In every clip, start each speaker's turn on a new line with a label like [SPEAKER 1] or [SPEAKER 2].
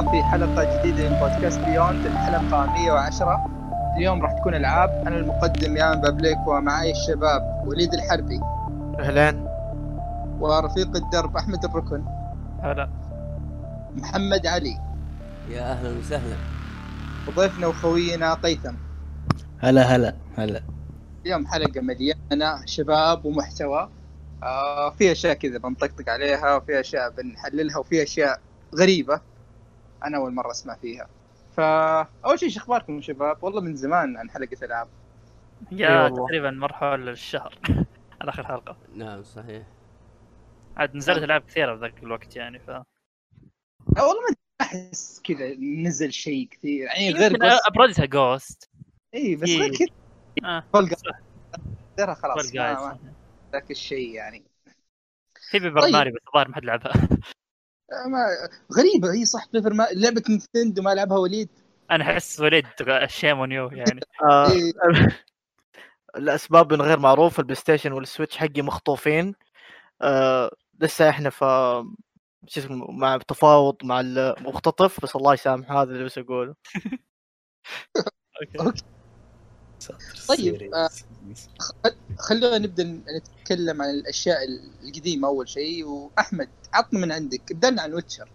[SPEAKER 1] الله في حلقة جديدة من بودكاست بيوند الحلقة 110 اليوم راح تكون ألعاب. أنا المقدم يان بابليك ومعي الشباب وليد الحربي.
[SPEAKER 2] اهلين
[SPEAKER 1] ورفيق الدرب أحمد الركن.
[SPEAKER 3] هلا
[SPEAKER 1] محمد علي.
[SPEAKER 4] يا أهلا وسهلا.
[SPEAKER 1] وضيفنا وخوينا قيثم.
[SPEAKER 2] هلا هلا هلا.
[SPEAKER 1] اليوم حلقة مليانة شباب ومحتوى. آه في أشياء كذا بنطقطق عليها وفي أشياء بنحللها وفي أشياء غريبة. أنا أول مرة أسمع فيها. فأول شيء شو أخباركم شباب؟ والله من زمان عن حلقة ألعاب.
[SPEAKER 2] إي
[SPEAKER 3] يا
[SPEAKER 2] والله.
[SPEAKER 3] تقريبا مر حول الشهر على آخر حلقة.
[SPEAKER 4] نعم صحيح.
[SPEAKER 3] عاد نزلت ألعاب كثيرة بذاك الوقت يعني ف
[SPEAKER 1] آه والله ما أحس كذا نزل شيء كثير. يعني غير
[SPEAKER 3] أبرزها Ghost
[SPEAKER 1] of بس
[SPEAKER 3] إيه.
[SPEAKER 1] غير كذا. فول
[SPEAKER 3] صح.
[SPEAKER 1] ترى خلاص ذاك الشيء يعني.
[SPEAKER 3] في بيبر
[SPEAKER 1] طيب.
[SPEAKER 3] ماري بس الظاهر ما حد لعبها.
[SPEAKER 1] ما غريبة هي صح بيفر ما لعبة نينتندو ما لعبها وليد.
[SPEAKER 3] أنا أحس وليد شيم اون يو يعني.
[SPEAKER 2] آه.
[SPEAKER 1] إيه.
[SPEAKER 2] الأسباب غير معروفه البلاي ستيشن والسويتش حقي مخطوفين. آه لسه إحنا في شو اسمه مع تفاوض مع المختطف بس الله يسامح هذا اللي بس أقوله.
[SPEAKER 3] أوكي.
[SPEAKER 1] طيب آه، خلونا نبدأ نتكلم عن الأشياء القديمة أول شيء وأحمد عطنا من عندك. ابدا لنا عن ويتشر.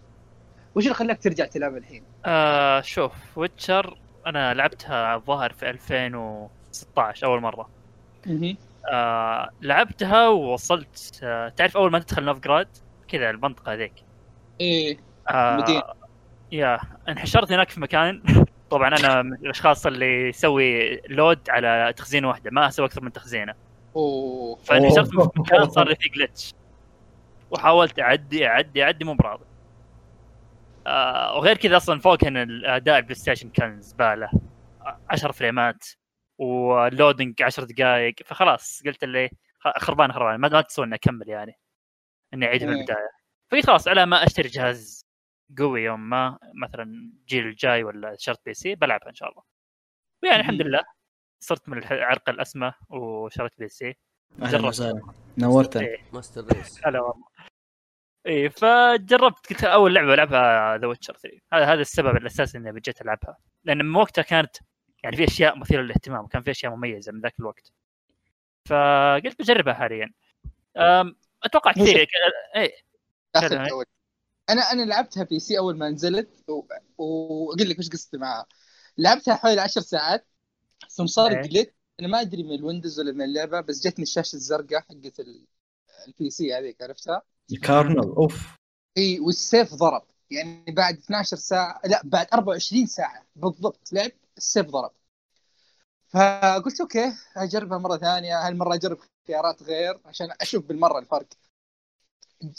[SPEAKER 1] وش اللي خلاك ترجع تلعب الحين؟
[SPEAKER 3] آه شوف ويتشر أنا لعبتها الظاهر في 2016 أول مرة. آه لعبتها ووصلت آه تعرف أول ما تدخل نوفغراد؟ كذا المنطقة هذيك
[SPEAKER 1] إيه
[SPEAKER 3] آه
[SPEAKER 1] مدينة.
[SPEAKER 3] يا انحشرت هناك في مكان. طبعا أنا من الأشخاص اللي يسوي load على تخزينه واحدة ما أسوي أكثر من تخزينه.
[SPEAKER 1] أوه.
[SPEAKER 3] فانحشرت في مكان صار لي فيه glitch وحاولت أعدي أعدي أعدي مو براضي. آه وغير كذا أصلا فوق هنا الأداء البلاي ستيشن كان زبالة. 10 فريمات و loading 10 دقائق فخلاص قلت اللي خربان خربان. ما ما تسوى إني أكمل يعني. إني أعيد من
[SPEAKER 1] مم.
[SPEAKER 3] البداية. فقلت خلاص على ما أشتري جهاز قوي يوم ما مثلا الجيل الجاي ولا شرط PC بلعبها إن شاء الله. ويعني الحمد. لله صرت من الح- عرق الاسمى وشريت PC.
[SPEAKER 2] أهلا
[SPEAKER 3] جربت.
[SPEAKER 2] وسهلا. نورتنا.
[SPEAKER 3] إيه.
[SPEAKER 4] master race.
[SPEAKER 3] هلا والله. اي فجربت قلت أول لعبة ألعبها The Witcher 3 هذا هذا السبب الأساسي إني جيت ألعبها. لأن من وقتها كانت يعني في أشياء مثيرة للاهتمام وكان في أشياء مميزة من ذاك الوقت. فقلت بجربها حاليا.
[SPEAKER 1] أتوقع
[SPEAKER 3] كثير. اي.
[SPEAKER 1] أنا أنا لعبتها PC أول ما نزلت وأقول لك وش قصتي معها. لعبتها حوالي 10 ساعات ثم صار
[SPEAKER 3] إيه.
[SPEAKER 1] glitch أنا ما أدري من الويندوز ولا من اللعبة بس جتني الشاشة الزرقاء حقت ال- ال PC هذيك عرفتها؟
[SPEAKER 2] ال kernel
[SPEAKER 1] أوف. إي وال save ضرب. يعني بعد 12 ساعة لا بعد 24 ساعة بالضبط لعب ال save ضرب. فقلت أوكي أجربها مرة ثانية. هالمرة أجرب خيارات غير عشان أشوف بالمرة الفرق.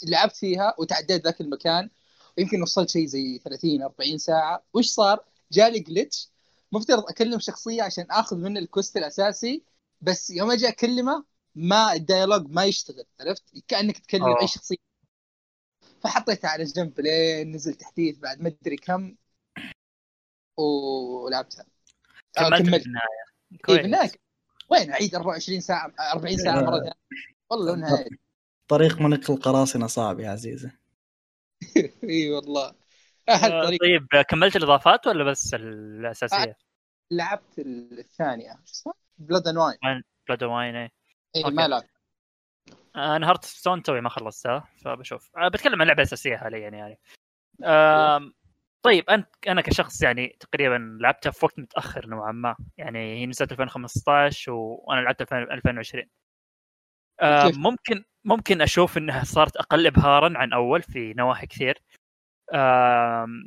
[SPEAKER 1] لعبت فيها وتعديت ذاك المكان ويمكن وصلت شيء زي 30 40 ساعة. وش صار؟ جالي glitch مفترض أكلم شخصية عشان آخذ منه ال quest الأساسي بس يوم أجي أكلمه ما ال dialogue ما يشتغل عرفت؟ كأنك تكلم
[SPEAKER 3] آه.
[SPEAKER 1] أي شخصية. فحطيتها على جنب لين نزل تحديث بعد ما أدري كم. ولعبتها. آه،
[SPEAKER 3] كملت النهاية.
[SPEAKER 1] إيه
[SPEAKER 3] كويس.
[SPEAKER 1] وين؟ اعيد 24 ساعة 40 ساعة مرة. ثانية والله نهاية.
[SPEAKER 2] طريق ملك القراصنة صعب يا عزيزي.
[SPEAKER 1] إي والله. أهل
[SPEAKER 3] آه،
[SPEAKER 1] طريق.
[SPEAKER 3] طيب كملت الإضافات ولا بس الأساسية؟
[SPEAKER 1] لعبت الثانية شو اسمها؟ Blood and
[SPEAKER 3] Wine Blood
[SPEAKER 1] Wine
[SPEAKER 3] إي.
[SPEAKER 1] ما لعبت.
[SPEAKER 3] أنا Hearts of Stone توي ما خلصتها فبشوف. أه بتكلم عن اللعبه الاساسيه حاليا يعني. طيب أنت أنا كشخص يعني تقريبا لعبتها في وقت متأخر نوعا ما. يعني هي نزلت 2015 و- وأنا لعبتها في 2020
[SPEAKER 1] كيف؟
[SPEAKER 3] ممكن ممكن أشوف إنها صارت أقل ابهارا عن أول في نواحي كثير.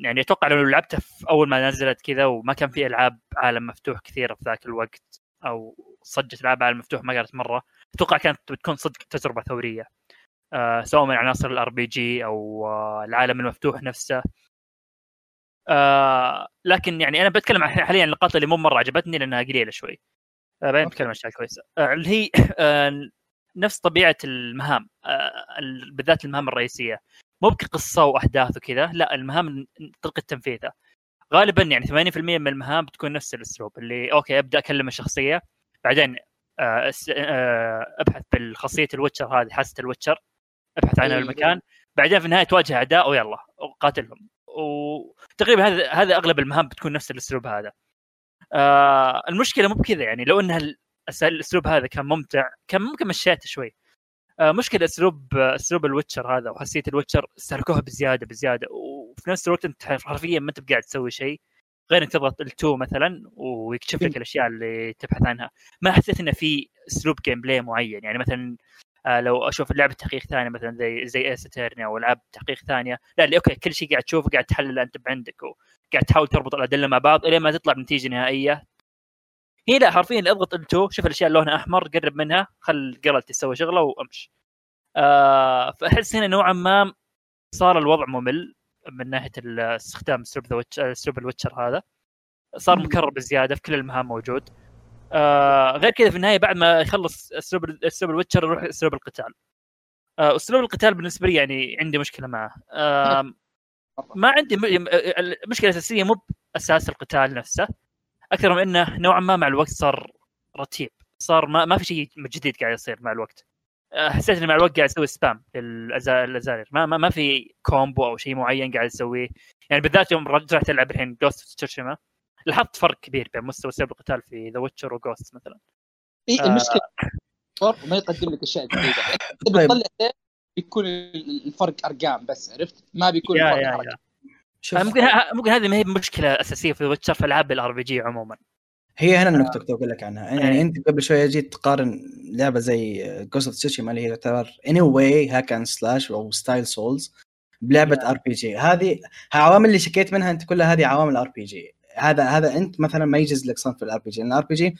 [SPEAKER 3] يعني أتوقع لو لعبتها في أول ما نزلت كذا وما كان في ألعاب عالم مفتوح كثيره في ذاك الوقت أو صجت ألعاب عالم مفتوح ما قالت مرة أتوقع كانت بتكون صدق تجربة ثورية. آه سواء من عناصر ال RPG أو آه العالم المفتوح نفسه. آه لكن يعني أنا بتكلم عن حاليا النقاط اللي مو مرة عجبتني لأنها قليلة شوي. آه بعدين. بتكلم عن أشياء كويسة. آه اللي هي آه نفس طبيعة المهام آه ال- بالذات المهام الرئيسية. مو بقصه وأحداث وكذا لا المهام طريقة تنفيذها. غالبا يعني 80% من المهام بتكون نفس الأسلوب اللي أوكي أبدأ أكلم الشخصية بعدين آه، آه، أبحث بالخاصيه الويتشر هذه حاسة الويتشر أبحث عنها
[SPEAKER 1] إيه.
[SPEAKER 3] بالمكان بعدين في النهاية تواجه أعداء ويلا وقاتلهم وتقريبا هذا هذا أغلب المهام بتكون نفس الأسلوب هذا. آه المشكلة مو بكذا يعني لو ان هال- الأسلوب هذا كان ممتع. كان ممكن مشيته شوي. آه مشكلة أسلوب آه، أسلوب ال Witcher هذا وحسيت ال Witcher استهلكوها بزيادة بزيادة. وفي نفس الوقت أنت حرفيا ما أنت بقاعد تسوي شيء. غير إنك تضغط ال2 مثلا ويكشف لك الأشياء اللي تبحث عنها. ما حسيت إنه في أسلوب gameplay معين. يعني مثلا آه لو أشوف لعبة تحقيق ثانية مثلا زي زي Ace أو ألعاب تحقيق ثانية. لا اللي okay كل شيء قاعد تشوفه قاعد تحلل أنت بعندك وقاعد تحاول تربط الادله مع بعض الين ما تطلع بنتيجة نهائية. هي لا حرفيا أضغط ال2 شوف الأشياء اللي لونها أحمر قرب منها خل جرالت تسوي شغلة وأمشي. آه فأحس هنا نوعا ما صار الوضع ممل من ناحية استخدام اسلوب اسلوب ال Witcher هذا. صار. مكرر بزيادة في كل المهام موجود. آه غير كذا في النهاية بعد ما يخلص اسلوب اسلوب ال Witcher يروح اسلوب القتال. آه اسلوب القتال بالنسبة لي يعني عندي مشكلة معه. آه ما عندي المشكلة الأساسية مو بأساس القتال نفسه. أكثر من إنه نوعا ما مع الوقت صار رتيب. صار ما, ما في شيء جديد قاعد يصير مع الوقت. آه، حسيت اني مع الوقت قاعد أسوي spam للازارير ما, ما ما في combo أو شيء معين قاعد اسويه يعني بالذات يوم رجعت ألعب الحين Ghost of Tsushima لاحظت فرق كبير بين مستوى اسلوب القتال في The Witcher و Ghost مثلا.
[SPEAKER 1] إي
[SPEAKER 3] آه.
[SPEAKER 1] المشكلة فرق ما يقدم لك أشياء جديدة. تبي
[SPEAKER 5] طيب.
[SPEAKER 1] تطلع بيكون ال- الفرق أرقام بس عرفت؟ ما بيكون
[SPEAKER 3] yeah
[SPEAKER 1] الفرق.
[SPEAKER 3] yeah
[SPEAKER 5] شوف.
[SPEAKER 3] آه، ممكن ممكن هذه ما هي مشكلة أساسية في Witcher في ألعاب ال RPG عموما.
[SPEAKER 5] هي هنا النقطة كنت بقول لك عنها. يعني
[SPEAKER 3] إيه.
[SPEAKER 5] أنت قبل شوية جيت تقارن لعبة زي Ghost of Tsushima اللي هي تعتبر anyway hack and slash أو style Souls بلعبة RPG هذه العوامل اللي شكيت منها أنت كلها هذه عوامل RPG هذا هذا أنت مثلا ما يجز لك صنف ال RPG لأن ال RPG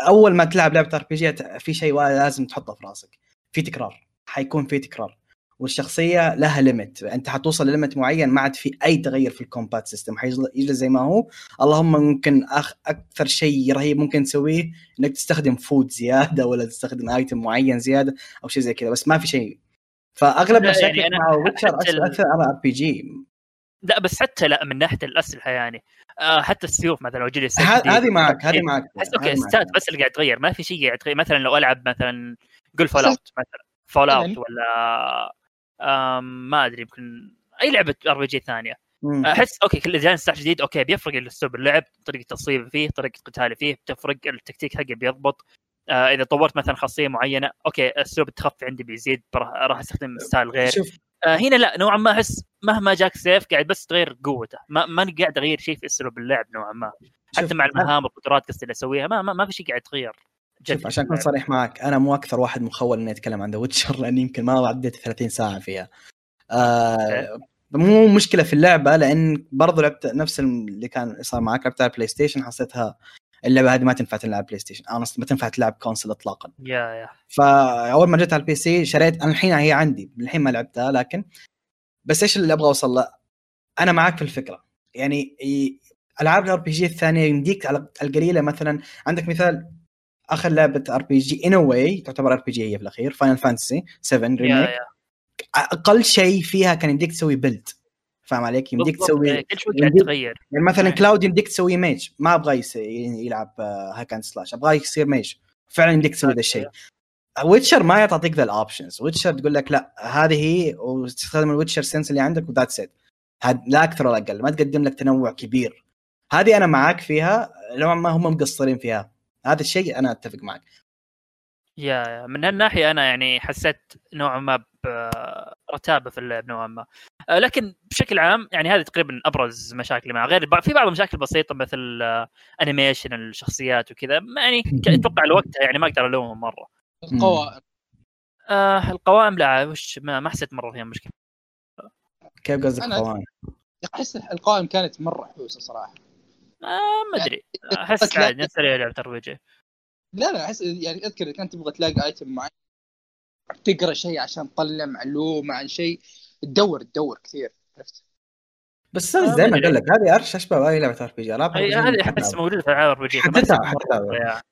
[SPEAKER 5] أول ما تلعب لعبة RPG في شيء لازم تحطه في راسك. في تكرار. حيكون في تكرار. والشخصية لها limit أنت حتوصل لل limit معين ما عاد في أي تغير في ال combat system حيجلس زي ما هو. اللهم ممكن أخ... أكثر شيء رهيب ممكن تسويه إنك تستخدم food زيادة ولا تستخدم item معين زيادة أو شيء زي كذا بس ما في شيء.
[SPEAKER 3] فأغلب
[SPEAKER 5] مشاكل
[SPEAKER 3] يعني
[SPEAKER 5] مع
[SPEAKER 3] Witcher
[SPEAKER 5] أكثر على RPG
[SPEAKER 3] لا بس حتى لا من ناحية الأسلحة يعني. آه حتى السيوف مثلا لو جلس
[SPEAKER 5] هذه معك هذه معك.
[SPEAKER 3] احس
[SPEAKER 5] هذه okay.
[SPEAKER 3] stat بس اللي قاعد يتغير. ما في شيء قاعد يتغير. مثلا لو ألعب مثلا قول Fallout مثلا. Fallout
[SPEAKER 1] مثلاً.
[SPEAKER 3] ولا ما أدري يمكن أي لعبة RPG ثانية.
[SPEAKER 5] مم.
[SPEAKER 3] أحس okay كل جاي سلاح جديد okay بيفرق الأسلوب اللعب طريقة تصويب فيه طريقة قتالي فيه بتفرق التكتيك حقي بيضبط. آه إذا طورت مثلا خاصية معينة okay اسلوب التخفي عندي بيزيد راح أستخدم style غير.
[SPEAKER 5] شوف.
[SPEAKER 3] آه هنا لا نوعا ما أحس مهما جاك سيف قاعد بس تغير قوته. ما ماني قاعد أغير شيء في أسلوب اللعب نوعا ما. حتى مع المهام والقدرات قصدي اللي أسويها ما, ما, ما في شيء قاعد يتغير. جد
[SPEAKER 5] شوف عشان أكون صريح معك أنا مو أكثر واحد مخول إني أتكلم عن The Witcher لأني يمكن ما عديت 30 ساعة فيها. آه مو مشكلة في اللعبة لأن برضو لعبت نفس اللي كان صار معك لعبتها على ال PlayStation حسيتها اللعبة هذه ما تنفع تلعب PlayStation أنا ما تنفع تلعب console اطلاقا.
[SPEAKER 3] yeah yeah.
[SPEAKER 5] فأول ما جيت على ال PC شريت أنا الحين هي عندي الحين ما لعبتها لكن بس إيش اللي أبغى أوصل له؟ أنا معك في الفكرة. يعني ي- ألعاب ال RPG الثانية يمديك على القليلة مثلا عندك مثال آخر لعبة ار بي جي ان واي تعتبر ار بي جي هي في الأخير Final Fantasy 7 yeah
[SPEAKER 3] Remake
[SPEAKER 5] أقل شيء فيها كان يمديك تسوي build فاهم عليك؟ يمديك تسوي
[SPEAKER 3] إيه، كل شوي قاعد
[SPEAKER 5] يمديك-
[SPEAKER 3] يتغير
[SPEAKER 5] يعني مثلا. Cloud يمديك تسوي mage ما أبغى يلعب hack and slash أبغى يصير mage فعلا يمديك تسوي ذا الشيء. Witcher ما تعطيك ذا ال options Witcher تقول لك لا هذه هي وتستخدم ال Witcher sense اللي عندك و that's it لا أكثر ولا أقل. ما تقدم لك تنوع كبير. هذه أنا معاك فيها نوعا ما هم مقصرين فيها. هذا الشيء أنا أتفق معك.
[SPEAKER 3] yeah yeah من هالناحية أنا يعني حسيت نوعا ما برتابه في اللعب نوعا ما. آه، لكن بشكل عام يعني هذه تقريبا أبرز مشاكلي معه غير في بعض المشاكل بسيطة مثل آه، animation الشخصيات وكذا. ما يعني أتوقع لوقتها يعني ما أقدر ألومهم مرة.
[SPEAKER 1] القوائم.
[SPEAKER 3] آه القوائم لا وش ما, ما حسيت مرة فيها مشكلة.
[SPEAKER 5] كيف قصدك قوانين؟
[SPEAKER 1] أحس القوائم كانت مرة حوسة صراحة.
[SPEAKER 3] آه ما أدري
[SPEAKER 1] أحس
[SPEAKER 3] عادي نفس لعبة RPG
[SPEAKER 1] لا لا أحس يعني أذكر إذا كنت تبغى تلاقي item معين تقرأ شيء عشان تطلع معلومة عن شيء تدور تدور كثير عرفت؟
[SPEAKER 5] بس
[SPEAKER 3] آه،
[SPEAKER 5] زي
[SPEAKER 3] ما
[SPEAKER 5] ما
[SPEAKER 3] أدري.
[SPEAKER 5] قال لك هذه ارش اشبه باي لعبة ار بي جي
[SPEAKER 3] هذه أحس موجودة في العاب ار بي جي
[SPEAKER 5] حدثها- حدثها.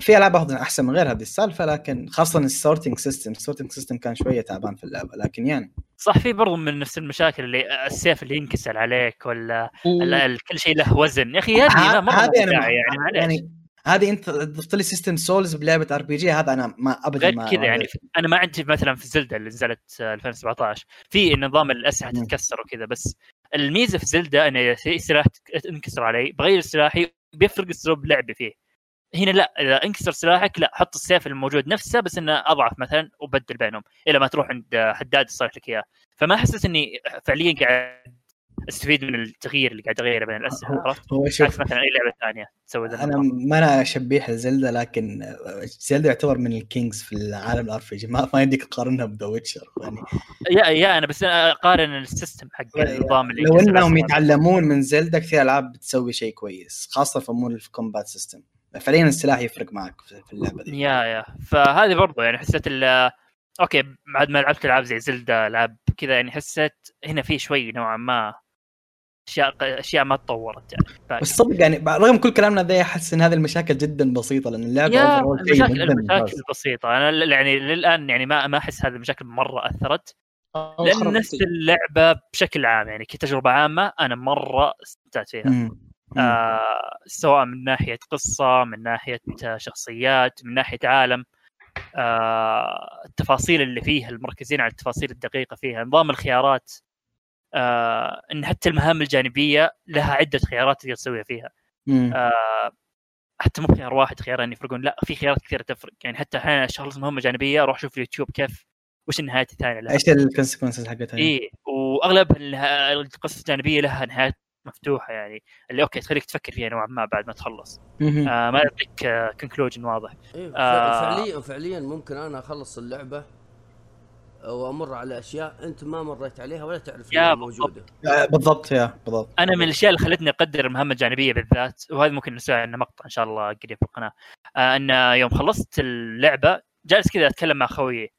[SPEAKER 5] في ألعاب اخذ أحسن من غير هذه السالفة لكن خاصة السورتنج سيستم السورتنج سيستم كان شوية تعبان في اللعبة لكن يعني.
[SPEAKER 3] صح في برضو من نفس المشاكل اللي السيف اللي ينكسر عليك ولا كل شيء له وزن. يا أخي هذه مرة
[SPEAKER 5] هذه
[SPEAKER 3] داعي يعني معليش.
[SPEAKER 5] يعني هذه أنت ضفت لي سيستم سولز بلعبة ار بي جي هذا أنا ما ابدا
[SPEAKER 3] غير
[SPEAKER 5] ما
[SPEAKER 3] كذا يعني أنا ما عندي مثلا في زلدة اللي نزلت آه، 2017 في نظام
[SPEAKER 5] الأسلحة.
[SPEAKER 3] تتكسر وكذا بس الميزة في زلدة انه في سلاح انكسر علي بغير سلاحي بيفرق اسلوب لعبي فيه. هنا لا إذا انكسر سلاحك لا حط السيف الموجود نفسه بس إنه أضعف مثلا وبدل بينهم إلى ما تروح عند حداد يصلح لك إياه فما حسيت إني فعليا قاعد أستفيد من التغيير اللي قاعد أغيره بين الاسلحه عرفت؟
[SPEAKER 5] هو شوف
[SPEAKER 3] مثلا أي لعبة ثانية تسوي أنا.
[SPEAKER 5] ما أنا شبيح لزلدا لكن زلدا يعتبر من ال kings في العالم ال RPG ما ما يديك تقارنها ب The Witcher يعني
[SPEAKER 3] yeah yeah أنا بس أنا أقارن ال system حق النظام اللي
[SPEAKER 5] لو
[SPEAKER 3] إنهم.
[SPEAKER 5] يتعلمون من زلدا كثير ألعاب بتسوي شيء كويس خاصة في امور ال combat system فعليا السلاح يفرق معك في اللعبة دي
[SPEAKER 3] yeah yeah فهذه برضو يعني حسيت ال okay بعد ما لعبت ألعاب زي زلدا ألعاب كذا يعني حسيت هنا في شوي نوعا ما أشياء أشياء ما تطورت يعني باقي.
[SPEAKER 5] بس صدق يعني رغم كل كلامنا ذا أحس إن هذه المشاكل جدا
[SPEAKER 3] بسيطة
[SPEAKER 5] لأن اللعبة
[SPEAKER 3] المشاكل المشاكل. البسيطه أنا يعني للآن يعني ما ما أحس هذه المشاكل
[SPEAKER 1] مرة
[SPEAKER 3] أثرت
[SPEAKER 1] لأن
[SPEAKER 3] نفس. اللعبة بشكل عام يعني كتجربة عامة أنا مرة استمتعت فيها
[SPEAKER 5] مم.
[SPEAKER 3] آه سواء من ناحية قصة من ناحية آه، شخصيات من ناحية عالم آه التفاصيل اللي فيها المركزين على التفاصيل الدقيقة فيها نظام الخيارات آه إن حتى المهام الجانبية لها عدة خيارات تقدر تسويها فيها. آه حتى مو خيار واحد خيارين يفرقون لا في خيارات كثيرة تفرق يعني حتى أحيانا اخلص مهمه جانبيه أروح أشوف اليوتيوب كيف وش النهايات الثانية لها
[SPEAKER 5] إيش ال consequences حقتها؟
[SPEAKER 3] اي وأغلب القصص الجانبية لها نهايات مفتوحة يعني اللي okay تخليك تفكر فيها نوعا ما بعد ما تخلص. آه ما يعطيك conclusion واضح
[SPEAKER 4] أيوه
[SPEAKER 3] آه.
[SPEAKER 4] فعليا فعليا ممكن أنا أخلص اللعبة وأمر على أشياء أنت ما مريت عليها ولا تعرف إنها
[SPEAKER 3] بالضبط.
[SPEAKER 4] موجودة
[SPEAKER 5] آه، بالضبط يا بالضبط
[SPEAKER 3] أنا من الأشياء اللي خلتني أقدر المهمه الجانبيه بالذات وهذا ممكن نسوي عنه مقطع إن شاء الله قريب في القناة آه إن يوم خلصت اللعبة جالس كذا أتكلم مع خويي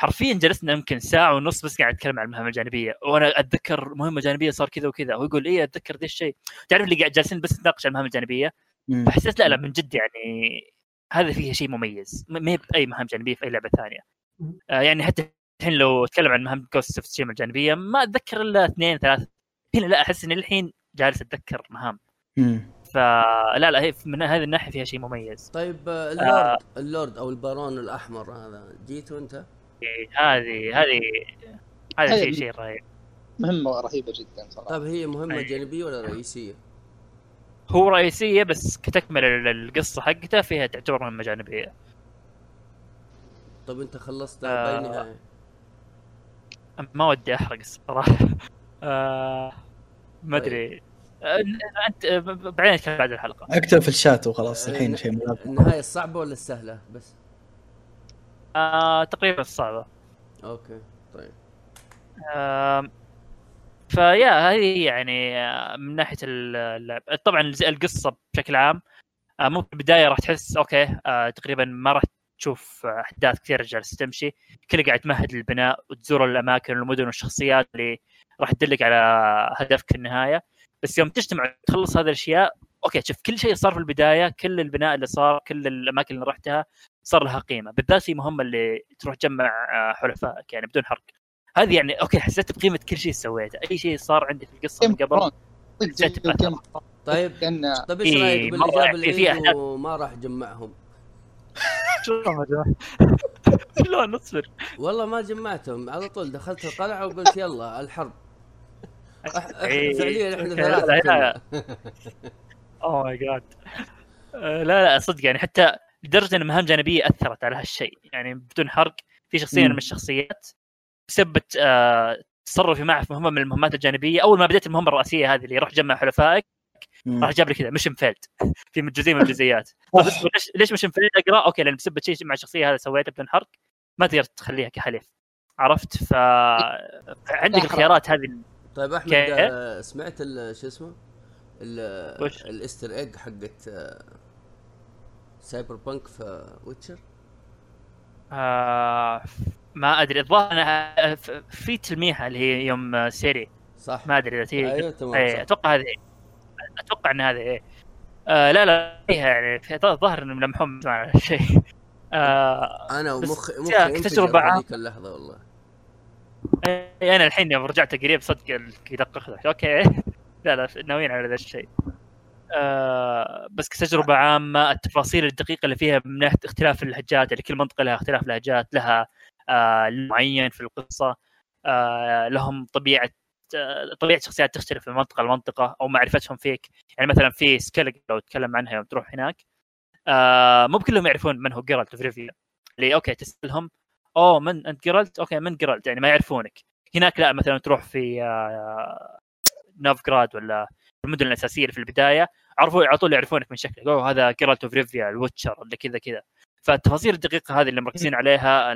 [SPEAKER 3] حرفيا جلسنا يمكن ساعة ونص بس قاعد أتكلم عن المهمه الجانبية. وأنا أتذكر مهمة جانبية صار كذا وكذا. هو يقول إيه أتذكر ذا الشيء. تعرف اللي قاعد جالسين بس نتناقش عن المهام
[SPEAKER 5] الجانبية.
[SPEAKER 3] فحسيت لا لا من جد يعني هذا فيه شيء مميز. ما هي بأي مهام جانبية في أي لعبة ثانية. آه يعني حتى الحين لو أتكلم عن مهام Ghost of Tsushima الجانبية ما أتذكر إلا اثنين ثلاث هنا لا أحس إني الحين جالس أتذكر مهام. فلا لا هي من هذه الناحية فيها شيء مميز.
[SPEAKER 4] طيب آه، اللورد اللورد أو البارون الأحمر هذا جيت وانت
[SPEAKER 3] إيه، هذه هذه هذا شيء شيء رهيب
[SPEAKER 1] مهمة رهيبة جدا صراحة
[SPEAKER 4] طيب هي مهمة
[SPEAKER 3] أي.
[SPEAKER 4] جانبية ولا رئيسية؟
[SPEAKER 3] هو رئيسية بس كتكمل ال- القصة حقتها فيها تعتبر مهمة جانبية
[SPEAKER 4] طيب أنت خلصت
[SPEAKER 3] آه.
[SPEAKER 4] باي؟
[SPEAKER 3] ما ودي أحرق الصراحة آه ما أدري آه، أنت آه، بعدين بعد الحلقة
[SPEAKER 5] أكتب في الشات وخلاص
[SPEAKER 4] آه،
[SPEAKER 5] الحين
[SPEAKER 4] ن-
[SPEAKER 5] شيء ملابس
[SPEAKER 4] النهاية الصعبه ولا السهله بس؟
[SPEAKER 3] آه تقريبا الصعبة.
[SPEAKER 4] okay طيب.
[SPEAKER 3] آم، فيا هذه يعني آه، من ناحية اللعب. طبعا القصة بشكل عام آه، ممكن البداية راح تحس okay آه، تقريبا ما راح تشوف آه، أحداث كثير جالسه تمشي. كله قاعد تمهد للبناء وتزور الاماكن والمدن والشخصيات اللي راح تدلك على هدفك في النهاية. بس يوم تجتمع تخلص هذه الأشياء okay شوف كل شيء صار في البداية كل البناء اللي صار كل الأماكن اللي رحتها صار لها قيمة. بالذات في مهمة اللي تروح تجمع آه، حلفائك يعني بدون حرق. هذه يعني okay حسيت بقيمة كل شيء سويته. أي شيء صار عندي في القصة من قبل حسيت.
[SPEAKER 4] طيب طيب
[SPEAKER 3] إيش
[SPEAKER 4] رأيك
[SPEAKER 3] يعني
[SPEAKER 4] اللي
[SPEAKER 3] أحداث.
[SPEAKER 4] وما راح جمعهم؟
[SPEAKER 3] شلون اصبر
[SPEAKER 4] والله ما جمعتهم. على طول دخلت القلعة وقلت يلا الحرب. فعليا
[SPEAKER 3] إحنا
[SPEAKER 4] ثلاثة.
[SPEAKER 3] oh my God لا لا صدق يعني حتى لدرجة إن مهام جانبية أثرت على هالشيء. يعني بدون حرق في
[SPEAKER 5] شخصية.
[SPEAKER 3] من الشخصيات بسبب آه، تصرفي معه في مهمة من المهمات الجانبية. أول ما بديت المهمة الرئيسية هذه اللي روح جمع حلفائك. راح جاب لي كذا mission failed. في جزئيه من الجزئيات. ليش ليش mission failed أقرأ؟ okay لأن بسبب شيء مع الشخصية هذا سويته بدون حرق. ما تقدر تخليها كحليف. عرفت؟ ف عندك الخيارات هذه
[SPEAKER 4] طيب
[SPEAKER 3] أحمد؟
[SPEAKER 4] آه، سمعت شو اسمه؟ ال Easter egg حقت آه، سايبر بانك في ويتشر
[SPEAKER 3] آه ما أدري الظاهر انها في تلميحة اللي هي يوم آه، سيري
[SPEAKER 4] صح؟
[SPEAKER 3] ما أدري إذا هي
[SPEAKER 4] أيوه تمام إيه.
[SPEAKER 3] أتوقع هذه أتوقع إن هذه إيه آه لا لا فيها يعني في الظاهر انهم لمحون مع الشيء آه
[SPEAKER 4] أنا
[SPEAKER 3] يا
[SPEAKER 4] مخي
[SPEAKER 3] عامة.
[SPEAKER 4] هذيك اللحظة والله
[SPEAKER 3] إيه، أنا الحين يوم رجعت قريب صدق يدقق. أوكي لا لا ناويين على ذا الشيء. آه بس كتجربة عامة التفاصيل الدقيقة اللي فيها من ناحية اختلاف اللهجات يعني كل منطقة لها اختلاف لهجات لها آه معين في القصة آه لهم طبيعة آه طبيعة شخصيات تختلف من منطقة لمنطقة أو معرفتهم فيك. يعني مثلا في Skellige لو تكلم عنها يوم تروح هناك آه مو كلهم يعرفون من هو جيرالت اوف ريفيا اللي okay تسألهم أوه من أنت جيرالت okay من جيرالت يعني ما يعرفونك. هناك لا مثلا تروح في آه نوفغراد ولا المدن الأساسية اللي في البداية عرفوا على طول يعرفونك من شكلك. أوه هذا جيرالت اوف ريفيا الوتشر ولا كذا كذا. فالتفاصيل الدقيقة هذه اللي مركزين عليها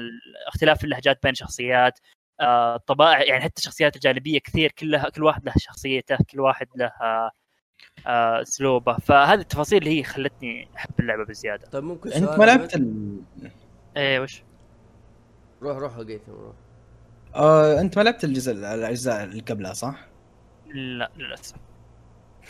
[SPEAKER 3] اختلاف اللهجات بين شخصيات آه، طبائع يعني حتى الشخصيات الجانبية كثير كلها كل واحد له شخصيته كل واحد له آه، آه، أسلوبه. فهذه التفاصيل اللي هي خلتني أحب اللعبة بزيادة.
[SPEAKER 4] طيب ممكن أنت
[SPEAKER 5] ما؟ لعبت ال...
[SPEAKER 3] إيه وش؟
[SPEAKER 4] روح روح لقيته روح.
[SPEAKER 5] آه، أنت ما لعبت الجزء الاجزاء اللي قبلها صح؟
[SPEAKER 3] لا للأسف.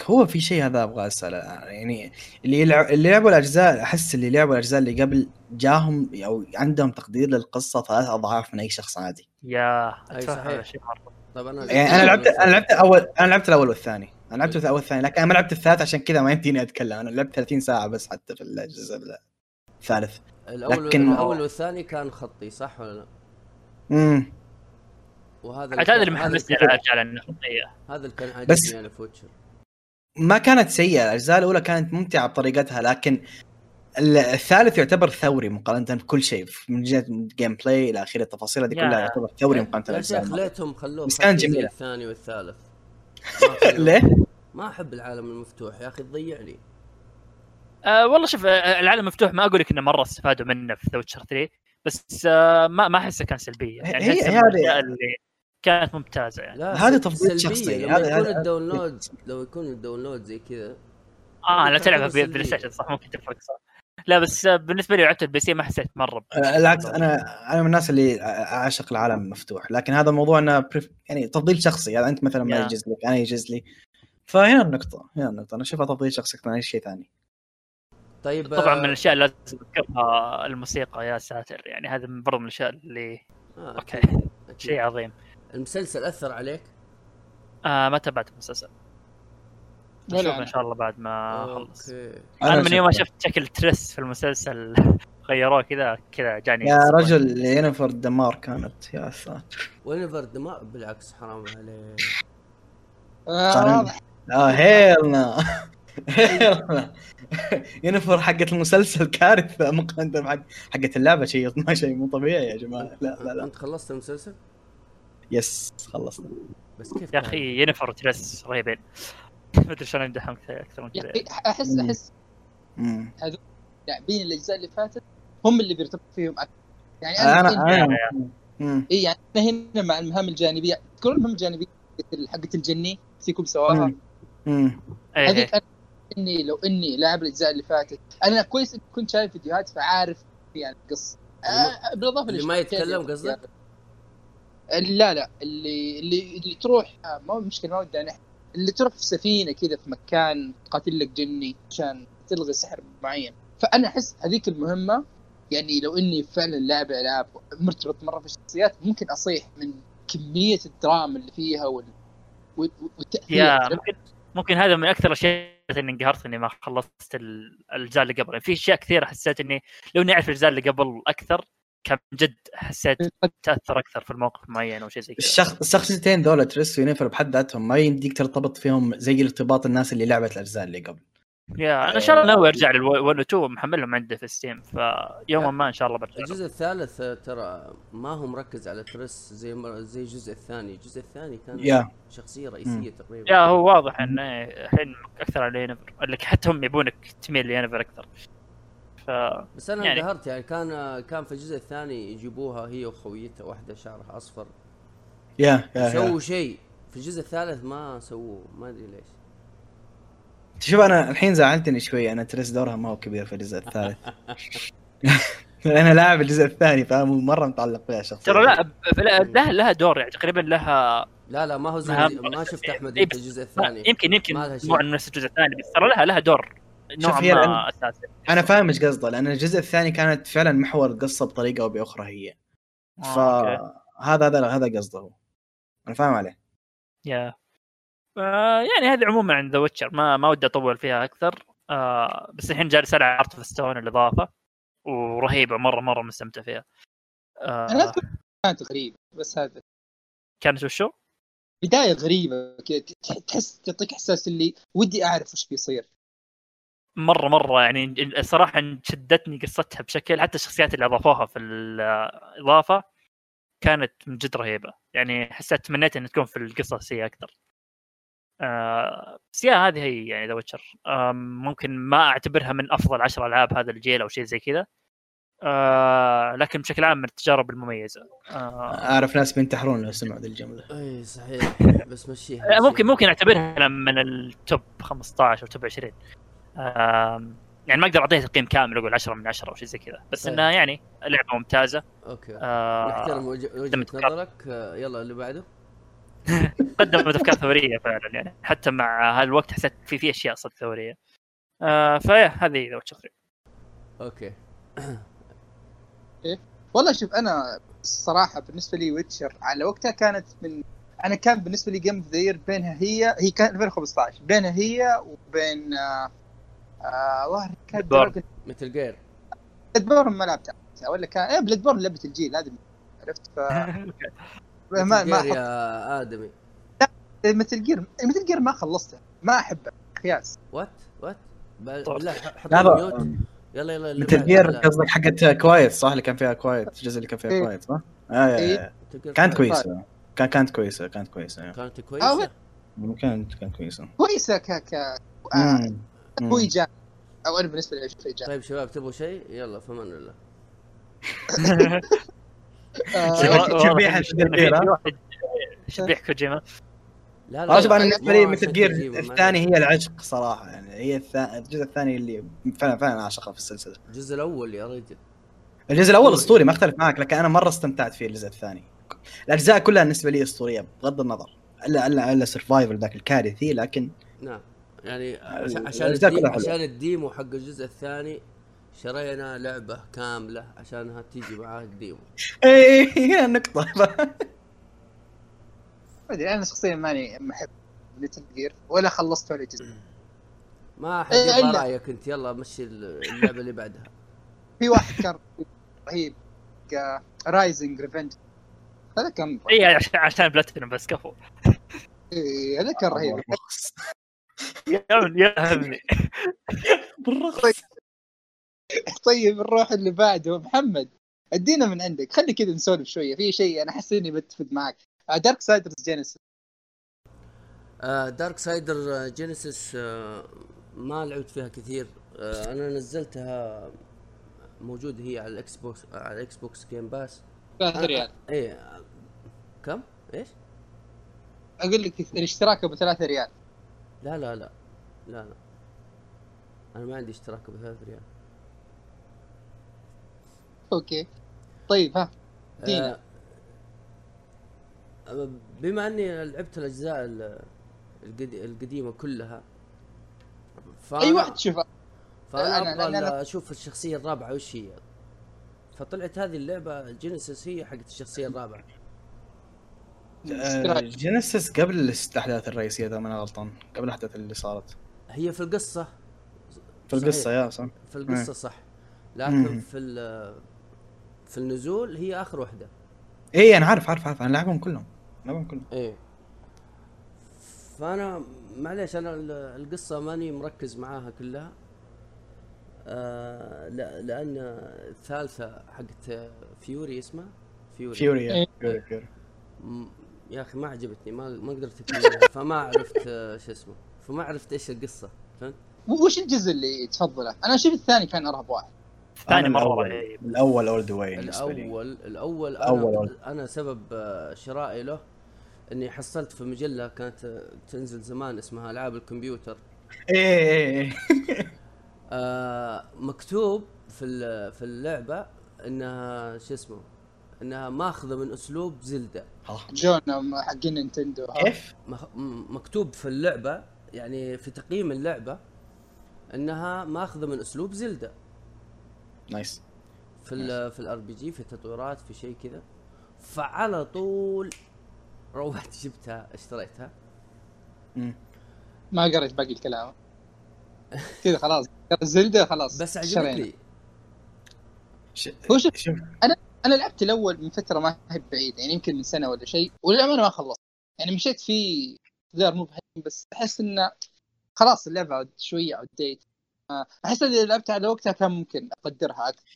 [SPEAKER 5] هو في شيء هذا أبغى أسأله يعني اللي يلعب اللي لعبوا الأجزاء أحس اللي لعبوا الأجزاء اللي قبل جاهم أو عندهم تقدير للقصة ثلاث أضعاف من أي شخص عادي.
[SPEAKER 3] يا. هذا الشيء مرة.
[SPEAKER 4] طيب أنا
[SPEAKER 5] يعني أنا لعبت أنا لعبت الأول أنا لعبت الأول والثاني. أنا لعبت الأول والثاني لكن أنا ما لعبت الثالث عشان كذا ما يمديني أتكلم. أنا لعبت 30 ساعة بس حتى في الجزء الثالث.
[SPEAKER 4] الأول
[SPEAKER 5] لكن-
[SPEAKER 4] الأول والثاني كان خطي صح ولا لا؟
[SPEAKER 5] امم
[SPEAKER 4] وهذا
[SPEAKER 3] هذا اللي
[SPEAKER 4] كان-
[SPEAKER 3] محمسني
[SPEAKER 4] كان-
[SPEAKER 3] على ارجع للنقطيه
[SPEAKER 4] هذا اللي كان
[SPEAKER 5] بس-
[SPEAKER 4] عاجبني أنا في Witcher
[SPEAKER 5] ما كانت سيئة الأجزاء الأولى كانت ممتعة بطريقتها لكن ال- الثالث يعتبر ثوري مقارنة بكل شيء من جهة ال gameplay إلى اخره التفاصيل هذه
[SPEAKER 3] يا-
[SPEAKER 5] كلها يعتبر ثوري
[SPEAKER 4] يا-
[SPEAKER 5] مقارنة
[SPEAKER 4] يا
[SPEAKER 5] بالأجزاء
[SPEAKER 4] شيخ
[SPEAKER 5] الماضية.
[SPEAKER 4] ليتهم خلوه
[SPEAKER 5] بس
[SPEAKER 4] زي
[SPEAKER 5] جميلة.
[SPEAKER 4] الثاني والثالث.
[SPEAKER 5] ليه؟
[SPEAKER 4] ما أحب العالم المفتوح يا أخي تضيع لي
[SPEAKER 3] آه والله شوف آه، العالم مفتوح ما أقول لك إنه مرة استفادوا منه في The Witcher 3 بس آه ما ما أحسه كان سلبية يعني
[SPEAKER 5] هي- هذه-
[SPEAKER 3] اللي كانت ممتازة يعني.
[SPEAKER 4] لا
[SPEAKER 5] هذا
[SPEAKER 4] سل-
[SPEAKER 5] تفضيل. شخصي. هذا-
[SPEAKER 4] يكون
[SPEAKER 5] هذا-
[SPEAKER 4] ال download لو يكون ال download زي كذا.
[SPEAKER 3] آه لا تلعبها. PlayStation صح؟ ممكن تفرق صح. لا بس آه، بالنسبة لي لعبت ال PC ما حسيت مرة ب-
[SPEAKER 5] آه، العكس أنا أنا من الناس اللي أعشق العالم المفتوح لكن هذا الموضوع إنه pref- يعني تفضيل شخصي. يعني أنت مثلا ما
[SPEAKER 3] يا.
[SPEAKER 5] يجوز لك أنا يجوز لي. فهنا النقطة هنا النقطة. أنا أشوفها تفضيل شخصي أكثر من أي شيء ثاني.
[SPEAKER 4] طيب
[SPEAKER 3] طبعا
[SPEAKER 4] آه،
[SPEAKER 3] من الأشياء اللي لازم اذكرها الموسيقى يا ساتر. يعني هذا من برضه من الأشياء اللي
[SPEAKER 4] آه، okay.
[SPEAKER 3] شيء عظيم.
[SPEAKER 4] المسلسل أثر عليك؟
[SPEAKER 3] آه ما تابعت المسلسل نشوف
[SPEAKER 1] أنا.
[SPEAKER 3] إن شاء الله بعد ما أخلص
[SPEAKER 4] okay
[SPEAKER 3] أنا من يوم ما. شفت شكل تريس في المسلسل غيروه كذا كذا جاني
[SPEAKER 5] يا. رجل ينيفر دمار كانت يا ساتر
[SPEAKER 4] وليفر ما بالعكس حرام عليك
[SPEAKER 1] آه. واضح
[SPEAKER 5] آه هيلنا هيلنا ينفر حقت المسلسل كارثة مقارنة بحق حقت اللعبة شيء ما شيء مو طبيعي يا جماعة لا لا لا
[SPEAKER 4] أنت خلصت المسلسل؟
[SPEAKER 5] يس خلصنا
[SPEAKER 4] بس كيف
[SPEAKER 3] يا؟ أخي ينفر وتريس رهيبين ما أدري شلون يمدحهم كثير أكثر من كذا
[SPEAKER 1] احس. أحس
[SPEAKER 5] مم.
[SPEAKER 1] لاعبين الأجزاء اللي فاتت هم اللي بيرتبط فيهم أكثر يعني
[SPEAKER 5] أنا
[SPEAKER 3] أنا
[SPEAKER 5] مم.
[SPEAKER 1] إي يعني إحنا هنا مع المهام الجانبية تذكرون المهام الجانبية حقت- الجني سيكم سواها.
[SPEAKER 3] إيه،
[SPEAKER 1] هذيك أنا إني لو إني لاعب الأجزاء اللي فاتت أنا كويس كنت شايف فيديوهات فعارف يعني القصة آه بالإضافة
[SPEAKER 4] اللي ما يتكلم قصدك؟
[SPEAKER 1] لا لا اللي اللي اللي تروح آه، ما مشكلة ما ودي اللي تروح في سفينة كذا في مكان تقاتل لك جني عشان تلغي سحر معين. فأنا أحس هذيك المهمة. يعني لو إني فعلا لاعب ألعاب مرتبط مرة في الشخصيات ممكن أصيح من كمية الدراما اللي فيها وال... وال- والتأثير.
[SPEAKER 3] يا ممكن ممكن هذا من أكثر الأشياء إني انقهرت إني ما خلصت ال- الأجزاء اللي قبل في أشياء كثيرة حسيت إني لو إني أعرف الأجزاء اللي قبل أكثر كان جد حسيت تأثر أكثر في الموقف معين أو شيء زي كذا.
[SPEAKER 5] الشخص الشخصيتين ذولا تريس وينفر بحد ذاتهم ما يمديك ترتبط فيهم زي ارتباط الناس اللي لعبت الأجزاء اللي قبل.
[SPEAKER 3] يا أنا إن شاء الله ناوي أرجع لل 1 و 2 محملهم عندي في Steam فيوما ما إن شاء الله برجع.
[SPEAKER 4] الجزء الثالث آه، ترى ما هو مركز على تريس زي مر... زي الجزء الثاني، الجزء الثاني كان
[SPEAKER 5] يا.
[SPEAKER 4] شخصية رئيسية تقريبا.
[SPEAKER 3] يا هو واضح إنه الحين أكثر على ينيفر حتى هم يبونك تميل لينيفر أكثر. ف
[SPEAKER 4] بس أنا
[SPEAKER 3] يعني-
[SPEAKER 4] انقهرت يعني كان كان في الجزء الثاني يجيبوها هي وخويتها واحدة شعرها أصفر.
[SPEAKER 5] يا يا,
[SPEAKER 4] سووا. شيء. في الجزء الثالث ما سووه ما أدري ليش.
[SPEAKER 5] شوف أنا الحين زعلتني شوي أنا تريس دورها ما هو كبير في الجزء الثالث. أنا لاعب الجزء الثاني فأنا مرة متعلق فيها شخصيا.
[SPEAKER 3] ترى لا لها لها دور يعني تقريبا لها
[SPEAKER 4] لا لا ما هو زي ما شفت أحمد
[SPEAKER 3] إيه
[SPEAKER 4] انت
[SPEAKER 3] بس-
[SPEAKER 4] الجزء الثاني.
[SPEAKER 3] يمكن يمكن. مو عن نفس الجزء الثاني بس ترى لها لها دور. نوعا
[SPEAKER 5] هي
[SPEAKER 3] ما أساسي.
[SPEAKER 5] أنا فاهم إيش قصده لأن الجزء الثاني كانت فعلا محور القصة بطريقة أو بأخرى هي.
[SPEAKER 3] آه،.
[SPEAKER 5] فهذا هذا هذا قصده هو. أنا فاهم عليه.
[SPEAKER 3] يا. آه يعني هذه عموما عند The Witcher ما ما ودي أطول فيها أكثر. آه بس الحين جالس ألعب Hearts of Stone الإضافة ورهيبة مره مرة مستمتع فيها.
[SPEAKER 1] أنا
[SPEAKER 3] آه
[SPEAKER 1] اذكر كانت غريبة بس هذا.
[SPEAKER 3] كانت وشو؟
[SPEAKER 1] بداية غريبة كذا تح- تحس تعطيك إحساس اللي ودي أعرف وش بيصير.
[SPEAKER 3] مرة مرة يعني الصراحه شدتني قصتها بشكل حتى الشخصيات اللي أضافوها في الإضافة كانت من جد رهيبة. يعني حسيت تمنيت إنها تكون في القصة الاساسيه أكثر. آه بس yeah هذه هي يعني The Witcher آه ممكن ما أعتبرها من أفضل عشر ألعاب هذا الجيل أو شيء زي كذا. آه لكن بشكل عام من التجارب المميزة. آه
[SPEAKER 5] أعرف ناس بينتحرون لو سمعوا ذي الجملة.
[SPEAKER 4] إي صحيح. بس مشيها
[SPEAKER 3] ممكن. ممكن أعتبرها من ال top 15 أو top 20 آم، يعني ما أقدر اعطيها تقييم كامل أقول 10 من 10 أو شيء زي كذا بس
[SPEAKER 4] طيب.
[SPEAKER 3] انها يعني لعبه ممتازة.
[SPEAKER 4] okay.
[SPEAKER 3] آه،
[SPEAKER 4] نحترم وجه-
[SPEAKER 3] وجهة
[SPEAKER 4] نظرك. آه، يلا اللي بعده.
[SPEAKER 3] قدمت أفكار ثورية فعلا يعني حتى مع هالوقت حسيت في في أشياء صدق ثورية. آه ف yeah هذه The Witcher 3
[SPEAKER 4] okay.
[SPEAKER 1] والله شوف أنا الصراحة بالنسبة لي Witcher على وقتها كانت من أنا كان بالنسبة لي game of the year بينها هي هي كانت 2015 بينها هي وبين آه ظهر. دراجون
[SPEAKER 4] Metal
[SPEAKER 1] Gear Bloodborne ما لعبتها ولا كان إيه Bloodborne لعبة الجيل هذه عرفت؟ ف ما ما
[SPEAKER 4] مثل جير
[SPEAKER 1] أحط-
[SPEAKER 4] يا آدمي.
[SPEAKER 1] مثل جير مثل جير ما خلصتها ما احبها قياس
[SPEAKER 4] وات وات ح- حط
[SPEAKER 5] لا
[SPEAKER 4] ميوت
[SPEAKER 5] لا.
[SPEAKER 4] يلا يلا
[SPEAKER 5] مثل. جير
[SPEAKER 4] لا،
[SPEAKER 5] قصدك حقت كوايت صح؟ اللي كان فيها كوايت الجزء اللي كان فيها
[SPEAKER 1] إيه.
[SPEAKER 5] كوايت صح؟ آه آه،
[SPEAKER 1] إيه.
[SPEAKER 5] آه. كانت. كويسة. كان كانت كويسة كانت كويسة
[SPEAKER 4] كانت
[SPEAKER 1] آه،
[SPEAKER 4] كويسة؟
[SPEAKER 5] كانت كانت كويسة.
[SPEAKER 1] كويسة ك ك آه،. هو إيجابي. أو أنا بالنسبة لي أشوفه إيجابي.
[SPEAKER 4] طيب شباب تبغوا شيء؟ يلا الله.
[SPEAKER 5] Metal Gear، ها؟
[SPEAKER 3] شبيح كوجيما
[SPEAKER 4] لا
[SPEAKER 5] والله شوف أنا
[SPEAKER 1] لا،
[SPEAKER 5] بالنسبة لي Metal
[SPEAKER 4] Gear
[SPEAKER 5] الثاني هي العشق صراحة يعني هي الجزء الثاني اللي فعلا فعلا أعشقه في السلسلة.
[SPEAKER 4] الجزء الأول يا رجل.
[SPEAKER 5] الجزء الأول أسطوري ما أختلف معك لكن أنا مرة استمتعت فيه الجزء الثاني. الأجزاء كلها بالنسبة لي أسطورية بغض النظر. الا الا الا Survive ذاك الكارثي لكن
[SPEAKER 4] نعم. يعني عشان عشان
[SPEAKER 5] الأجزاء
[SPEAKER 4] القديم
[SPEAKER 5] كلها حلوة.
[SPEAKER 4] عشان ال demo حق الجزء الثاني شرينا لعبة كاملة عشانها تيجي معاه ال demo
[SPEAKER 5] اي هي النقطه
[SPEAKER 1] ما أدري أنا شخصيا ماني محب Metal Gear ولا خلصت ولا جزء.
[SPEAKER 4] ما حد
[SPEAKER 1] إيه،
[SPEAKER 4] يبغى. رأيك أنت يلا مشي اللعبة اللي بعدها.
[SPEAKER 1] في واحد كان رهيب Rising Revenge هذا كان
[SPEAKER 3] اي عشان بلاتينوم بس كفو.
[SPEAKER 1] إيه، هذا كان رهيب.
[SPEAKER 3] يا يا همي
[SPEAKER 1] طيب. نروح اللي بعده. محمد ادينا من عندك. خلي كذا نسولف شوية. في شيء أنا أحس إني بتفق معك Darksiders
[SPEAKER 4] Genesis Darksiders Genesis ما لعبت فيها كثير. آه أنا نزلتها موجوده هي على ال Xbox على ال Xbox Game Pass
[SPEAKER 1] 3 ريال.
[SPEAKER 4] إيه. آه، كم؟ إيش؟
[SPEAKER 1] أقول لك الاشتراك أبو 3 ريال.
[SPEAKER 4] لا لا لا لا لا. أنا ما عندي اشتراك ب 3 ريال
[SPEAKER 1] okay. طيب ها. دينا.
[SPEAKER 4] آه، بما أني لعبت الأجزاء ال- القدي- القديمة كلها فأنا
[SPEAKER 1] أي واحد شوفها
[SPEAKER 4] فأنا
[SPEAKER 1] أنا-
[SPEAKER 4] أبغى
[SPEAKER 1] أنا-
[SPEAKER 4] أشوف الشخصية الرابعة وش هي. فطلعت هذه اللعبة Genesis هي حقت الشخصية
[SPEAKER 5] الرابعة. جينيسيس قبل الاحداث الرئيسية اذا ما أنا غلطان. قبل الأحداث اللي صارت.
[SPEAKER 4] هي في القصة.
[SPEAKER 5] في القصة
[SPEAKER 4] صحيح.
[SPEAKER 5] يا صح.
[SPEAKER 4] في القصة
[SPEAKER 5] مم.
[SPEAKER 4] صح. لكن
[SPEAKER 5] مم.
[SPEAKER 4] في ال- في النزول هي آخر واحدة.
[SPEAKER 5] اي أنا عارف عارف عارف. أنا لعبهم كلهم. لعبهم كلهم.
[SPEAKER 4] إيه. فأنا معليش أنا ال- القصة ماني مركز معاها كلها. آه لا لأن الثالثة حقت Fury اسمها؟ Fury,
[SPEAKER 5] Fury
[SPEAKER 1] إيه.
[SPEAKER 4] Fury يا أخي ما عجبتني ما ما قدرت أكملها فما عرفت آه، شو اسمه فما عرفت إيش القصة فهمت؟
[SPEAKER 1] وش الجزء اللي تفضله؟ أنا أشوف الثاني كان أرهب واحد
[SPEAKER 3] الثاني مرة
[SPEAKER 5] الأول all the way بالنسبة لي
[SPEAKER 4] الأول الأول
[SPEAKER 5] أول.
[SPEAKER 4] أنا أنا سبب آه، شرائي له إني حصلت في مجلة كانت آه، تنزل زمان اسمها ألعاب الكمبيوتر
[SPEAKER 5] إيه إيه إيه
[SPEAKER 4] آه مكتوب في ال- في اللعبة إنها شو اسمه إنها ماخذة من أسلوب Zelda.
[SPEAKER 5] ها.
[SPEAKER 1] جون حقين Nintendo. ها.
[SPEAKER 5] كيف؟
[SPEAKER 4] مكتوب في اللعبة يعني في تقييم اللعبة إنها ماخذة من أسلوب Zelda.
[SPEAKER 5] nice.
[SPEAKER 4] في ال في ال RPG في تطويرات في شيء كذا. فعلى طول روحت جبتها اشتريتها.
[SPEAKER 5] مم.
[SPEAKER 1] ما قريت باقي الكلام. كذا خلاص. زلدة خلاص.
[SPEAKER 4] بس. عجبتني.
[SPEAKER 5] ش-
[SPEAKER 1] هو شوف
[SPEAKER 5] شوف.
[SPEAKER 1] أنا لعبت الأول من فترة ما هي بعيدة يعني يمكن من سنة ولا شيء وللأمانة ما خلصت. يعني مشيت فيه دار مو بس أحس انه خلاص اللعبة شوية ابديت أحس اذا لعبتها على وقتها كان ممكن أقدرها أكثر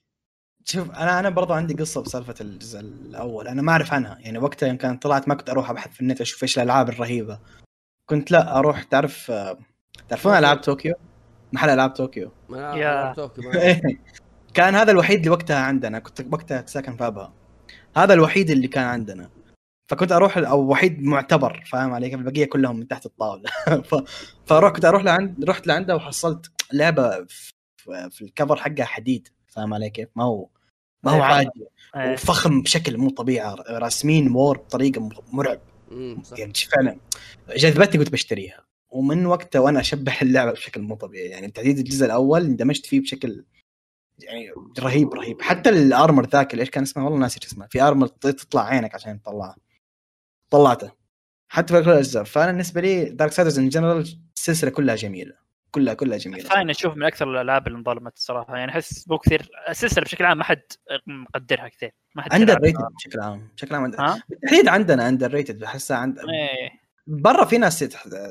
[SPEAKER 5] شوف أنا أنا برضو عندي قصة بسالفة الجزء الأول أنا ما أعرف عنها. يعني وقتها يوم كانت طلعت ما كنت أروح أبحث في النت أشوف إيش الألعاب الرهيبة. كنت لا أروح تعرف تعرفون ألعاب طوكيو محل ألعاب طوكيو
[SPEAKER 3] يا.
[SPEAKER 4] ما-
[SPEAKER 5] كان هذا الوحيد اللي وقتها عندنا كنت وقتها ساكن في أبها. هذا الوحيد اللي كان عندنا. فكنت أروح أو وحيد معتبر فاهم علي؟ كيف البقية كلهم من تحت الطاولة. ف... فاروح كنت أروح لعند رحت لعنده وحصلت لعبة في, في الكفر حقها حديد فاهم علي كيف؟ ما هو ما هو عادي. وفخم بشكل مو طبيعي راسمين وور بطريقة مرعب. يعني فعلا جذبتني قلت بشتريها. ومن وقتها وأنا أشبح اللعبة بشكل مو طبيعي. يعني تحديد الجزء الأول اندمجت فيه بشكل يعني رهيب رهيب. حتى ال armor ذاك اللي إيش كان اسمه؟ والله ناسي اسمه. في armor تطلع عينك عشان تطلعه. طلعته. حتى في كل الاجزاء فأنا بالنسبة لي Darksiders in general السلسلة كلها جميلة. كلها كلها جميلة.
[SPEAKER 3] fine أشوف من أكثر الألعاب اللي انظلمت الصراحة. يعني أحس مو كثير السلسلة بشكل عام ما حد مقدرها كثير. ما حد under.
[SPEAKER 5] rated بشكل عام. بشكل عام؟ بالتحديد عندنا underrated بحسها عند
[SPEAKER 3] إيه.
[SPEAKER 5] برا في ناس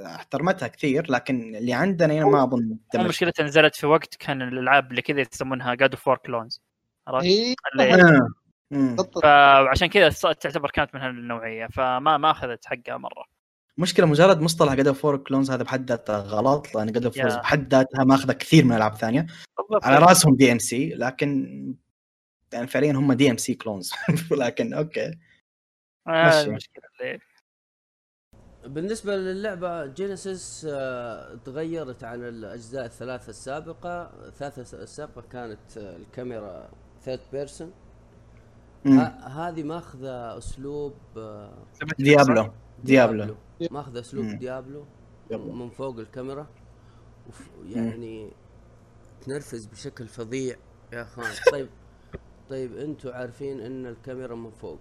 [SPEAKER 5] احترمتها كثير لكن اللي عندنا هنا ما أظن.
[SPEAKER 3] مشكلتها نزلت في وقت كان الألعاب اللي كذا يسمونها God of War clones عرفت؟ اللي-
[SPEAKER 5] آه.
[SPEAKER 1] بالضبط
[SPEAKER 3] فعشان كذا تعتبر كانت من هالنوعية فما ما أخذت حقها مرة.
[SPEAKER 5] مشكلة مجرد مصطلح God of War clones هذا بحد ذاته غلط لأن God
[SPEAKER 3] of.
[SPEAKER 5] بحد ذاتها ماخذه كثير من الالعاب الثانية
[SPEAKER 3] بالضبط.
[SPEAKER 5] على رأسهم DMC لكن يعني فعليا هم DMC clones لكن okay.
[SPEAKER 3] آه اللي
[SPEAKER 4] بالنسبة للعبة جينيسيس آه، تغيرت عن الأجزاء الثلاثة السابقة. الثلاثة السابقة كانت آه، الكاميرا third
[SPEAKER 5] person.
[SPEAKER 4] هذه ماخذة أسلوب آه،
[SPEAKER 5] ديابلو. ديابلو.
[SPEAKER 4] ماخذة أسلوب
[SPEAKER 5] مم.
[SPEAKER 4] ديابلو. من فوق الكاميرا. يعني تنرفز بشكل فظيع. يا أخوان. طيب طيب أنتم عارفين إن الكاميرا من فوق.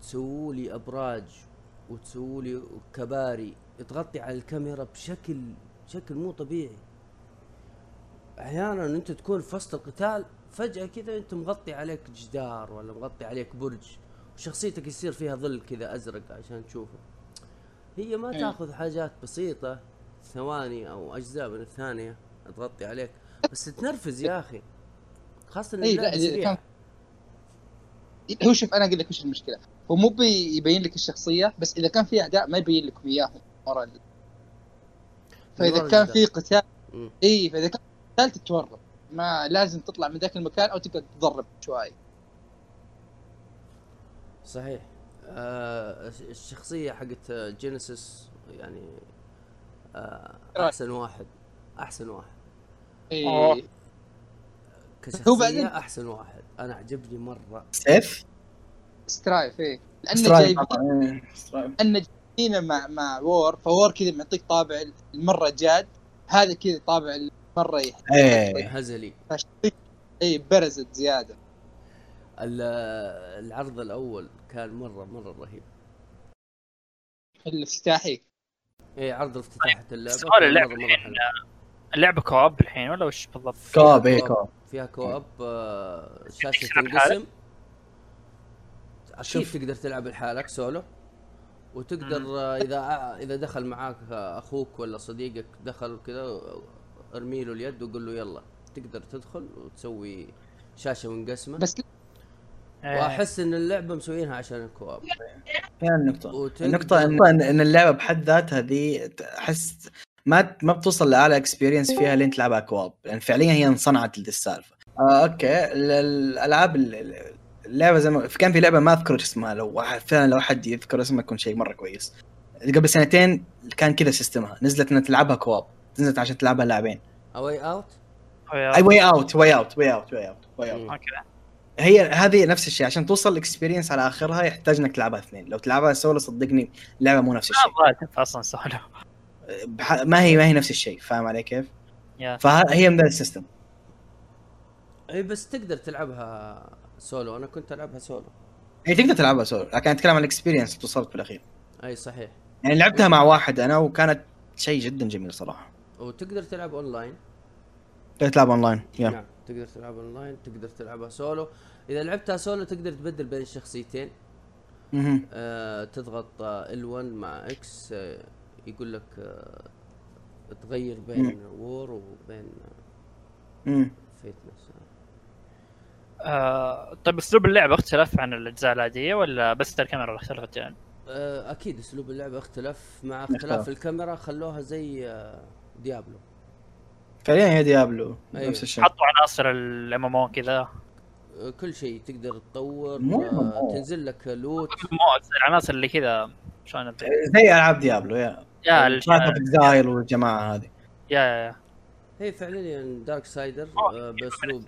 [SPEAKER 4] تسووا لي أبراج وتسووا لي كباري. تغطي على الكاميرا بشكل بشكل مو طبيعي. أحيانا أنت تكون في وسط القتال فجأة كذا أنت مغطي عليك جدار ولا مغطي عليك برج وشخصيتك يصير فيها ظل كذا أزرق عشان تشوفه. هي ما
[SPEAKER 1] إيه.
[SPEAKER 4] تأخذ حاجات بسيطة ثواني أو أجزاء من الثانية تغطي عليك. بس تنرفز يا أخي خاصة ان
[SPEAKER 1] اي لا هو شوف أنا أقول لك وش المشكلة. هو مو بيبين لك الشخصية بس إذا كان في أعداء ما يبين لكم اياهم ورا
[SPEAKER 4] فإذا
[SPEAKER 1] كان. في قتال. إي فإذا كان قتال تتورط. ما لازم تطلع من ذاك المكان أو تقعد تضرب شوي.
[SPEAKER 4] صحيح. آه الشخصية حقت جينيسيس يعني آه أحسن واحد. أحسن واحد.
[SPEAKER 1] إي.
[SPEAKER 4] كشخصية
[SPEAKER 1] بعدين-
[SPEAKER 4] أحسن واحد. أنا عجبني مرة.
[SPEAKER 5] سيف؟
[SPEAKER 1] سترايف إي
[SPEAKER 5] لأن
[SPEAKER 1] جايبين. لأن جايبينه مع مع وور فوور كذا معطيك طابع المرة جاد هذا كذا طابع المرة يح-
[SPEAKER 5] إيه.
[SPEAKER 4] هزلي.
[SPEAKER 1] اي برزت زيادة.
[SPEAKER 4] ال- العرض الأول كان مرة مرة رهيب.
[SPEAKER 1] الافتتاحي.
[SPEAKER 4] اي عرض افتتاح اللعبة
[SPEAKER 3] سؤال
[SPEAKER 4] كان
[SPEAKER 3] اللعبة
[SPEAKER 4] مرة-
[SPEAKER 3] الحين. اللعبة co-op الحين ولا وش بالضبط؟
[SPEAKER 5] co-op إيه co-op
[SPEAKER 4] فيها co-op آه،
[SPEAKER 3] شاشة؟
[SPEAKER 4] تنقسم أكيد.
[SPEAKER 5] شوف.
[SPEAKER 4] تقدر تلعب لحالك سولو وتقدر إذا إذا دخل معاك أخوك ولا صديقك دخل كذا ارمي له اليد وقول له يلا تقدر تدخل وتسوي شاشة منقسمة.
[SPEAKER 1] بس.
[SPEAKER 4] وأحس إن اللعبة مسوينها عشان ال co-op.
[SPEAKER 5] هي النقطة.
[SPEAKER 4] وتقدر-
[SPEAKER 5] النقطة إن- إن ان اللعبة بحد ذاتها ذي أحس ما ما بتوصل لأعلى experience فيها لين تلعبها co-op لأن فعليا هي انصنعت لدي السالفة. آه okay ال- الألعاب ال- ال- اللعبة زي ما كان في لعبة ما أذكر اسمها لو واحد فعلا لو أحد يذكر اسمها يكون شيء مرة كويس. قبل سنتين كان كذا سيستمها نزلت إنها تلعبها كواب. نزلت عشان تلعبها لاعبين.
[SPEAKER 4] اواي اوت
[SPEAKER 5] أي واي اوت واي اوت واي اوت واي اوت واي اوت
[SPEAKER 3] أوكي.
[SPEAKER 5] هي هذه نفس الشيء. عشان توصل الاكسبيرينس على آخرها يحتاج إنك تلعبها اثنين. لو تلعبها سولو صدقني اللعبه مو نفس الشيء.
[SPEAKER 3] ما أصلا سولو.
[SPEAKER 5] ما هي ما هي نفس الشيء. فاهم علي كيف؟ فهي من ذا السيستم
[SPEAKER 4] اي بس تقدر تلعبها سولو أنا كنت ألعبها سولو.
[SPEAKER 5] هي تقدر تلعبها سولو لكن أتكلم عن ال experience اللي توصلت بالاخير
[SPEAKER 4] أي صحيح.
[SPEAKER 5] يعني لعبتها مع واحد أنا وكانت شيء جدا جميل صراحة.
[SPEAKER 4] وتقدر تلعب أونلاين؟
[SPEAKER 5] تقدر تلعب online yeah.
[SPEAKER 4] نعم تقدر تلعب أونلاين تقدر تلعبها سولو. إذا لعبتها سولو تقدر تبدل بين الشخصيتين. آه تضغط ال1 مع X آه يقول لك آه تغير بين وور وبين
[SPEAKER 5] مم.
[SPEAKER 4] فيتنس
[SPEAKER 3] آه طيب أسلوب اللعبه اختلف عن الأجزاء العادية ولا بس الكاميرا اللي اختلفت يعني؟
[SPEAKER 4] آه أكيد أسلوب اللعبه اختلف مع اختلاف
[SPEAKER 5] اختلف.
[SPEAKER 4] الكاميرا خلوها زي آه ديابلو
[SPEAKER 5] فعليا هي ديابلو
[SPEAKER 4] أيوه.
[SPEAKER 5] نفس الشيء
[SPEAKER 3] حطوا عناصر ال MMO كذا
[SPEAKER 4] آه كل شيء تقدر تطور
[SPEAKER 5] مو
[SPEAKER 4] آه. تنزل لك loot
[SPEAKER 3] مو العناصر اللي كذا شلون؟
[SPEAKER 5] زي ألعاب ديابلو يا Path of Exile والجماعة هذه
[SPEAKER 3] yeah yeah yeah
[SPEAKER 4] هي فعليا دارك سايدر آه بأسلوب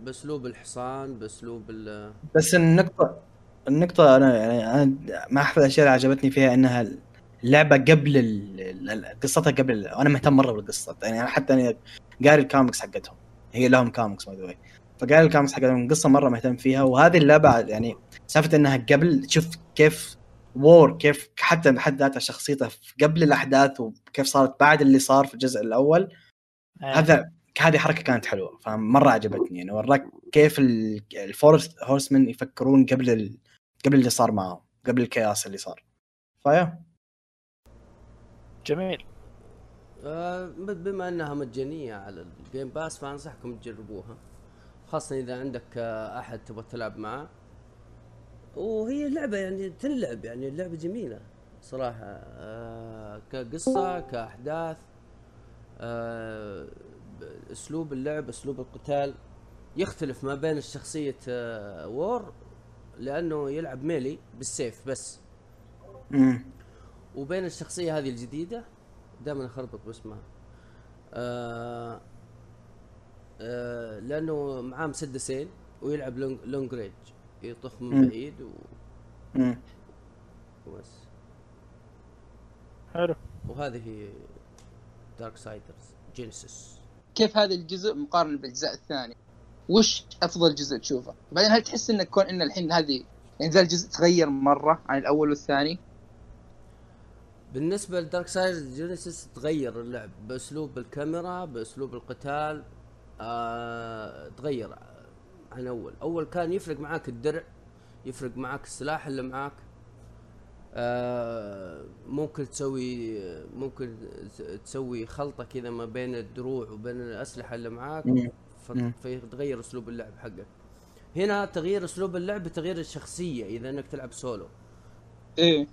[SPEAKER 4] بأسلوب الحصان بأسلوب ال
[SPEAKER 5] بس النقطة النقطة أنا يعني أنا ما أحد الأشياء اللي عجبتني فيها إنها اللعبة قبل ال- ال- قصتها قبل وأنا مهتم مرة بالقصة. يعني أنا حتى أنا قاري الكوميكس حقتهم. هي لهم comics by the فقاري الكوميكس حقتهم القصة مرة مهتم فيها. وهذه اللعبة يعني سالفة إنها قبل تشوف كيف وور كيف حتى بحد ذاتها شخصيته قبل الأحداث وكيف صارت بعد اللي صار في الجزء الأول. هذا هذه حركة كانت حلوة فمرة عجبتني. يعني وراك كيف ال- ال Four Horsemen يفكرون قبل ال... قبل اللي صار معهم قبل ال chaos اللي صار. ف yeah.
[SPEAKER 3] جميل.
[SPEAKER 4] آه بما انها مجانية على ال Game Pass فأنصحكم تجربوها. خاصة إذا عندك آه أحد تبغى تلعب معه. وهي لعبة يعني تنلعب يعني اللعبه جميلة صراحة. آه كقصة كأحداث. آه أسلوب اللعب أسلوب القتال يختلف ما بين الشخصية آه وور لأنه يلعب ميلي بالسيف بس.
[SPEAKER 5] امم
[SPEAKER 4] وبين الشخصية هذه الجديدة دائما أخربط باسمها آه آه لأنه معاه مسدسين ويلعب long, long range يطخ من
[SPEAKER 5] مم.
[SPEAKER 4] بعيد و-
[SPEAKER 5] امم
[SPEAKER 4] وبس.
[SPEAKER 3] حلو.
[SPEAKER 4] وهذه هي دارك سايدرز جينيسيس
[SPEAKER 1] كيف هذا الجزء مقارنة بالأجزاء الثانية؟ وش أفضل جزء تشوفه؟ بعدين هل تحس انك كون إن الحين هذه يعني ذا الجزء تغير مرة عن الأول والثاني؟
[SPEAKER 4] بالنسبة لدارك سايدرز جينيسيس تغير اللعب بأسلوب الكاميرا بأسلوب القتال آه تغير عن أول. أول كان يفرق معاك الدرع يفرق معاك السلاح اللي معاك. ممكن تسوي ممكن تسوي خلطة كذا ما بين الدروع وبين الأسلحة اللي معاك
[SPEAKER 5] مم.
[SPEAKER 4] ف-
[SPEAKER 5] مم.
[SPEAKER 4] فيتغير أسلوب اللعب حقك هنا تغيير أسلوب اللعب بتغيير الشخصية إذا إنك تلعب سولو
[SPEAKER 1] إيه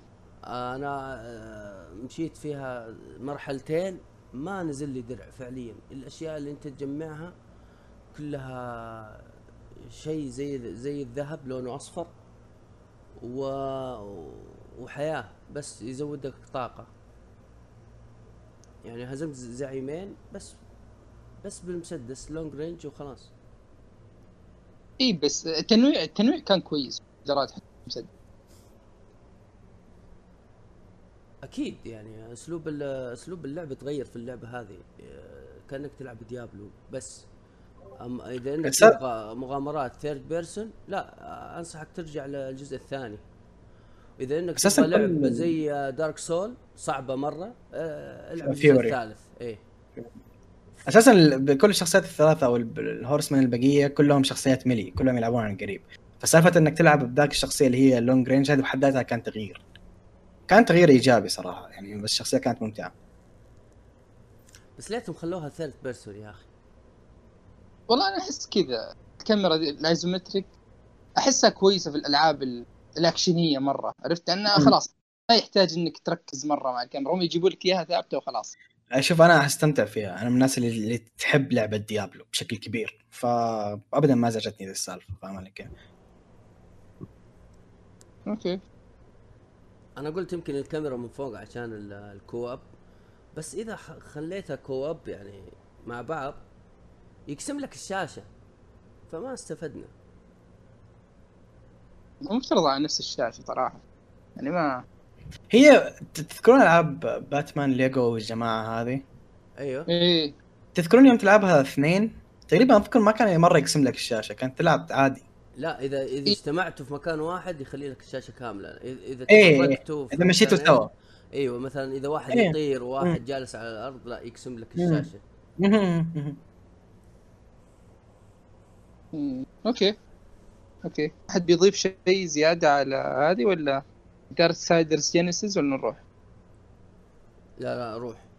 [SPEAKER 4] أنا آه، مشيت فيها مرحلتين ما نزل لي درع فعليا الأشياء اللي أنت تجمعها كلها شيء زي زي الذهب لونه أصفر و وحياة بس يزودك طاقة. يعني هزمت زعيمين بس بس بالمسدس long range وخلاص.
[SPEAKER 1] إيه بس التنويع التنويع كان كويس درات حتى مسدس.
[SPEAKER 4] أكيد يعني أسلوب ال- أسلوب اللعب تغير في اللعبة هذه. كأنك تلعب ديابلو بس. أما إذا انك تبغى مغامرات third person لا أنصحك ترجع للجزء الثاني. إذا
[SPEAKER 5] إنك
[SPEAKER 4] تبغى لعبة زي دارك سول صعبة مرة آه، العب الجزء
[SPEAKER 5] فيوري.
[SPEAKER 4] الثالث.
[SPEAKER 5] إيه. أساسا بكل الشخصيات الثلاثة أو ال Horsemen البقية كلهم شخصيات melee كلهم يلعبون عن قريب. فسالفة إنك تلعب بذاك الشخصية اللي هي ال long range هذه بحد ذاتها كان تغيير. كان تغيير إيجابي صراحة يعني بس الشخصية كانت ممتعة.
[SPEAKER 4] بس ليتهم خلوها third person يا أخي.
[SPEAKER 1] والله أنا أحس كذا الكاميرا دي ال isometric أحسها كويسة في الألعاب ال- الأكشنية مرة. عرفت؟ انها
[SPEAKER 5] مم.
[SPEAKER 1] خلاص ما يحتاج إنك تركز مرة مع الكاميرا. هم يجيبوا لك إياها ثابتة وخلاص.
[SPEAKER 5] شوف أنا أستمتع فيها. أنا من الناس اللي, اللي تحب لعبة ديابلو بشكل كبير. فابدا ما زعجتني ذي السالفة فاهم علي كيف؟
[SPEAKER 1] okay.
[SPEAKER 4] أنا قلت يمكن الكاميرا من فوق عشان ال- ال co-op. بس إذا خ- خليتها co-op يعني مع بعض يقسم لك الشاشة. فما استفدنا.
[SPEAKER 1] مفترض على نفس الشاشة صراحة يعني ما
[SPEAKER 5] هي تذكرون ألعاب باتمان ليجو والجماعة هذه؟
[SPEAKER 4] أيوه
[SPEAKER 1] إيه
[SPEAKER 5] تذكرون يوم تلعبها اثنين تقريبا أذكر ما كان مرة يقسم لك الشاشة كانت تلعب عادي
[SPEAKER 4] لا إذا إذا اجتمعتوا في مكان واحد يخلي لك الشاشة كاملة إذا- إذا
[SPEAKER 5] إيه،
[SPEAKER 4] تفرقتوا في
[SPEAKER 5] إذا مشيتوا سوا
[SPEAKER 4] أيوه مثلا إذا واحد
[SPEAKER 5] إيه.
[SPEAKER 4] يطير وواحد
[SPEAKER 5] مم.
[SPEAKER 4] جالس على الأرض لا يقسم لك
[SPEAKER 5] مم.
[SPEAKER 4] الشاشة
[SPEAKER 5] مهم.
[SPEAKER 1] مم. okay okay. أحد بيضيف شيء زيادة على هذه ولا دارك سايدرز جينيسيس ولا نروح؟
[SPEAKER 4] لا لا روح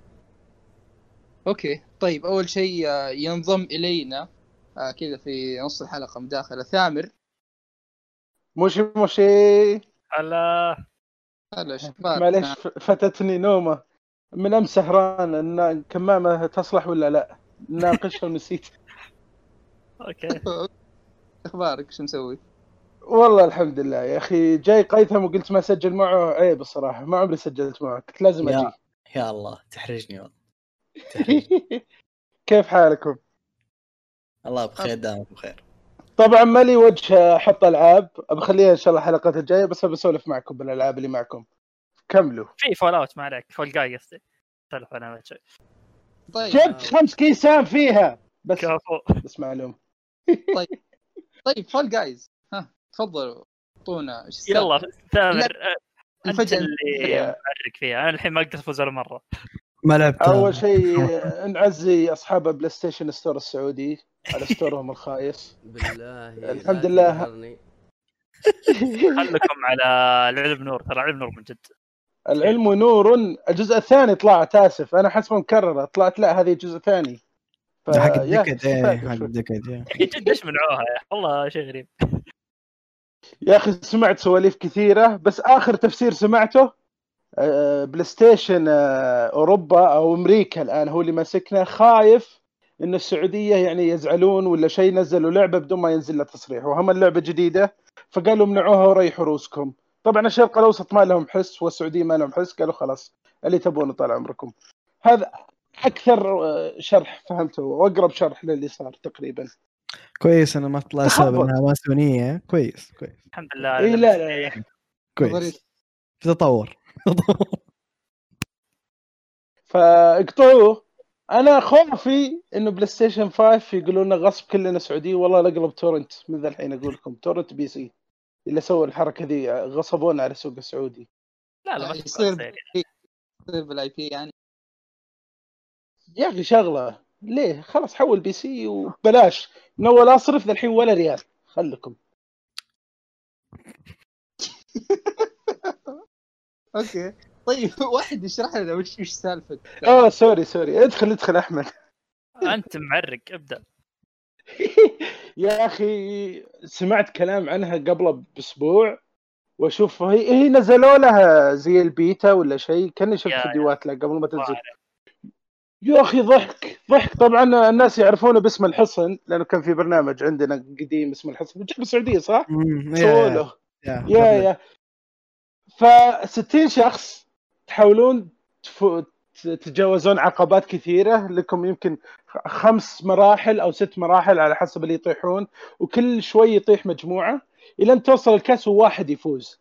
[SPEAKER 1] okay. طيب أول شيء آه، ينضم إلينا آه، كذا في نص الحلقة مداخلة. ثامر.
[SPEAKER 6] موشي موشي.
[SPEAKER 3] هلا.
[SPEAKER 1] هلا؟
[SPEAKER 6] معليش ف- فاتتني نومة. من أمس سهران إن كمامة تصلح ولا لا؟ ناقشها ونسيت.
[SPEAKER 3] أوكي.
[SPEAKER 1] أخبارك؟ شو مسوي؟
[SPEAKER 6] والله الحمد لله يا أخي. جاي قيثم وقلت ما أسجل معه. عيب الصراحة ما عمري سجلت معه. كنت لازم
[SPEAKER 5] يا.
[SPEAKER 6] أجي.
[SPEAKER 5] يا الله تحرجني والله.
[SPEAKER 6] كيف حالكم؟
[SPEAKER 5] الله بخير دامك بخير.
[SPEAKER 6] طبعا ما لي وجه أحط ألعاب. بخليها إن شاء الله الحلقات الجاية بس بسولف معكم بالألعاب اللي معكم. كملوا.
[SPEAKER 3] في Fallout ما عليك Fall Guy قصدي. سولف أنا شيء
[SPEAKER 1] طيب.
[SPEAKER 6] جبت خمس كيسان فيها. بس
[SPEAKER 3] كفو.
[SPEAKER 6] بس معلوم.
[SPEAKER 1] طيب. Fall Guys ها تفضلوا أعطونا إيش السالفة؟
[SPEAKER 3] يلا ثامر
[SPEAKER 1] أنت
[SPEAKER 3] اللي. معرق فيها. أنا الحين ما أقدر أفوز ولا مرة.
[SPEAKER 5] ما لعبت
[SPEAKER 6] أول شيء نعزي أصحاب PlayStation Store السعودي على store هم الخايس.
[SPEAKER 4] بالله
[SPEAKER 6] الحمد لله.
[SPEAKER 3] خلكم على العلم نور ترى علم نور من جد.
[SPEAKER 6] العلم نور الجزء الثاني طلعت آسف. أنا حسبه مكررة. طلعت لا هذه جزء ثاني ف-
[SPEAKER 5] حق الضغط إيه
[SPEAKER 3] حق. الضغط جد إيش منعوها؟ والله شيء غريب
[SPEAKER 6] يا أخي سمعت سواليف كثيرة بس آخر تفسير سمعته آه، PlayStation آه، أوروبا أو أمريكا الآن هو اللي ماسكنا خايف إن السعودية يعني يزعلون ولا شيء نزلوا لعبة بدون ما ينزل لها تصريح وهم اللعبة جديدة فقالوا منعوها وريحوا روسكم طبعا الشرق الأوسط ما لهم حس والسعودية ما لهم حس قالوا خلاص اللي تبونه طال عمركم هذا أكثر آه، شرح فهمته واقرب شرح للي صار تقريبا.
[SPEAKER 5] كويس انه ما طلع سبب. إنها ماسونية. كويس كويس.
[SPEAKER 3] الحمد لله
[SPEAKER 6] إي لا لا, لا.
[SPEAKER 5] كويس. في تطور.
[SPEAKER 6] فاقطعوه. أنا خوفي إنه PlayStation 5 يقولون لنا غصب كلنا سعوديين. والله نقلب torrent من ذا الحين أقول لكم. torrent PC. اللي سووا الحركة ذي غصبونا على السوق السعودي.
[SPEAKER 3] لا لا ما
[SPEAKER 1] يصير
[SPEAKER 3] يصير.
[SPEAKER 1] يصير بال IP يعني.
[SPEAKER 6] يا أخي شغلة. ليه؟ خلاص حول PC وبلاش. من اول اصرف ذا الحين ولا ريال. خلكم.
[SPEAKER 1] okay. طيب واحد يشرح لنا وش وش سالفة؟
[SPEAKER 6] آه sorry sorry. ادخل ادخل أحمد.
[SPEAKER 3] أنت معرق ابدأ.
[SPEAKER 6] يا أخي سمعت كلام عنها قبل بأسبوع وأشوف هي, هي نزلوا لها زي البيتا ولا شيء. كأني شفت فيديوهات لها قبل ما تنزل. يا أخي ضحك ضحك. طبعا الناس يعرفونه باسم الحصن لأنه كان في برنامج عندنا قديم اسمه الحصن. بتجيب السعودية صح؟ سووا
[SPEAKER 5] يا-
[SPEAKER 6] له
[SPEAKER 5] يا-
[SPEAKER 6] يا ف 60 شخص تحاولون تتجاوزون عقبات كثيرة لكم يمكن خمس مراحل أو ست مراحل على حسب اللي يطيحون وكل شوي يطيح مجموعة. إلى أن توصل الكأس وواحد يفوز.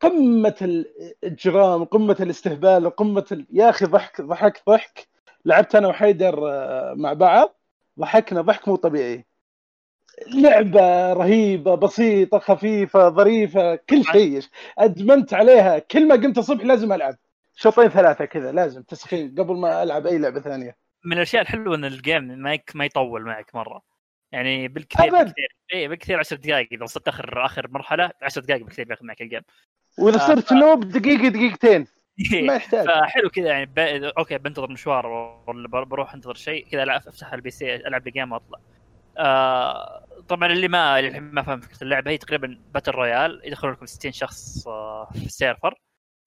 [SPEAKER 6] قمة الإجرام قمة الاستهبال قمة ال... يا أخي ضحك ضحك ضحك. لعبت أنا وحيدر آه، مع بعض. ضحكنا ضحك مو طبيعي. لعبة رهيبة بسيطة خفيفة ظريفة كل شيء. أدمنت عليها. كل ما قمت الصبح لازم ألعب. شوطين ثلاثة كذا لازم تسخين قبل ما ألعب أي لعبة ثانية.
[SPEAKER 3] من الأشياء الحلوة إن ال game ما ما يطول معك مرة. يعني بالكثير
[SPEAKER 6] أبد.
[SPEAKER 3] بالكثير اي بالكثير 10 دقائق إذا وصلت آخر آخر مرحلة 10 دقائق بالكثير بياخذ معك ال
[SPEAKER 6] game.
[SPEAKER 3] وإذا آه،
[SPEAKER 6] صرت noob دقيقة دقيقتين. ما يحتاج.
[SPEAKER 3] فحلو كذا يعني ب... okay بنتظر مشوار ولا بر- بروح أنتظر شيء كذا لا أفتح ال PC ألعب ال game وأطلع. آه طبعا اللي ما اللي ما فهم فكرة اللعبة هي تقريبا battle royale يدخلون لكم 60 شخص آه في ال server.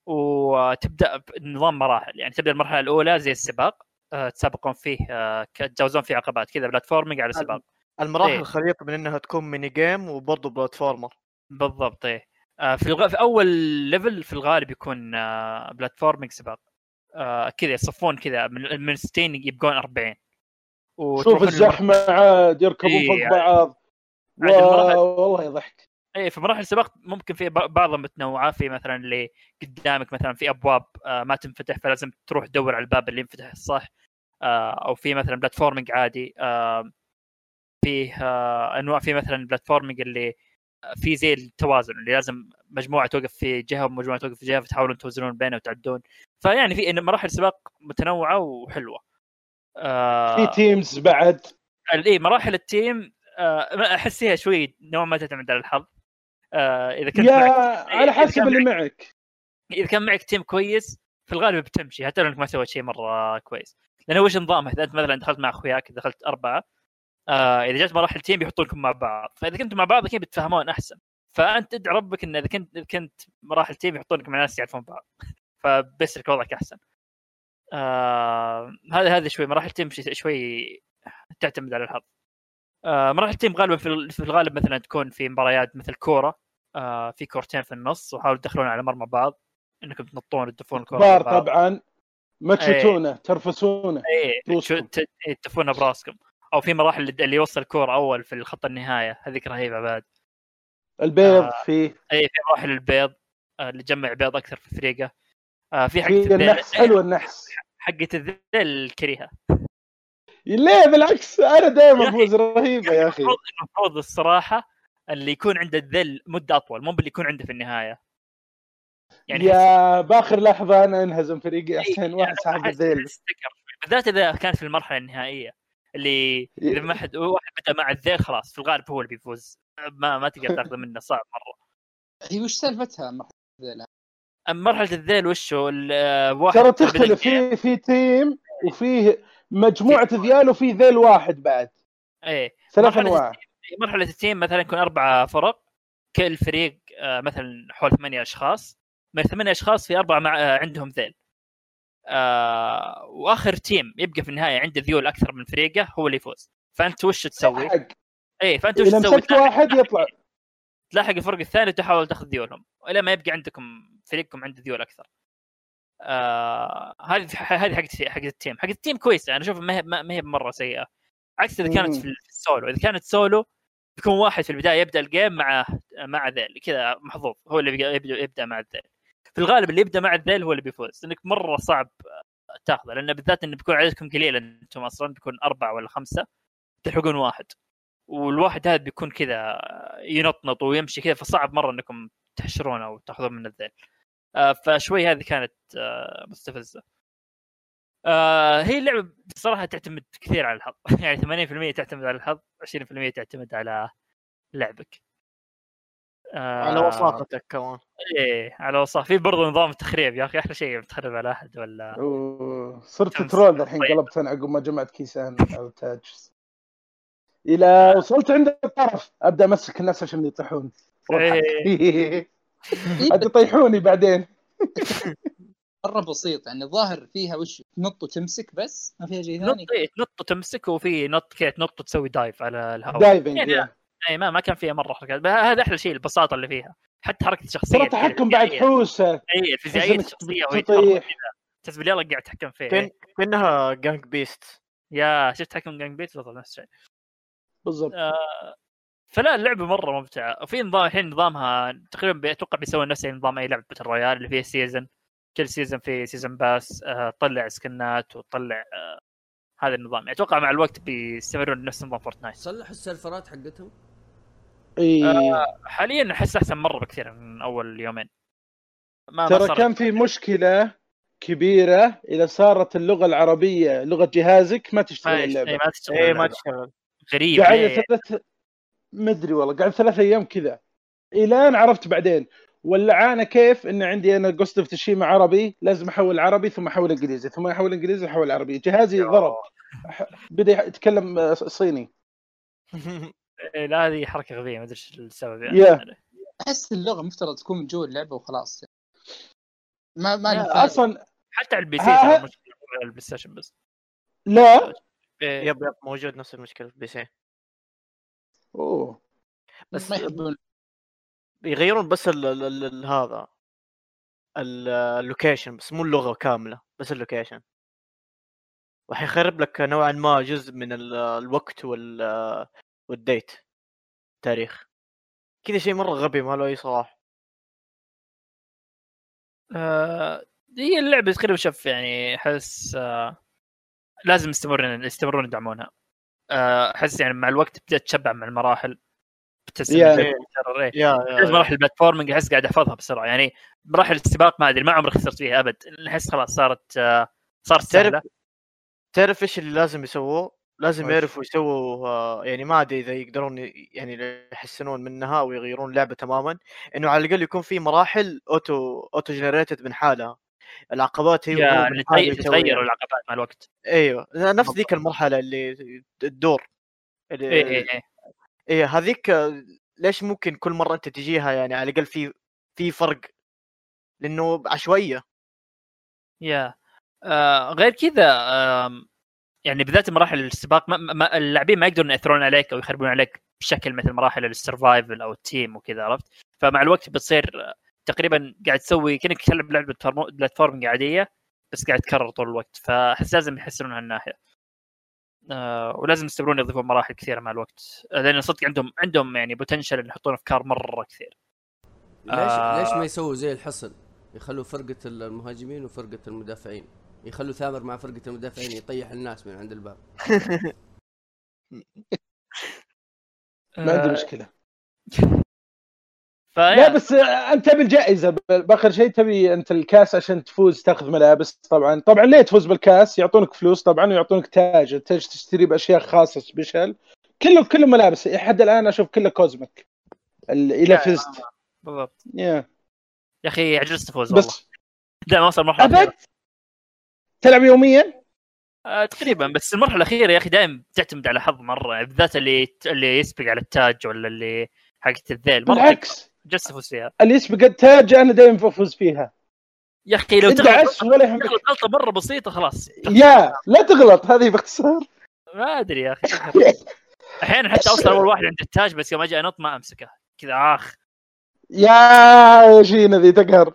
[SPEAKER 3] وتبدأ بنظام مراحل يعني تبدأ المرحلة الأولى زي السباق آه تسابقون فيه آه تتجاوزون فيه عقبات كذا platforming على سباق.
[SPEAKER 2] المراحل
[SPEAKER 3] إيه.
[SPEAKER 2] خليط من إنها تكون mini game وبرضه platformer
[SPEAKER 3] بالضبط إيه. في الغ... في أول level في الغالب يكون آه، platforming سباق. آه، كذا يصفون كذا من من 60 يبقون 40
[SPEAKER 6] شوف الزحمة عاد يركبون
[SPEAKER 3] إيه،
[SPEAKER 6] فوق
[SPEAKER 3] عاد.
[SPEAKER 6] بعض. wow، والله يضحك.
[SPEAKER 3] اي في مراحل السباق ممكن في ب- بعضها متنوعة. في مثلا اللي قدامك مثلا في أبواب آه، ما تنفتح فلازم تروح تدور على الباب اللي ينفتح الصح. آه، أو في مثلا platforming عادي. آه، فيه آه، أنواع في مثلا platforming اللي آه، في زي التوازن اللي لازم مجموعة توقف في جهة ومجموعة توقف في جهة فتحاولون توزنون بينها وتعدون. فيعني في مراحل سباق متنوعة وحلوة. آه
[SPEAKER 6] في teams بعد.
[SPEAKER 3] اي مراحل ال team آه احس فيها شوي نوعا ما تعتمد على الحظ. آه إذا كنت
[SPEAKER 6] يا
[SPEAKER 3] معك
[SPEAKER 6] على
[SPEAKER 3] إذا
[SPEAKER 6] حسب اللي معك
[SPEAKER 3] إذا كان معك team كويس في الغالب بتمشي حتى لو إنك ما سويت شيء مرة كويس. لأنه وش نظامه؟ إذا أنت مثلا دخلت مع أخوياك دخلت أربعة آه إذا جت مراحل team بيحطونكم مع بعض. فإذا كنتوا مع بعض أكيد بتتفاهمون أحسن. فأنت ادعي ربك إن إذا كنت إذا كنت مراحل team يحطونك مع ناس يعرفون بعض. فبيصير وضعك أحسن. آه هذا هذا شوي مراحل team شوي تعتمد على الحظ. آه مراحل ال team غالبا في ال- في الغالب مثلا تكون في مباريات مثل كورة. آه في كورتين في النص وحاولوا تدخلون على مرمى بعض. إنكم تنطون تدفون الكورة.
[SPEAKER 6] طبعا ما
[SPEAKER 3] إيه.
[SPEAKER 6] تشوتونه ترفسونه.
[SPEAKER 3] ت- إيه، تدفونها براسكم أو في مراحل اللي- يوصل الكوره أول في الخط النهاية هذيك رهيبة بعد.
[SPEAKER 6] البيض
[SPEAKER 3] آه.
[SPEAKER 6] فيه
[SPEAKER 3] اي في مراحل البيض آه، اللي تجمع بيض أكثر في فريقه آه في
[SPEAKER 6] في
[SPEAKER 3] الذيل.
[SPEAKER 6] النحس حلو النحس.
[SPEAKER 3] حقة الذيل كريهة.
[SPEAKER 6] ليه بالعكس؟ أنا دائما افوز رهيبة يا أخي.
[SPEAKER 3] المفروض الصراحة اللي يكون عنده الذيل مدة أطول مو باللي يكون عنده في النهاية. يعني
[SPEAKER 6] yeah بآخر لحظة أنا أنهزم فريقي عشان
[SPEAKER 3] يعني
[SPEAKER 6] واحد صاحب الذيل.
[SPEAKER 3] الستيكر بالذات إذا كان في المرحلة النهائية. اللي اذا ما حد واحد بدا مع الذيل خلاص في الغالب هو اللي بيفوز. ما ما تقدر تاخذه منه صعب مرة.
[SPEAKER 1] هي وش سالفتها ذيلا؟
[SPEAKER 3] اما مرحلة الذيل وشو؟ ال- آه، واحد
[SPEAKER 6] ترى تختلف. في في team وفيه مجموعة ذيال وفي ذيل واحد بعد.
[SPEAKER 3] إيه.
[SPEAKER 6] ثلاث
[SPEAKER 3] مرحلة
[SPEAKER 6] انواع
[SPEAKER 3] مرحلة ال team مثلا يكون أربع فرق. كل فريق آه، مثلا حول ثمانية أشخاص. من ثمانية أشخاص في أربعة مع آه، عندهم ذيل آه وآخر team يبقى في النهاية عنده ذيول أكثر من فريقه هو اللي يفوز فأنت وش تسوي؟
[SPEAKER 6] حق
[SPEAKER 3] إيه فأنت وش تسوي؟
[SPEAKER 6] مسكت واحد يطلع
[SPEAKER 3] تلاحق الفرق الثاني وتحاول تاخذ ذيولهم إلى ما يبقى عندكم فريقكم عنده ذيول أكثر. آه هذه هذه حقت حقت ال team، حقت ال team كويسه أنا أشوف ما هي ما هي مره سيئة. عكس إذا كانت. في السولو، إذا كانت سولو بيكون واحد في البداية يبدأ الجيم مع مع ذيل كذا محظوظ هو اللي يبدا, يبدأ مع الذيل. في الغالب اللي يبدأ مع الذيل هو اللي بيفوز لأنك مرة صعب تاخذه لأن بالذات انه بيكون عددكم قليل أنتم أصلا بيكون أربعة ولا خمسة تلحقون واحد. والواحد هذا بيكون كذا ينطنط ويمشي كذا فصعب مرة إنكم تحشرونه أو تأخذون من الذيل. آه، فشوي هذه كانت آه، مستفزة. آه، هي اللعبة بصراحة تعتمد كثير على الحظ. يعني 80% تعتمد على الحظ 20% تعتمد على لعبك. آه،
[SPEAKER 2] على وساطتك كمان.
[SPEAKER 3] إيه على وصف في برضه نظام تخريب. يا أخي أحلى شيء تخرب على أحد ولا؟
[SPEAKER 6] أوه، صرت. ترول الحين
[SPEAKER 3] طيب.
[SPEAKER 6] قلبت أنا عقب ما جمعت كيسان أو تاج إلى وصلت عند الطرف. أبدأ أمسك الناس عشان يطيحون.
[SPEAKER 3] إيه.
[SPEAKER 6] عاد يطيحوني بعدين.
[SPEAKER 1] مرة بسيط يعني الظاهر فيها وش تنط وتمسك بس ما فيها شيء
[SPEAKER 3] نط
[SPEAKER 1] ثاني
[SPEAKER 3] إيه، تنط وتمسك وفي نط كذا تنط وتسوي dive على الهواء.
[SPEAKER 6] diving
[SPEAKER 3] يعني. اي ما ما كان فيها مرة حركات. هذا أحلى شيء البساطة اللي فيها. حتى حركة الشخصية.
[SPEAKER 6] ترى تحكم بعد حوسه.
[SPEAKER 3] اي الفيزيائيه الشخصيه تحس بالله قاعد تحكم فيه
[SPEAKER 2] كان كأنها Gang Beasts
[SPEAKER 3] yeah شفت حكم Gang Beasts بالضبط نفس الشيء
[SPEAKER 6] بالضبط.
[SPEAKER 3] آه، فلا اللعبة مرة ممتعة. وفي نظام الحين نظامها تقريبا بي- أتوقع بيسوي نفس نظام أي لعبة battle royale اللي فيها season كل season في season pass آه، تطلع سكنات وتطلع آه، هذا النظام. أتوقع مع الوقت بيستمرون نفس نظام Fortnite
[SPEAKER 4] صلحوا السيرفرات حقتهم.
[SPEAKER 6] اي
[SPEAKER 3] حاليا أحس أحسن مرة بكثير من أول يومين. ما
[SPEAKER 6] ترى كان في مشكلة كبيرة إذا صارت اللغة العربية لغة جهازك ما تشتغل
[SPEAKER 3] ما
[SPEAKER 6] اللعبة.
[SPEAKER 3] إيه، ما تشتغل
[SPEAKER 2] إيه ما. تشتغل.
[SPEAKER 3] غريب
[SPEAKER 6] قاعد
[SPEAKER 3] ليه؟
[SPEAKER 6] ثلاث مدري والله قاعد ثلاث أيام كذا. الان عرفت بعدين واللعانه كيف؟ إن عندي أنا Ghost of Tsushima عربي لازم أحول عربي ثم أحول إنجليزي ثم أحول إنجليزي أحول عربي. جهازي ضرب. بدأ يتكلم آه، صيني.
[SPEAKER 3] إيه، لا هذه حركة غبية ما أدري إيش السبب يعني.
[SPEAKER 6] yeah.
[SPEAKER 1] أحس اللغة مفترض تكون من جوا اللعبة وخلاص ما ما فائدة.
[SPEAKER 6] أصلا
[SPEAKER 3] حتى على ال PC
[SPEAKER 6] ها-
[SPEAKER 3] ترى مشكلة على البلاي ستيشن بس.
[SPEAKER 6] لا؟
[SPEAKER 3] إيه،
[SPEAKER 2] yep yep موجود نفس المشكلة في ال PC.
[SPEAKER 6] أوه.
[SPEAKER 2] بس
[SPEAKER 1] ما يحبون.
[SPEAKER 2] يغيرون بس ال ال ال هذا ال- ال location بس مو اللغة كاملة بس ال location. وحيخرب لك نوعا ما جزء من ال- الوقت وال وال date تاريخ. كذا شيء مرة غبي ما له أي صلاح
[SPEAKER 3] آه، هي اللعبة تقريبا شوف يعني أحس آه، لازم يستمرون يستمرون يدعمونها. آه، أحس يعني مع الوقت بدأت تشبع مع المراحل. إيه.
[SPEAKER 2] yeah
[SPEAKER 3] لازم
[SPEAKER 2] yeah.
[SPEAKER 3] مراحل ال platforming أحس قاعد أحفظها بسرعة. يعني مراحل السباق ما أدري ما عمري خسرت فيها أبد. أحس خلاص صارت آه، صارت سهلة.
[SPEAKER 2] تعرف إيش اللي لازم يسووه؟ لازم؟ يعرفوا يسووا آه، يعني ما ادري إذا يقدرون يعني يحسنون منها ويغيرون اللعبه تماما إنه على الأقل يكون في مراحل auto auto generated من حالها. العقبات هي هو
[SPEAKER 3] يعني
[SPEAKER 2] من حاله
[SPEAKER 3] تغير
[SPEAKER 2] يسويها.
[SPEAKER 3] تغير العقبات مع الوقت.
[SPEAKER 2] أيوه نفس ذيك المرحلة اللي الدور. اللي
[SPEAKER 3] اي اي اي
[SPEAKER 2] إيه هذيك آه، ليش ممكن كل مرة أنت تجيها يعني على الأقل في في فرق؟ لأنه عشوائية.
[SPEAKER 3] yeah آه غير كذا آم، يعني بالذات مراحل السباق ما ما اللاعبين ما يقدرون يأثرون عليك أو يخربون عليك بشكل مثل مراحل ال survival أو ال team وكذا عرفت؟ فمع الوقت بتصير آه، تقريبا قاعد تسوي كأنك تلعب لعبة platform- platforming عادية بس قاعد تكرر طول الوقت فأحس لازم يحسنون هالناحيه آه ولازم يستمرون يضيفون مراحل كثيرة مع الوقت. آه، لأن صدق عندهم عندهم يعني potential إن يحطون افكار مرة كثير.
[SPEAKER 4] ليش
[SPEAKER 3] آه.
[SPEAKER 4] ليش ما يسووا زي الحصن؟ يخلوا فرقة المهاجمين وفرقة المدافعين. يخلوا ثامر مع فرقة المدافعين يطيح الناس من عند الباب.
[SPEAKER 6] ما عندي
[SPEAKER 3] آه، مشكلة.
[SPEAKER 6] لا بس آه، أنت تبي الجائزه بآخر شيء تبي أنت الكاس عشان تفوز تاخذ ملابس طبعا. طبعا ليه تفوز بالكاس؟ يعطونك فلوس طبعا ويعطونك تاج التاج تشتري بأشياء خاصة سبيشل كله كله ملابس. لحد الآن أشوف كله كوزمك ال- اذا فزت.
[SPEAKER 3] بالضبط.
[SPEAKER 6] يا.
[SPEAKER 3] يا أخي عجزت افوز والله.
[SPEAKER 6] بس
[SPEAKER 3] لا ما وصل المرحله أبد.
[SPEAKER 6] تلعب يوميا؟
[SPEAKER 3] آه تقريبا بس المرحلة الأخيرة يا أخي دائما تعتمد على حظ مرة بالذات اللي اللي يسبق على التاج ولا اللي حقت الذيل. مرة
[SPEAKER 6] بالعكس.
[SPEAKER 3] عجزت افوز فيها
[SPEAKER 6] اللي يسبق التاج أنا دائما بفوز فيها.
[SPEAKER 3] يا أخي لو
[SPEAKER 6] انت
[SPEAKER 3] تغلط
[SPEAKER 6] عش ولا يهمك.
[SPEAKER 3] تغلط غلطة مرة بسيطة خلاص.
[SPEAKER 6] يا لا تغلط هذه باختصار.
[SPEAKER 3] ما أدري يا أخي. أحيانا حتى أوصل أول واحد عند التاج بس يوم أجي أنط ما أمسكه. كذا آخ.
[SPEAKER 6] يا شينا ذي تقهر.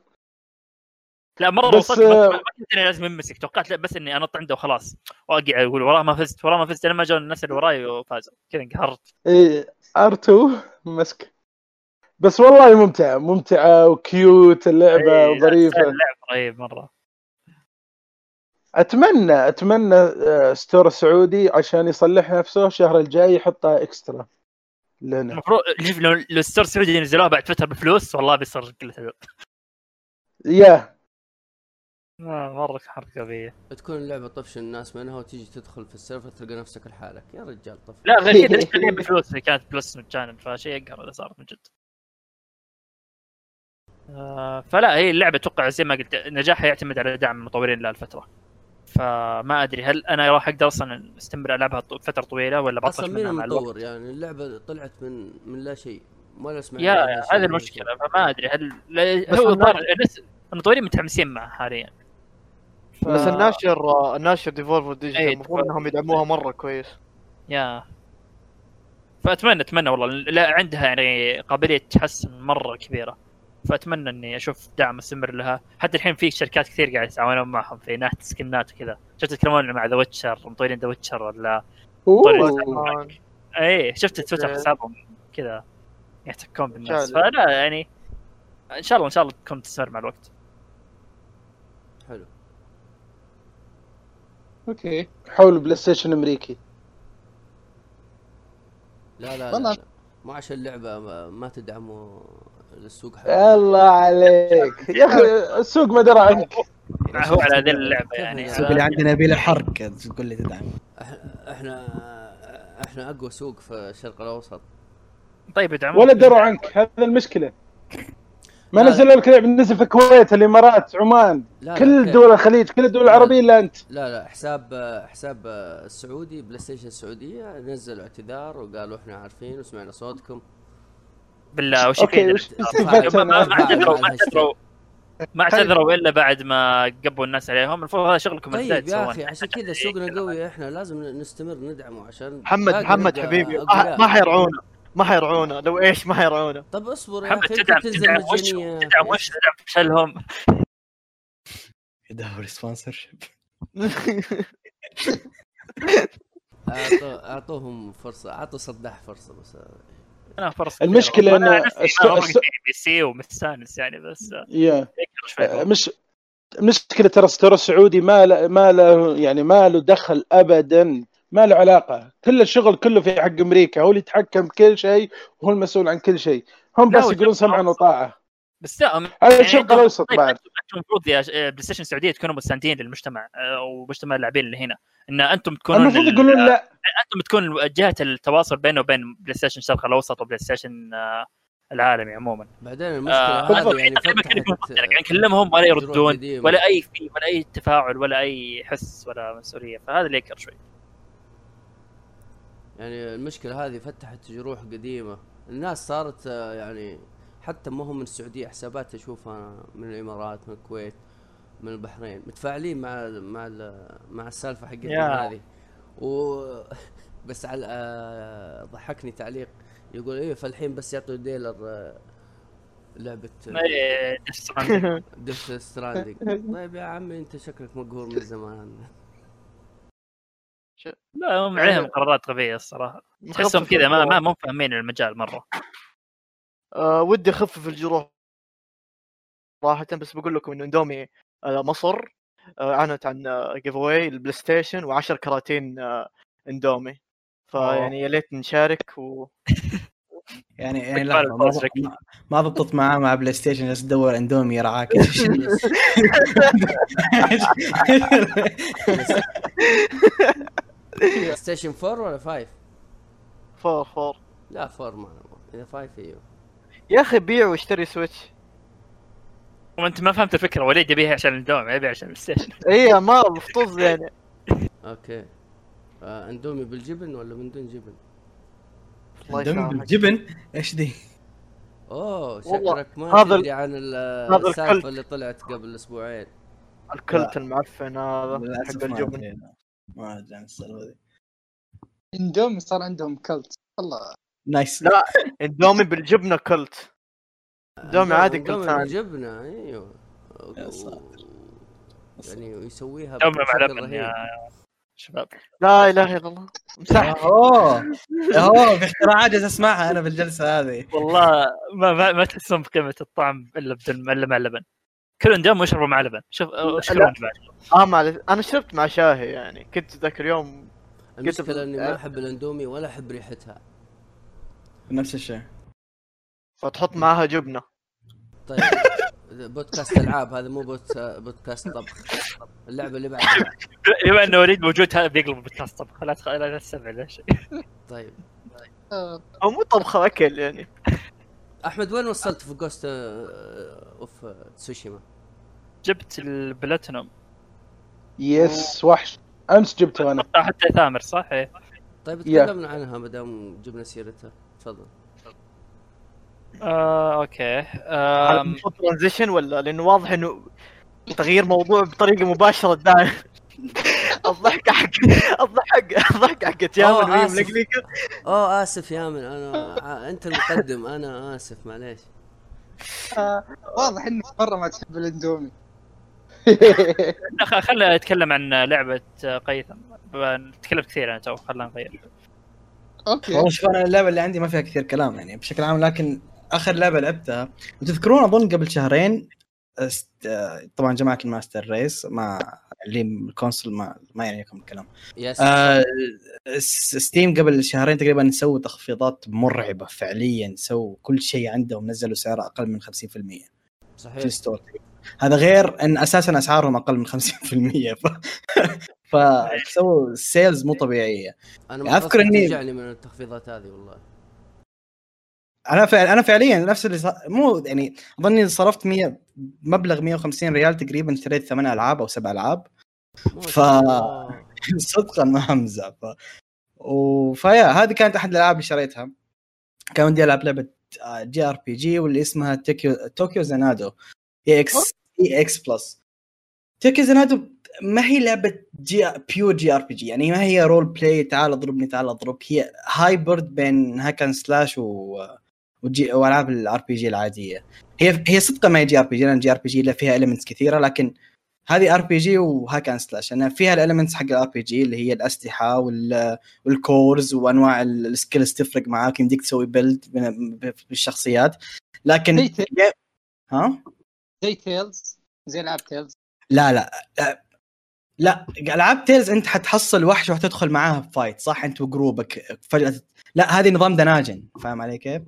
[SPEAKER 3] لا مرة
[SPEAKER 6] بس،
[SPEAKER 3] وصلت ما
[SPEAKER 6] آه،
[SPEAKER 3] ما كنت اني لازم امسك توقعت لا بس إني أنط عنده وخلاص وأقع أقول وراه ما فزت وراه ما فزت لما جاء الناس اللي وراي وفازوا كذا انقهرت.
[SPEAKER 6] إيه R2 مسك. بس والله ممتعه ممتعه و cute اللعبة
[SPEAKER 3] إيه،
[SPEAKER 6] وظريفة.
[SPEAKER 3] اللعب رهيب مرة.
[SPEAKER 6] أتمنى أتمنى آه، store سعودي عشان يصلح نفسه الشهر الجاي يحطها extra لنا.
[SPEAKER 3] المفروض لو لو ال store السعودي نزلوها بعد فترة بفلوس والله بيصير قله yeah. مرة حركة غبيه
[SPEAKER 4] تكون اللعبة طفش الناس منها وتيجي تدخل في السيرفر تلقى نفسك لحالك. يا رجال طف
[SPEAKER 3] لا غير كذا ليش بفلوس اللي كانت Plus مجانا فشيء يقهر إذا صارت من جد. آه، فلا هي اللعبة أتوقع زي ما قلت نجاحها يعتمد على دعم المطورين لها الفترة. فما أدري هل أنا راح أقدر أصلا أستمر العبها فترة طويلة ولا بطلت
[SPEAKER 4] أصلا مين المطور؟ يعني اللعبة طلعت من من لا شيء. ولا سمعنا
[SPEAKER 3] يا هذه
[SPEAKER 4] المشكلة.
[SPEAKER 3] فما أدري هل هو المطورين متحمسين معه حاليا. ف-
[SPEAKER 2] بس الناشر الناشر Devolver Digital
[SPEAKER 3] إيه،
[SPEAKER 2] المفروض إنهم يدعموها مرة كويس.
[SPEAKER 3] Yeah. فأتمنى أتمنى والله لا عندها يعني قابلية تحسن مرة كبيرة. فأتمنى إني أشوف دعم مستمر لها. حتى الحين في شركات كثير قاعد يتعاونون معهم في ناحيه سكنات وكذا. شفت يتكلمون مع The Witcher مطورين The Witcher ولا. اي شفت تويتر. حسابهم كذا. يحتكون بالناس. فلا يعني إن شاء الله إن شاء الله تكون تستمر مع الوقت
[SPEAKER 4] حلو
[SPEAKER 6] okay. حول بلاي ستيشن أمريكي.
[SPEAKER 4] لا لا. لا. مو عشان اللعبة ما, ما تدعموا السوق حق
[SPEAKER 6] الله عليك. يا أخي. السوق ما درى عنك.
[SPEAKER 3] هو على ذي اللعبة يعني.
[SPEAKER 5] السوق اللي عندنا يبي له حرق تقول لي تدعم.
[SPEAKER 4] إح- إحنا إحنا أقوى سوق في الشرق الأوسط.
[SPEAKER 3] طيب يدعمون.
[SPEAKER 6] ولا دروا عنك. هذا المشكلة. ما
[SPEAKER 4] لا.
[SPEAKER 6] نزلوا لك لعب نزل في الكويت الامارات عمان.
[SPEAKER 4] لا
[SPEAKER 6] كل
[SPEAKER 4] لا
[SPEAKER 6] دول الخليج كل الدول العربية إلا أنت.
[SPEAKER 4] لا لا حساب حساب السعودي بلاي ستيشن السعودية نزلوا اعتذار وقالوا إحنا عارفين وسمعنا صوتكم.
[SPEAKER 3] بالله وش okay
[SPEAKER 6] وش
[SPEAKER 3] ما اعتذروا ما. اعتذروا. ما اعتذروا إلا بعد ما قبوا الناس عليهم. المفروض هذا شغلكم
[SPEAKER 4] طيب يا
[SPEAKER 3] أخي.
[SPEAKER 4] عشان كذا سوقنا قوي إحنا لازم نستمر ندعمه عشان
[SPEAKER 2] محمد محمد حبيبي. ما حيرعونا. ما حيرعونا لو إيش ما حيرعونا.
[SPEAKER 4] طب اصبر يا أخي
[SPEAKER 3] تدعم تدعم وش
[SPEAKER 4] مجانيه
[SPEAKER 3] تدعم وش؟ تدعم فشلهم
[SPEAKER 5] يدور
[SPEAKER 4] sponsorship أعطوهم فرصة أعطوا صداح فرصة بس.
[SPEAKER 3] أنا فرصة
[SPEAKER 6] المشكلة
[SPEAKER 3] كبيرة. أنا
[SPEAKER 6] إنه
[SPEAKER 3] نفسي
[SPEAKER 6] الس-
[SPEAKER 3] أنا
[SPEAKER 6] الس-
[SPEAKER 3] already PC ومستانس يعني بس
[SPEAKER 6] يا
[SPEAKER 3] شوي
[SPEAKER 6] مش مشكلة ترى store السعودي ما له ما له يعني ما له دخل ابدا. ما له علاقة. كل الشغل كله في حق أمريكا. هو اللي يتحكم بكل شيء وهو المسؤول عن كل شيء. هم بس يقولون سمعا وطاعة.
[SPEAKER 3] بس لا
[SPEAKER 6] هذا الشرق الأوسط
[SPEAKER 3] طيب
[SPEAKER 6] بعد.
[SPEAKER 3] المفروض يا ش- بلاي ستيشن السعودية تكونوا مستندين للمجتمع آه، ومجتمع اللاعبين اللي هنا. إن أنتم تكونون
[SPEAKER 6] المفروض
[SPEAKER 3] ال-
[SPEAKER 6] يقولون لا.
[SPEAKER 3] أنتم تكون جهة التواصل بينه وبين بلاي ستيشن الشرق الأوسط وبلاي ستيشن آه، العالمي عموما.
[SPEAKER 4] بعدين المشكلة
[SPEAKER 3] آه،
[SPEAKER 6] بالضبط.
[SPEAKER 4] هذه يعني فتحت
[SPEAKER 3] مختلف. يعني نكلمهم ولا يردون. ولا أي في ولا أي تفاعل ولا أي حس ولا مسؤولية. فهذا اللي يكر شوي.
[SPEAKER 4] يعني المشكلة هذه فتحت جروح قديمة. الناس صارت آه، يعني حتى ما هم من السعودية حسابات أشوفها من الإمارات من الكويت من البحرين. متفاعلين مع مع مع السالفة حقتنا. هذه. و بس على آه، ضحكني تعليق. يقول إيه فالحين بس يعطوا ديلر آه،
[SPEAKER 3] Stranding. Death Stranding
[SPEAKER 4] طيب يا عمي أنت شكلك مقهور من زمان.
[SPEAKER 3] لا هم عليهم قرارات غبية الصراحة. تحسهم كذا ما ما مو فاهمين المجال مرة.
[SPEAKER 2] آه ودي أخفف الجروح صراحة بس بقول لكم إنه إندومي آه مصر آه أعلنت عن giveaway البلاي ستيشن و10 كراتين آه إندومي. فيعني يا ليت نشارك و
[SPEAKER 5] يعني يعني لحظة ما ضبطت معاه مع بلاي ستيشن جالس تدور إندومي يرعاك.
[SPEAKER 4] ستيشن 4 ولا 5
[SPEAKER 2] four four
[SPEAKER 4] لا 4 ما نبغى إذا 5 أيوه
[SPEAKER 2] يا أخي بيع واشتري Switch
[SPEAKER 3] وانت ما فهمت الفكرة. وليد يبيها عشان الدوام يبيها عشان البلاي ستيشن
[SPEAKER 2] اي ما مفطوز يعني.
[SPEAKER 4] Okay. آه اندومي بالجبن ولا من دون جبن؟
[SPEAKER 5] اندومي بالجبن؟ إيش دي؟
[SPEAKER 2] أوه
[SPEAKER 4] شكلك ما تدري عن. السالفة اللي طلعت قبل أسبوعين.
[SPEAKER 2] ال cult المعفن هذا حق الجبن.
[SPEAKER 5] ما أدري عن السالفة دي
[SPEAKER 1] اندومي صار عندهم cult. والله
[SPEAKER 5] Nice.
[SPEAKER 2] لا اندومي بالجبنة cult. اندومي عادي كل
[SPEAKER 4] اندومي
[SPEAKER 2] ثاني
[SPEAKER 4] بالجبنة أيوه.
[SPEAKER 5] يا ساتر.
[SPEAKER 4] يعني يسويها
[SPEAKER 3] مع
[SPEAKER 4] بشكل
[SPEAKER 3] لبن
[SPEAKER 4] رهيب.
[SPEAKER 3] يا شباب.
[SPEAKER 2] لا اله الا الله مسح
[SPEAKER 5] اوه اوه في اختراعات جالس اسمعها أنا بالجلسة هذه.
[SPEAKER 3] والله ما ما, ما تحسون بقيمة الطعم إلا بدل إلا مع اللبن كل اندومي يشربوا مع لبن. شوف
[SPEAKER 2] آه معلش. أنا شربت مع شاهي يعني. كنت ذاك اليوم
[SPEAKER 4] المشكلة
[SPEAKER 2] إني.
[SPEAKER 4] ما أحب الأندومي ولا أحب ريحتها.
[SPEAKER 5] نفس الشيء.
[SPEAKER 2] فتحط معاها جبنة.
[SPEAKER 4] طيب. بودكاست ألعاب. هذا مو بوت- بودكاست طبخ. اللعبة اللي بعدها.
[SPEAKER 3] بما إنه وليد موجود هذا بيقلب بودكاست طبخ. لا تخ- لا تستمع لا شيء.
[SPEAKER 4] طيب.
[SPEAKER 2] أو مو طبخه أكل يعني.
[SPEAKER 4] أحمد وين وصلت في Ghost of تسوشيما؟
[SPEAKER 3] جبت ال
[SPEAKER 6] platinum. Yes وحش. امس جبته أنا.
[SPEAKER 3] حتى ثامر صح؟ إيه.
[SPEAKER 4] طيب. تكلمنا عنها ما دام جبنا سيرتها. تفضل.
[SPEAKER 3] آه،
[SPEAKER 2] okay. Transition ولا؟ لأنه واضح إنه تغيير موضوع بطريقة مباشرة دائما الضحكه حق الضحك الضحكه حقت يامن
[SPEAKER 4] أوه،
[SPEAKER 2] وهي
[SPEAKER 4] آسف.
[SPEAKER 2] ملقلقه
[SPEAKER 4] اوه آسف يا من. أنا أنت المقدم. أنا آسف معليش.
[SPEAKER 1] واضح إنك مرة ما تحب
[SPEAKER 3] الإندومي. خلنا نتكلم عن لعبة آه، هيثم. تكلمت كثير أنا تو خلينا نغير.
[SPEAKER 1] أوكي.
[SPEAKER 5] والله شوف أنا اللعبة اللي عندي ما فيها كثير كلام يعني بشكل عام لكن آخر لعبة لعبتها وتذكرون أظن قبل شهرين است... آه، طبعا جماعة ال master race ما اللي ال console ما ما يعني لكم الكلام.
[SPEAKER 4] yes
[SPEAKER 5] آه Steam قبل شهرين تقريبا سووا تخفيضات مرعبة فعليا سووا كل شيء عندهم نزلوا سعر أقل من 50% في
[SPEAKER 4] صحيح.
[SPEAKER 5] ال store. هذا غير إن أساسا أسعارهم أقل من 50% ف... فسووا sales مو طبيعية.
[SPEAKER 4] أنا
[SPEAKER 5] أذكر إني-
[SPEAKER 4] ترجعني من التخفيضات هذه والله.
[SPEAKER 5] أنا فعل... أنا فعليا نفس اللي. مو يعني أظني صرفت 100 مبلغ 150 ريال تقريبا اشتريت ثمان ألعاب أو سبع
[SPEAKER 4] ألعاب.
[SPEAKER 5] ف-. صدقا ما همزة. ف... و... فيا هذه كانت أحد الألعاب اللي شريتها. كان ودي ألعب لعبة JRPG واللي اسمها Tokyo Tokyo Xanadu. eX eX Plus. Tokyo Xanadu ما هي لعبة J pure JRPG يعني ما هي role play تعال اضربني تعال اضربك هي hybrid بين hack and slash و وJ وألعاب ال RPG العادية. هي هي صدقا ما هي JRPG لأن JRPG فيها elements كثيرة لكن هذه RPG و hack and slash أنا فيها ال elements حق ال RPG اللي هي الأسلحة وال وال cores وأنواع ال- ال skills تفرق معاك يمديك تسوي build بالشخصيات. لكن ها؟
[SPEAKER 1] زي Tales زي العاب Tales
[SPEAKER 5] لا لا لا, لا العاب Tales انت حتحصل وحش وحتدخل معاها ب fight صح انت وجروبك فجأة لا هذه نظام دناجن فاهم علي كيف؟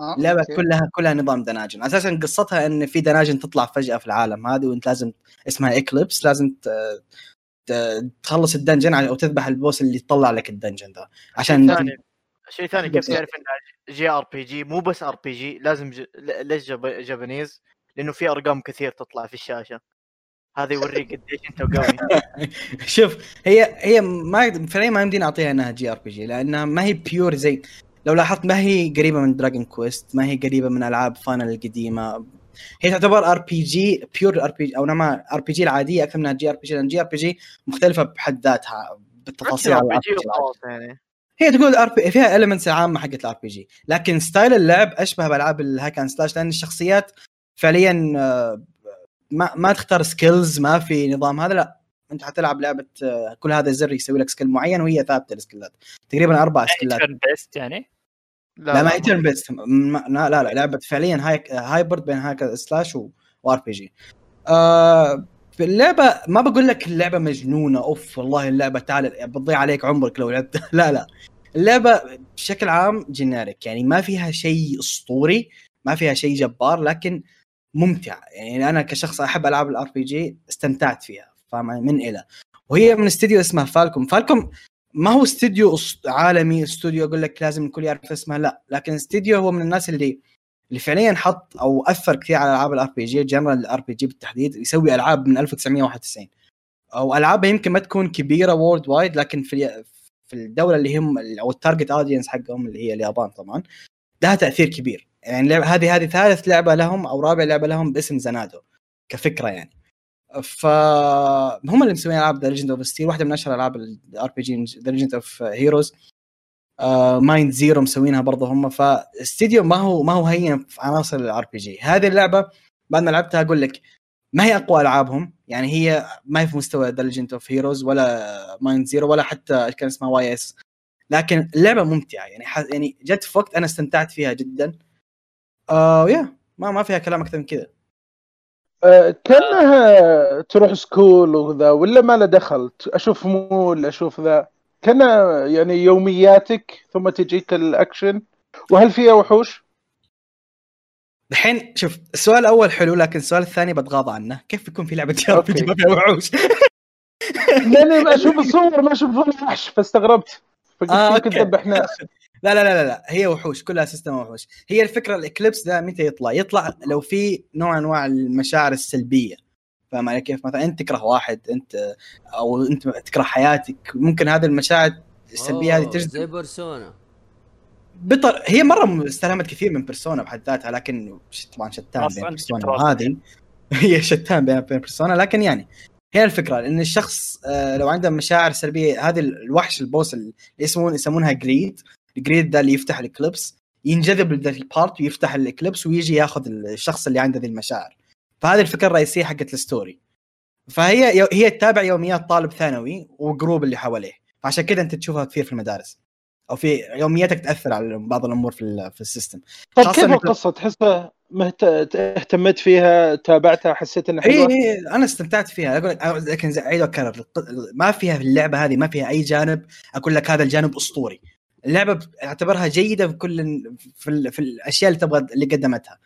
[SPEAKER 1] آه،
[SPEAKER 5] اللعبه
[SPEAKER 1] أوكي.
[SPEAKER 5] كلها كلها نظام دناجن أساسا قصتها إن في دناجن تطلع فجأة في العالم هذه وأنت لازم اسمها Eclipse لازم ت- ت- تخلص ال dungeon أو تذبح ال boss اللي يطلع لك ال dungeon ذا عشان
[SPEAKER 2] ثاني شيء ثاني كيف تعرف انها JRPG مو بس RPG لازم ج... ل- ليش جاب... Japanese؟ لأنه في أرقام كثير تطلع في الشاشة. هذا يوريك قديش أنت قوي.
[SPEAKER 5] شوف هي هي ما فعليا ما يمديني أعطيها إنها JRPG لأنها ما هي pure زي لو لاحظت ما هي قريبة من Dragon Quest ما هي قريبة من ألعاب Final القديمة. هي تعتبر RPG pure RP أو نما RPG العادية أكثر منها JRPG لأن JRPG مختلفة بحد ذاتها بالتفاصيل RPG
[SPEAKER 2] يعني.
[SPEAKER 5] هي تقول RP فيها elements العامه حقت ال RPG لكن style اللعب أشبه بألعاب ال hack and slash لأن الشخصيات فعليا آه، ما ما تختار skills ما في نظام هذا لا. أنت حتلعب لعبة آه، كل هذا الزر يسوي لك skill معين وهي ثابتة السكيلات تقريبا أربع سكيلات
[SPEAKER 3] يعني؟
[SPEAKER 5] لا ما هي turn based لا لا لا لعبة فعليا هاي hybrid بين hack slash و RPG آه في اللعبة ما بقول لك اللعبة مجنونة أوف والله اللعبة تعال بتضيع عليك عمرك لو لعبت. لا لا. اللعبة بشكل عام generic يعني ما فيها شيء أسطوري ما فيها شيء جبار لكن ممتع يعني أنا كشخص أحب ألعاب ال RPG استمتعت فيها فاهم؟ علي؟ من إلى. وهي من استديو اسمه Falcom. Falcom ما هو استوديو أس- عالمي استوديو أقول لك لازم الكل يعرف اسمه لا. لكن استوديو هو من الناس اللي اللي فعليا حط أو أثر كثير على ألعاب ال RPG general ال RPG بالتحديد يسوي ألعاب من 1991 أو العابها يمكن ما تكون كبيرة worldwide لكن في في الدولة اللي هم أو ال target audience حقهم اللي هي اليابان طبعا لها تأثير كبير. يعني هذه هذه ثالث لعبة لهم أو رابع لعبة لهم باسم Xanadu كفكرة يعني. فهم اللي مسويين ألعاب The Legend of Steel واحدة من أشهر ألعاب ال RPG The Legend of Heroes Mind Zero مسوينها برضه هم فاستديو ما هو ما هو هين في عناصر ال RPG هذه اللعبة بعد ما لعبتها أقول لك ما هي أقوى ألعابهم يعني هي ما هي في مستوى The Legend of Heroes ولا Mind Zero ولا حتى كان اسمها Ys لكن اللعبه ممتعة يعني. يعني جت في وقت أنا استمتعت فيها جدا. آه يا ما ما فيها كلام أكثر من كذا.
[SPEAKER 6] آه، كأنها تروح school وذا ولا ما له دخل؟ أشوف مول أشوف ذا. كانها يعني يومياتك ثم تجيك الاكشن وهل فيها وحوش؟
[SPEAKER 5] الحين شوف السؤال الأول حلو لكن السؤال الثاني بتغاضى عنه. كيف يكون في لعبة ار بي. ما فيها وحوش؟
[SPEAKER 6] لأني أشوف الصور ما أشوف وحش فاستغربت. فقلت
[SPEAKER 5] آه،
[SPEAKER 6] يمكن. تذبح ناس
[SPEAKER 5] لا لا لا لا, لا. هي وحوش كلها system وحوش. هي الفكرة ال Eclipse ده متى يطلع؟ يطلع لو في نوع أنواع المشاعر السلبية. فاهم علي كيف؟ مثلا أنت تكره واحد أنت أو أنت تكره حياتك ممكن هذه المشاعر السلبية هذه
[SPEAKER 4] أوه، زي
[SPEAKER 5] تجذب
[SPEAKER 4] Persona.
[SPEAKER 5] بطر... هي مرة استلهمت كثير من Persona بحد ذاتها لكن طبعا شتان بين
[SPEAKER 3] Persona.
[SPEAKER 5] وهذه. هي شتان بين بين Persona لكن يعني هي الفكرة إن الشخص آه، لو عنده مشاعر سلبية هذه الوحش ال boss اللي يسمون يسمونها Greed ال Greed ده اللي يفتح ال Eclipse ينجذب لذا ال part ويفتح ال Eclipse ويجي ياخذ الشخص اللي عنده ذي المشاعر. فهذه الفكرة الرئيسية حقت ال story فهي هي تتابع يوميات طالب ثانوي وجروب اللي حواليه. فعشان كذا انت تشوفها كثير في المدارس. أو في يومياتك تأثر على بعض الأمور في في ال
[SPEAKER 6] system.
[SPEAKER 5] طيب
[SPEAKER 6] كيف القصة؟ تحسها مهت... اهتميت فيها تابعتها حسيت
[SPEAKER 5] إنها
[SPEAKER 6] حلوة؟
[SPEAKER 5] اي أنا استمتعت فيها. أقول لك لكن أعيد واكرر ما فيها في اللعبة هذه ما فيها أي جانب. أقول لك هذا الجانب أسطوري. اللعبة اعتبرها جيدة في كل في, ال... في الأشياء اللي تبغى اللي قدمتها.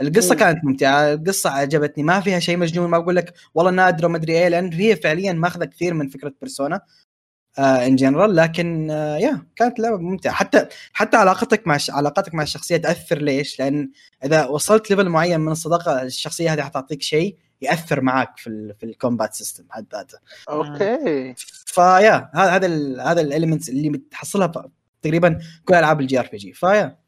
[SPEAKER 5] القصة
[SPEAKER 6] مم.
[SPEAKER 5] كانت ممتعة القصة عجبتني. ما فيها شيء مجنون ما أقول لك والله نادره وما أدري إيه لأن هي فعليا ماخذة كثير من فكرة بيرسونا ان جنرال لكن آه يا كانت لعبة ممتعة. حتى حتى علاقتك مع الش- علاقتك مع الشخصية تأثر ليش؟ لأن إذا وصلت level معين من الصداقة الشخصية هذه حتعطيك شيء يأثر معك في ال في ال combat system حد ذاته.
[SPEAKER 6] okay.
[SPEAKER 5] ف yeah هذا هذا ال هذا ال elements اللي بتحصلها تقريبا كل ألعاب ال JRPG. ف yeah.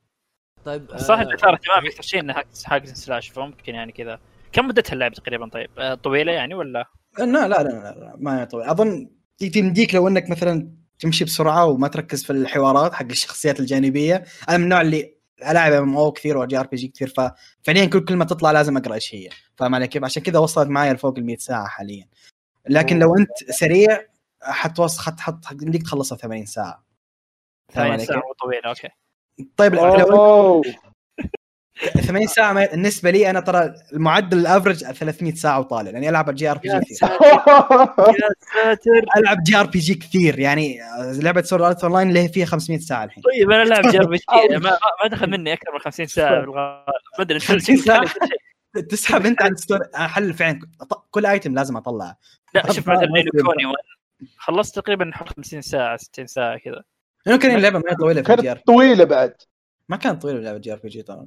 [SPEAKER 4] طيب
[SPEAKER 3] صح
[SPEAKER 4] آه،
[SPEAKER 3] اللي اثار اهتمامي أكثر شيء انها hack slash فممكن يعني كذا. كم مدتها اللعبه تقريبا طيب؟ آه، طويلة يعني ولا؟
[SPEAKER 5] لا لا لا لا, لا ما هي طويل أظن تمديك لو إنك مثلا تمشي بسرعة وما تركز في الحوارات حق الشخصيات الجانبية. أنا من النوع اللي ألعب MMO كثير و JRPG كثير ففعليا كل كلمه تطلع لازم أقرأ إيش هي. فاهم علي كيف؟ عشان كذا وصلت معي لفوق ال 100 ساعة حاليا. لكن لو أنت سريع حتوصل حت حت يمديك تخلصها 80 ساعة. فاهم
[SPEAKER 3] 80
[SPEAKER 5] علي
[SPEAKER 3] ساعة
[SPEAKER 5] كيف؟
[SPEAKER 3] طويله okay.
[SPEAKER 5] طيب لو انت
[SPEAKER 6] اوه
[SPEAKER 5] 80 ساعة ما بالنسبة لي أنا ترى المعدل ال average 300 ساعة وطالع لأني
[SPEAKER 2] ألعب
[SPEAKER 5] JRPG كثير.
[SPEAKER 2] يا ساتر.
[SPEAKER 5] ألعب JRPG كثير يعني لعبة Sword Art Online اللي هي فيها 500 ساعة الحين؟
[SPEAKER 3] طيب أنا لاعب JRPG ما ما دخل مني أكثر من 50 ساعة بالغالب ما أدري
[SPEAKER 5] 50 ساعة. تسحب أنت عن story حل فعلا. كل item لازم أطلعه.
[SPEAKER 3] لا شوف مثلا. كوني. خلصت تقريبا حول 50 ساعة 60 ساعة كذا.
[SPEAKER 5] لأنه كان اللعبة ما هي طويلة في ال JR
[SPEAKER 6] كانت طويلة بعد.
[SPEAKER 5] ما كانت طويلة لعبة JRPG ترى.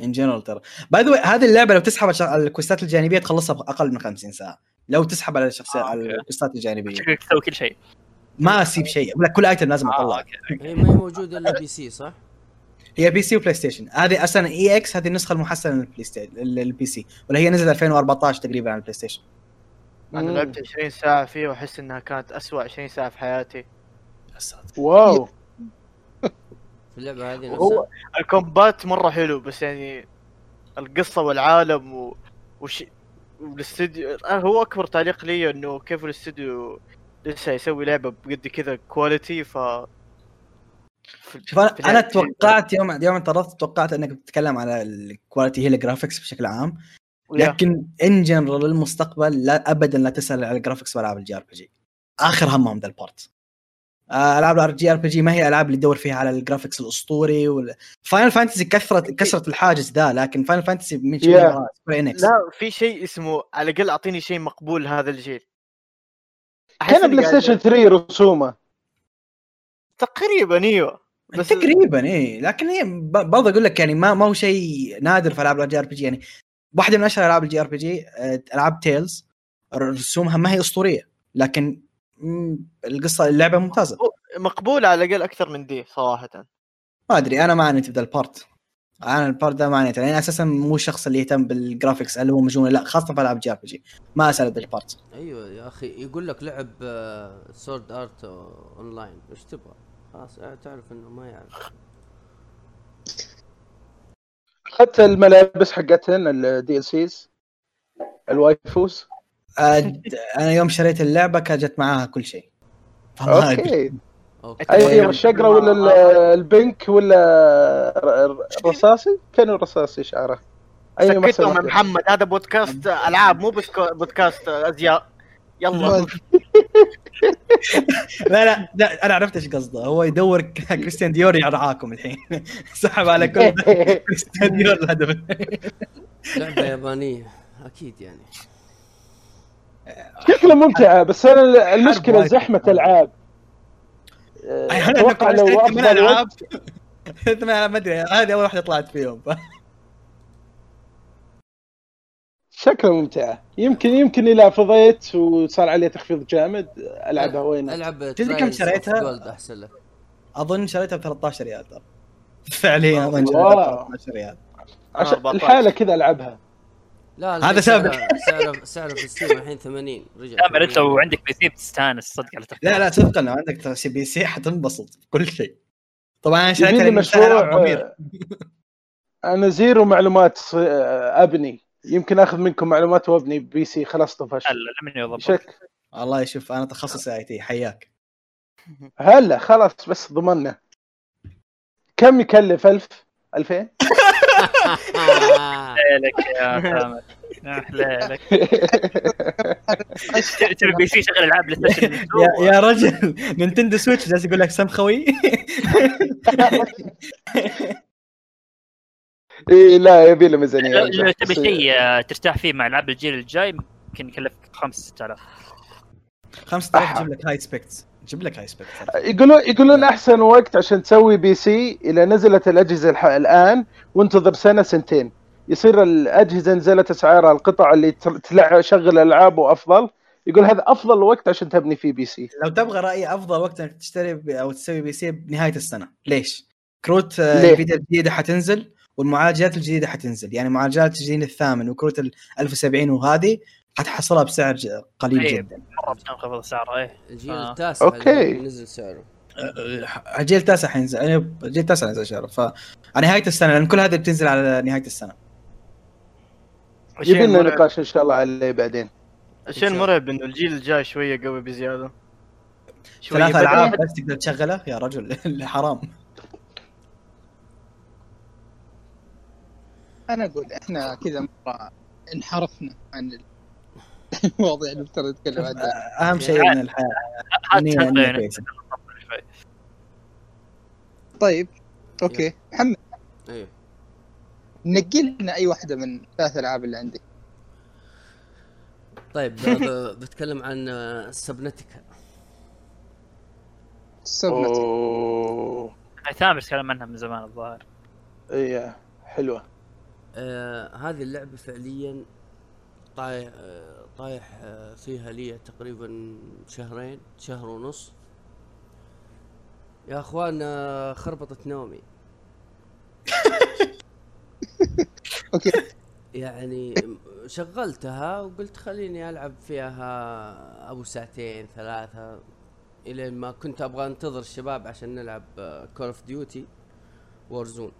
[SPEAKER 5] in general ترى. by the هذه اللعبة لو تسحب الش- ال quest ات الجانبية تخلصها باقل من 50 ساعة. لو تسحب على الشخصيه
[SPEAKER 3] آه،
[SPEAKER 5] على.
[SPEAKER 3] ال
[SPEAKER 5] quest ات الجانبية.
[SPEAKER 3] شكلك تسوي كل شيء.
[SPEAKER 5] ما أسيب شيء. ولا كل item لازم
[SPEAKER 3] آه،
[SPEAKER 5] أطلعه.
[SPEAKER 3] okay.
[SPEAKER 4] هي ما هي موجودة إلا PC صح؟
[SPEAKER 5] هي PC وبلاي ستيشن هذه أصلا EX هذه النسخة المحسنة للبلاي ستيشن لل PC. ولا هي نزلت 2014 تقريبا على البلاي ستيشن
[SPEAKER 2] أنا لعبت 20 ساعة فيه وأحس إنها كانت أسوأ 20 ساعة في حياتي.
[SPEAKER 6] wow.
[SPEAKER 4] في اللعبة هذه
[SPEAKER 2] هو
[SPEAKER 4] نفسها.
[SPEAKER 2] ال combat مرة حلو بس يعني القصة والعالم و... وش والاستوديو آه، هو أكبر تعليق لي إنه كيف الاستوديو لسه يسوي لعبة بقد كذا quality ف في-
[SPEAKER 5] شوف أنا
[SPEAKER 2] في أنا
[SPEAKER 5] توقعت يوم يوم انطردت توقعت إنك بتتكلم على ال quality هي ال graphics بشكل عام. لكن in general المستقبل لا ابدا لا تسأل على ال graphics والعاب ال JRPG. آخر همهم ذا ال part آه، ألعاب ال JRPG ما هي ألعاب اللي تدور فيها على ال graphics الأسطوري وال... Final Fantasy كثرت كسرت الحاجز ذا لكن Final Fantasy من
[SPEAKER 6] Yeah.
[SPEAKER 5] شيء
[SPEAKER 2] لا في شيء اسمه على الأقل أعطيني شيء مقبول هذا الجيل.
[SPEAKER 6] كان بلاي ستيشن 3 رسومه.
[SPEAKER 2] تقريبا إيوه. بس
[SPEAKER 5] تقريبا إيه. لكن هي ب- برضه أقول لك يعني ما ما هو شيء نادر في ألعاب ال JRPG يعني واحدة من أشهر ألعاب ال JRPG ألعاب Tales رسومها ما هي أسطورية لكن القصة اللعبة ممتازة.
[SPEAKER 2] مقبول على الأقل أكثر من دي صراحة.
[SPEAKER 5] ما أدري أنا ما عنيت بذا ال part. أنا ال part ده ما عنيت يعني أساسا مو الشخص اللي يهتم بال graphics هل هو مجنون لا خاصة في ألعاب JRPG. ما اسال ذا ال
[SPEAKER 4] part. أيوه يا أخي يقول لك لعب Sword Art Online إيش تبغى؟ خلاص آه، تعرف إنه ما يعرف.
[SPEAKER 6] اخذت الملابس حقتهن ال DLCs ال
[SPEAKER 5] waifus. أنا يوم شريت اللعبة كانت جت معاها كل شيء.
[SPEAKER 6] okay.
[SPEAKER 4] okay.
[SPEAKER 6] اي
[SPEAKER 2] طيب.
[SPEAKER 6] الشقرة ولا ال- ال pink ولا ر- ر- رصاصي كانوا رصاصي شعره اي
[SPEAKER 2] سكتهم يا محمد هذا بودكاست ألعاب مو بودكاست أزياء. يلا.
[SPEAKER 5] لا لا لا أنا عرفت إيش قصده. هو يدور كريستيان ديور يرعاكم الحين. سحب على كل. كريستيان ديور الهدف.
[SPEAKER 4] لعبة يابانية أكيد يعني.
[SPEAKER 6] شكلها ممتعه بس أنا
[SPEAKER 5] المشكلة.
[SPEAKER 6] زحمة العاب
[SPEAKER 5] أنا
[SPEAKER 6] أتوقع لو افضل ألعاب.
[SPEAKER 5] ما أدري هذه أول واحدة طلعت فيهم.
[SPEAKER 6] شكلها ممتعه يمكن يمكن اذا فضيت وصار عليها تخفيض جامد ألعبها وين؟
[SPEAKER 4] العب
[SPEAKER 5] تدري كم شريتها؟
[SPEAKER 4] جولد أحسن لك
[SPEAKER 5] أظن شريتها ب 13 ريال ترى. فعليا
[SPEAKER 6] أظن.
[SPEAKER 5] شريتها ب 13 ريال.
[SPEAKER 6] عشان
[SPEAKER 2] 14.
[SPEAKER 6] الحالة كذا ألعبها.
[SPEAKER 4] لا
[SPEAKER 5] هذا
[SPEAKER 4] هذا
[SPEAKER 5] سبب.
[SPEAKER 4] سعره سعره في Steam الحين 80 رجع
[SPEAKER 3] لا
[SPEAKER 4] 80.
[SPEAKER 3] لو عندك PC بتستانس صدق على تخفيض
[SPEAKER 5] لا لا صدقا لو عندك سي PC حتنبسط بكل شيء. طبعا أنا
[SPEAKER 6] مشروع
[SPEAKER 5] ضمير.
[SPEAKER 6] آه، أنا zero معلومات آه، أبني. يمكن آخذ منكم معلومات وأبني PC خلاص طفش
[SPEAKER 3] لا لا مني يضبط
[SPEAKER 6] شك.
[SPEAKER 5] والله شوف أنا تخصصي IT حياك.
[SPEAKER 6] هلا خلاص بس ضمننا. كم يكلف 1000 2000
[SPEAKER 3] ليلك يا يا ليلك تبي PC شغل ألعاب
[SPEAKER 5] يا, رجل نينتندو سويتش جالس يقول لك سم خوي.
[SPEAKER 6] إيه لا يبي له ميزانية
[SPEAKER 3] لو تبي شيء آه، ترتاح فيه مع ألعاب الجيل الجاي يمكن يكلفك 5 6000
[SPEAKER 5] 5000 تجيب لك high specs تجيب لك high specs
[SPEAKER 6] يقولون يقولون أحسن وقت عشان تسوي PC اذا نزلت الأجهزة الح... الآن وانتظر سنة سنتين. يصير الأجهزة نزلت اسعارها القطع اللي تر- تلعب شغل العابه افضل يقول هذا أفضل وقت عشان تبني فيه PC.
[SPEAKER 5] لو تبغى رايي أفضل وقت إنك تشتري ب- أو تسوي PC بنهاية السنة. ليش؟ كروت آه،
[SPEAKER 6] ليه؟
[SPEAKER 5] Nvidia الجديدة حتنزل والمعالجات الجديدة حتنزل. يعني معالجات الجيل الثامن وكروت ال 1070 وهذه حتحصلها بسعر قليل
[SPEAKER 3] إيه.
[SPEAKER 5] جدا.
[SPEAKER 3] مرة بتنخفض سعره إيه.
[SPEAKER 4] الجيل
[SPEAKER 3] آه.
[SPEAKER 4] التاسع. اللي نزل سعره.
[SPEAKER 5] الجيل التاسع حينزل يعني الجيل التاسع حينزل شهر ف على نهاية السنة لأن كل هذه بتنزل على نهاية
[SPEAKER 2] السنة.
[SPEAKER 6] يبي لنا نقاش إن شاء الله عليه بعدين.
[SPEAKER 2] الشيء المرعب إنه الجيل الجاي شوية قوي بزيادة. شوية
[SPEAKER 5] ثلاث ألعاب بس تقدر تشغله؟ يا رجل حرام.
[SPEAKER 1] أنا أقول إحنا كذا مرة انحرفنا عن المواضيع اللي نفترض نتكلم عنها
[SPEAKER 5] أهم شيء إن
[SPEAKER 3] الحياة
[SPEAKER 5] إني
[SPEAKER 3] يعني. شوي.
[SPEAKER 1] طيب أوكي. محمد.
[SPEAKER 4] أيوه
[SPEAKER 1] نقي لنا أي واحدة من ثلاث ألعاب اللي عندك.
[SPEAKER 4] طيب بتكلم عن سبنتيكا.
[SPEAKER 1] سبنت
[SPEAKER 6] أوه.
[SPEAKER 3] يعني ثامر تكلم عنها من زمان الظاهر.
[SPEAKER 6] إيه حلوة.
[SPEAKER 4] آه هذه اللعبة فعليا طايح آه طايح آه فيها لي تقريبا شهرين شهر ونص. يا أخوان آه خربطت نومي.
[SPEAKER 1] okay.
[SPEAKER 4] يعني شغلتها وقلت خليني ألعب فيها أبو ساعتين ثلاثة إلين ما كنت أبغى أنتظر الشباب عشان نلعب Call of Duty Warzone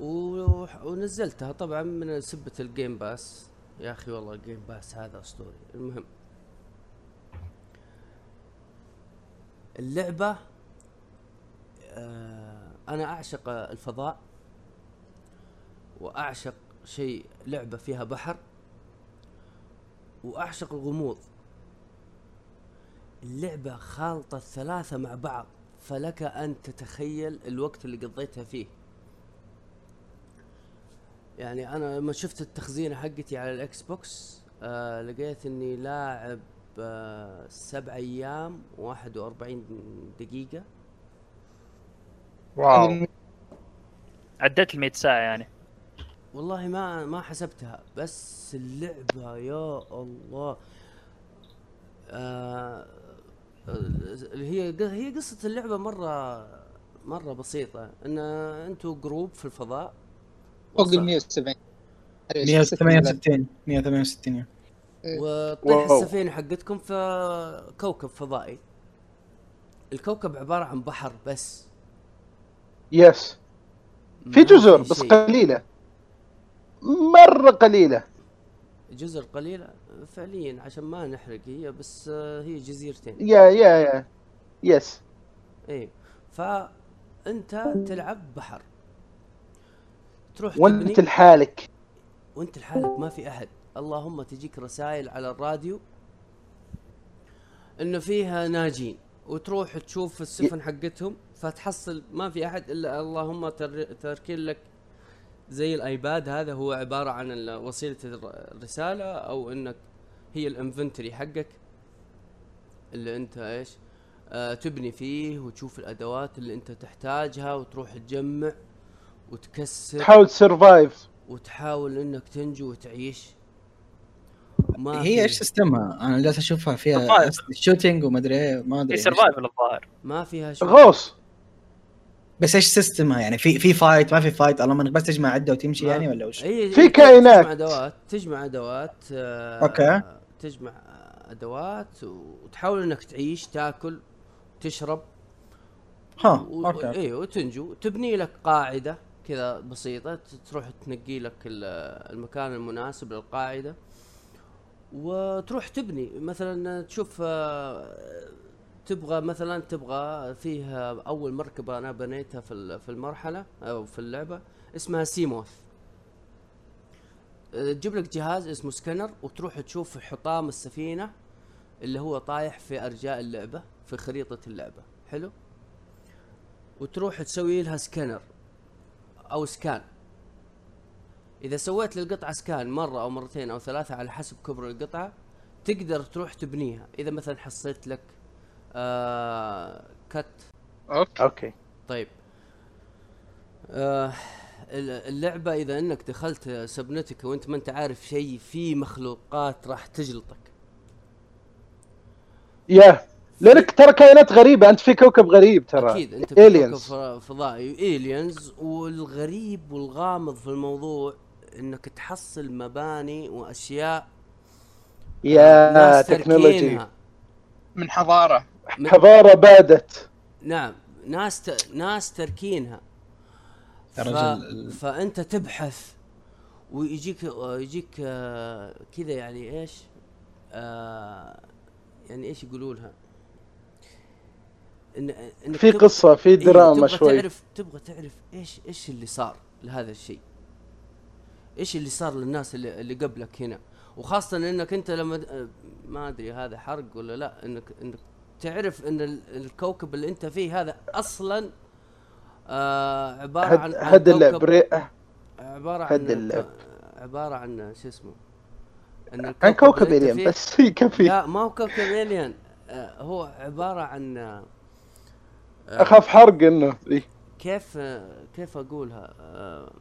[SPEAKER 4] ونزلتها طبعا من سبة ال Game Pass يا أخي والله ال Game Pass هذا أسطوري. المهم. اللعبة آه أنا أعشق الفضاء وأعشق شيء لعبة فيها بحر وأعشق الغموض. اللعبة خالطة الثلاثة مع بعض فلك أن تتخيل الوقت اللي قضيتها فيه. يعني أنا لما شفت التخزينه حقتي على ال Xbox آه لقيت إني لاعب آه سبع أيام واحد وأربعين دقيقة.
[SPEAKER 1] wow.
[SPEAKER 3] عديت ال 100 ساعة يعني.
[SPEAKER 4] والله ما ما حسبتها بس اللعبة يا الله. آه هي هي قصة اللعبة مرة مرة بسيطة. إن أنتم group في الفضاء
[SPEAKER 1] فوق ال 170
[SPEAKER 5] 168 168
[SPEAKER 4] وتطيح
[SPEAKER 6] wow.
[SPEAKER 4] السفينة حقتكم في كوكب فضائي. الكوكب عبارة عن بحر بس.
[SPEAKER 6] yes. في جزر بس. قليلة. مرة قليلة.
[SPEAKER 4] جزر قليلة؟ فعليا عشان ما نحرق هي بس هي جزيرتين.
[SPEAKER 6] يا يا يا. يس.
[SPEAKER 4] إيه. فأنت تلعب بحر. تروح
[SPEAKER 6] وانت لحالك.
[SPEAKER 4] وانت لحالك ما في أحد. اللهم تجيك رسائل على الراديو إنه فيها ناجين وتروح تشوف السفن حقتهم فتحصل ما في أحد إلا اللهم تر... تركين لك زي ال iPad. هذا هو عبارة عن وسيلة الر- الرسالة أو إنك هي ال inventory حقك اللي أنت إيش آه تبني فيه وتشوف الأدوات اللي أنت تحتاجها وتروح تجمع. وتكسر
[SPEAKER 6] تحاول ت survive
[SPEAKER 4] وتحاول إنك تنجو وتعيش ما
[SPEAKER 5] هي
[SPEAKER 4] إيش
[SPEAKER 5] system ها؟ أنا جالس أشوفها فيها. shooting وما أدري إيه ما أدري
[SPEAKER 3] في
[SPEAKER 5] إيش.
[SPEAKER 3] survival الظاهر
[SPEAKER 4] ما فيها
[SPEAKER 6] غوص
[SPEAKER 5] بس إيش system ها يعني في في fight ما في fight اللهم إنك بس تجمع عدة وتمشي يعني ولا وش؟
[SPEAKER 4] هي
[SPEAKER 6] في
[SPEAKER 4] هي
[SPEAKER 6] كائنات.
[SPEAKER 4] تجمع أدوات تجمع أدوات آه
[SPEAKER 5] okay.
[SPEAKER 4] تجمع أدوات وتحاول إنك تعيش تاكل تشرب
[SPEAKER 5] ها
[SPEAKER 4] و...
[SPEAKER 5] okay
[SPEAKER 4] أيوه وتنجو تبني لك قاعدة كذا بسيطة ت- تروح تنقي لك ال- المكان المناسب للقاعدة وتروح تبني. مثلا تشوف آه، تبغى مثلا تبغى فيها أول مركبة أنا بنيتها في في المرحلة أو في اللعبة اسمها Seamoth. آه، تجيب لك جهاز اسمه سكانر وتروح تشوف حطام السفينة اللي هو طايح في أرجاء اللعبة في خريطة اللعبة. حلو؟ وتروح تسوي لها سكانر. أو scan. إذا سويت للقطعة scan مرة أو مرتين أو ثلاثة على حسب كبر القطعة تقدر تروح تبنيها. إذا مثلا حصلت لك آه kit
[SPEAKER 1] okay.
[SPEAKER 6] okay.
[SPEAKER 4] طيب. آه ال- اللعبة إذا إنك دخلت سبحت وأنت ما أنت عارف شيء في مخلوقات راح تجلطك.
[SPEAKER 6] يا لأنك ترى كائنات غريبة أنت في كوكب غريب ترى.
[SPEAKER 4] أكيد أنت في كوكب
[SPEAKER 6] Aliens.
[SPEAKER 4] ف- فضائي. aliens والغريب والغامض في الموضوع إنك تحصل مباني وأشياء
[SPEAKER 6] يا
[SPEAKER 4] ناس
[SPEAKER 6] تكنولوجي
[SPEAKER 4] تركينها.
[SPEAKER 1] من حضارة.
[SPEAKER 4] من-
[SPEAKER 6] حضارة بادت.
[SPEAKER 4] نعم ناس ت... ناس تركينها.
[SPEAKER 5] يا
[SPEAKER 4] ف...
[SPEAKER 5] رجل.
[SPEAKER 4] فأنت تبحث ويجيك يجيك آه، كذا يعني إيش؟ آه يعني إيش يقولوا لها إن إنك
[SPEAKER 6] في قصة في
[SPEAKER 4] إيه،
[SPEAKER 6] دراما
[SPEAKER 4] تبغى
[SPEAKER 6] شوي.
[SPEAKER 4] تعرف تبغى تعرف إيش إيش اللي صار لهذا الشيء. إيش اللي صار للناس اللي, اللي قبلك هنا. وخاصة إنك أنت لما ما أدري هذا حرق ولا لا انك إنك تعرف إن ال- الكوكب اللي أنت فيه هذا أصلا آه عبارة عن
[SPEAKER 6] هد
[SPEAKER 4] عن كوكب-
[SPEAKER 6] اللعب
[SPEAKER 4] عبارة
[SPEAKER 6] هد
[SPEAKER 4] عن
[SPEAKER 6] اللعب.
[SPEAKER 4] عبارة عن شو اسمه؟ إن
[SPEAKER 6] عن كوكب الين بس يكفي
[SPEAKER 4] لا ما هو كوكب الين آه هو عبارة عن
[SPEAKER 6] أخاف حرق إنه إيه.
[SPEAKER 4] كيف آه كيف أقولها؟ آه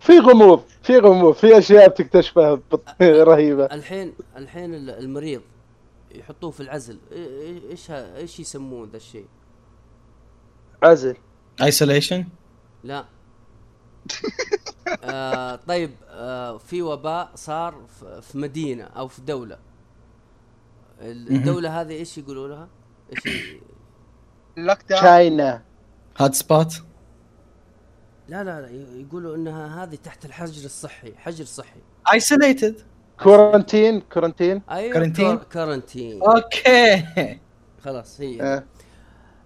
[SPEAKER 6] في غموض في غموض في أشياء بتكتشفها رهيبة.
[SPEAKER 4] الحين الحين ال- المريض يحطوه في العزل إيش ها- إيش يسمون ذا الشيء؟
[SPEAKER 6] عزل.
[SPEAKER 5] isolation
[SPEAKER 4] لا. آه طيب آه في وباء صار ف- في مدينة أو في دولة. ال- الدولة هذه إيش يقولوا لها؟ إيش
[SPEAKER 1] ال lockdown
[SPEAKER 6] China
[SPEAKER 5] hot spot
[SPEAKER 4] لا لا لا يقولوا إنها هذه تحت الحجر الصحي حجر صحي.
[SPEAKER 5] isolated
[SPEAKER 6] quarantine quarantine
[SPEAKER 4] أيوه
[SPEAKER 5] quarantine؟
[SPEAKER 4] كار- quarantine
[SPEAKER 5] okay
[SPEAKER 4] خلاص هي.
[SPEAKER 6] آه.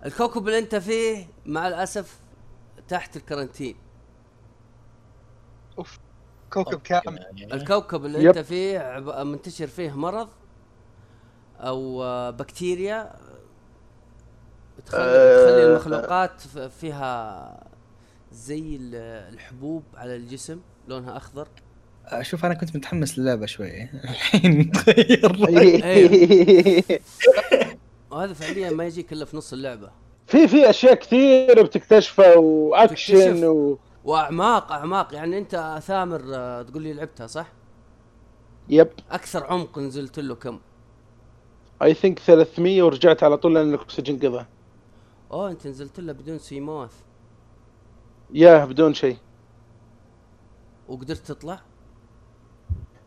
[SPEAKER 4] الكوكب اللي أنت فيه مع الأسف تحت ال quarantine
[SPEAKER 1] كوكب كامل.
[SPEAKER 4] الكوكب اللي
[SPEAKER 6] يب.
[SPEAKER 4] أنت فيه عب- منتشر فيه مرض أو آه، بكتيريا تخلي, تخلي المخلوقات ف- فيها زي ال- الحبوب على الجسم لونها أخضر
[SPEAKER 5] شوف أنا كنت متحمس للعبة شوي الحين تغير
[SPEAKER 6] إيه.
[SPEAKER 4] وهذا فعليا ما يجيك إلا في نص اللعبة
[SPEAKER 6] في في أشياء كثير بتكتشفها
[SPEAKER 4] وأكشن.
[SPEAKER 6] و...
[SPEAKER 4] وأعماق أعماق يعني أنت ثامر آه، تقول لي لعبتها صح؟
[SPEAKER 6] يب
[SPEAKER 4] أكثر عمق نزلت له كم؟
[SPEAKER 6] اي ثينك 300 ورجعت على طول لأن الاكسجين قضى
[SPEAKER 4] اوه انت نزلت له بدون سيموث
[SPEAKER 6] ياه بدون شيء
[SPEAKER 4] وقدرت تطلع؟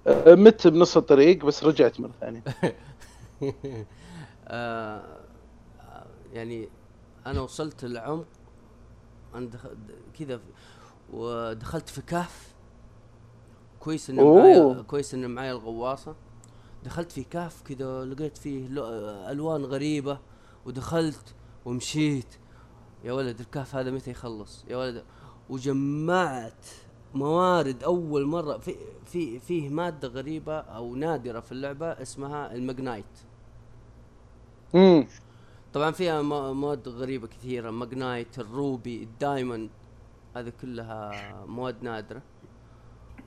[SPEAKER 6] أه، مت بنص الطريق بس رجعت مرة ثانية
[SPEAKER 4] آه يعني أنا وصلت العمق. كذا ودخلت في كهف كويس ان. معايا كويس ان معايا الغواصة دخلت في كهف كذا لقيت فيه لو... ألوان غريبة ودخلت ومشيت. يا ولد الكهف هذا متى يخلص؟ يا ولد وجمعت موارد أول مرة في في فيه مادة غريبة أو نادرة في اللعبة اسمها الماجنايت
[SPEAKER 6] امم
[SPEAKER 4] طبعا فيها مو- مواد غريبة كثيرة. magnetite ال ruby ال diamond هذه كلها مواد نادرة.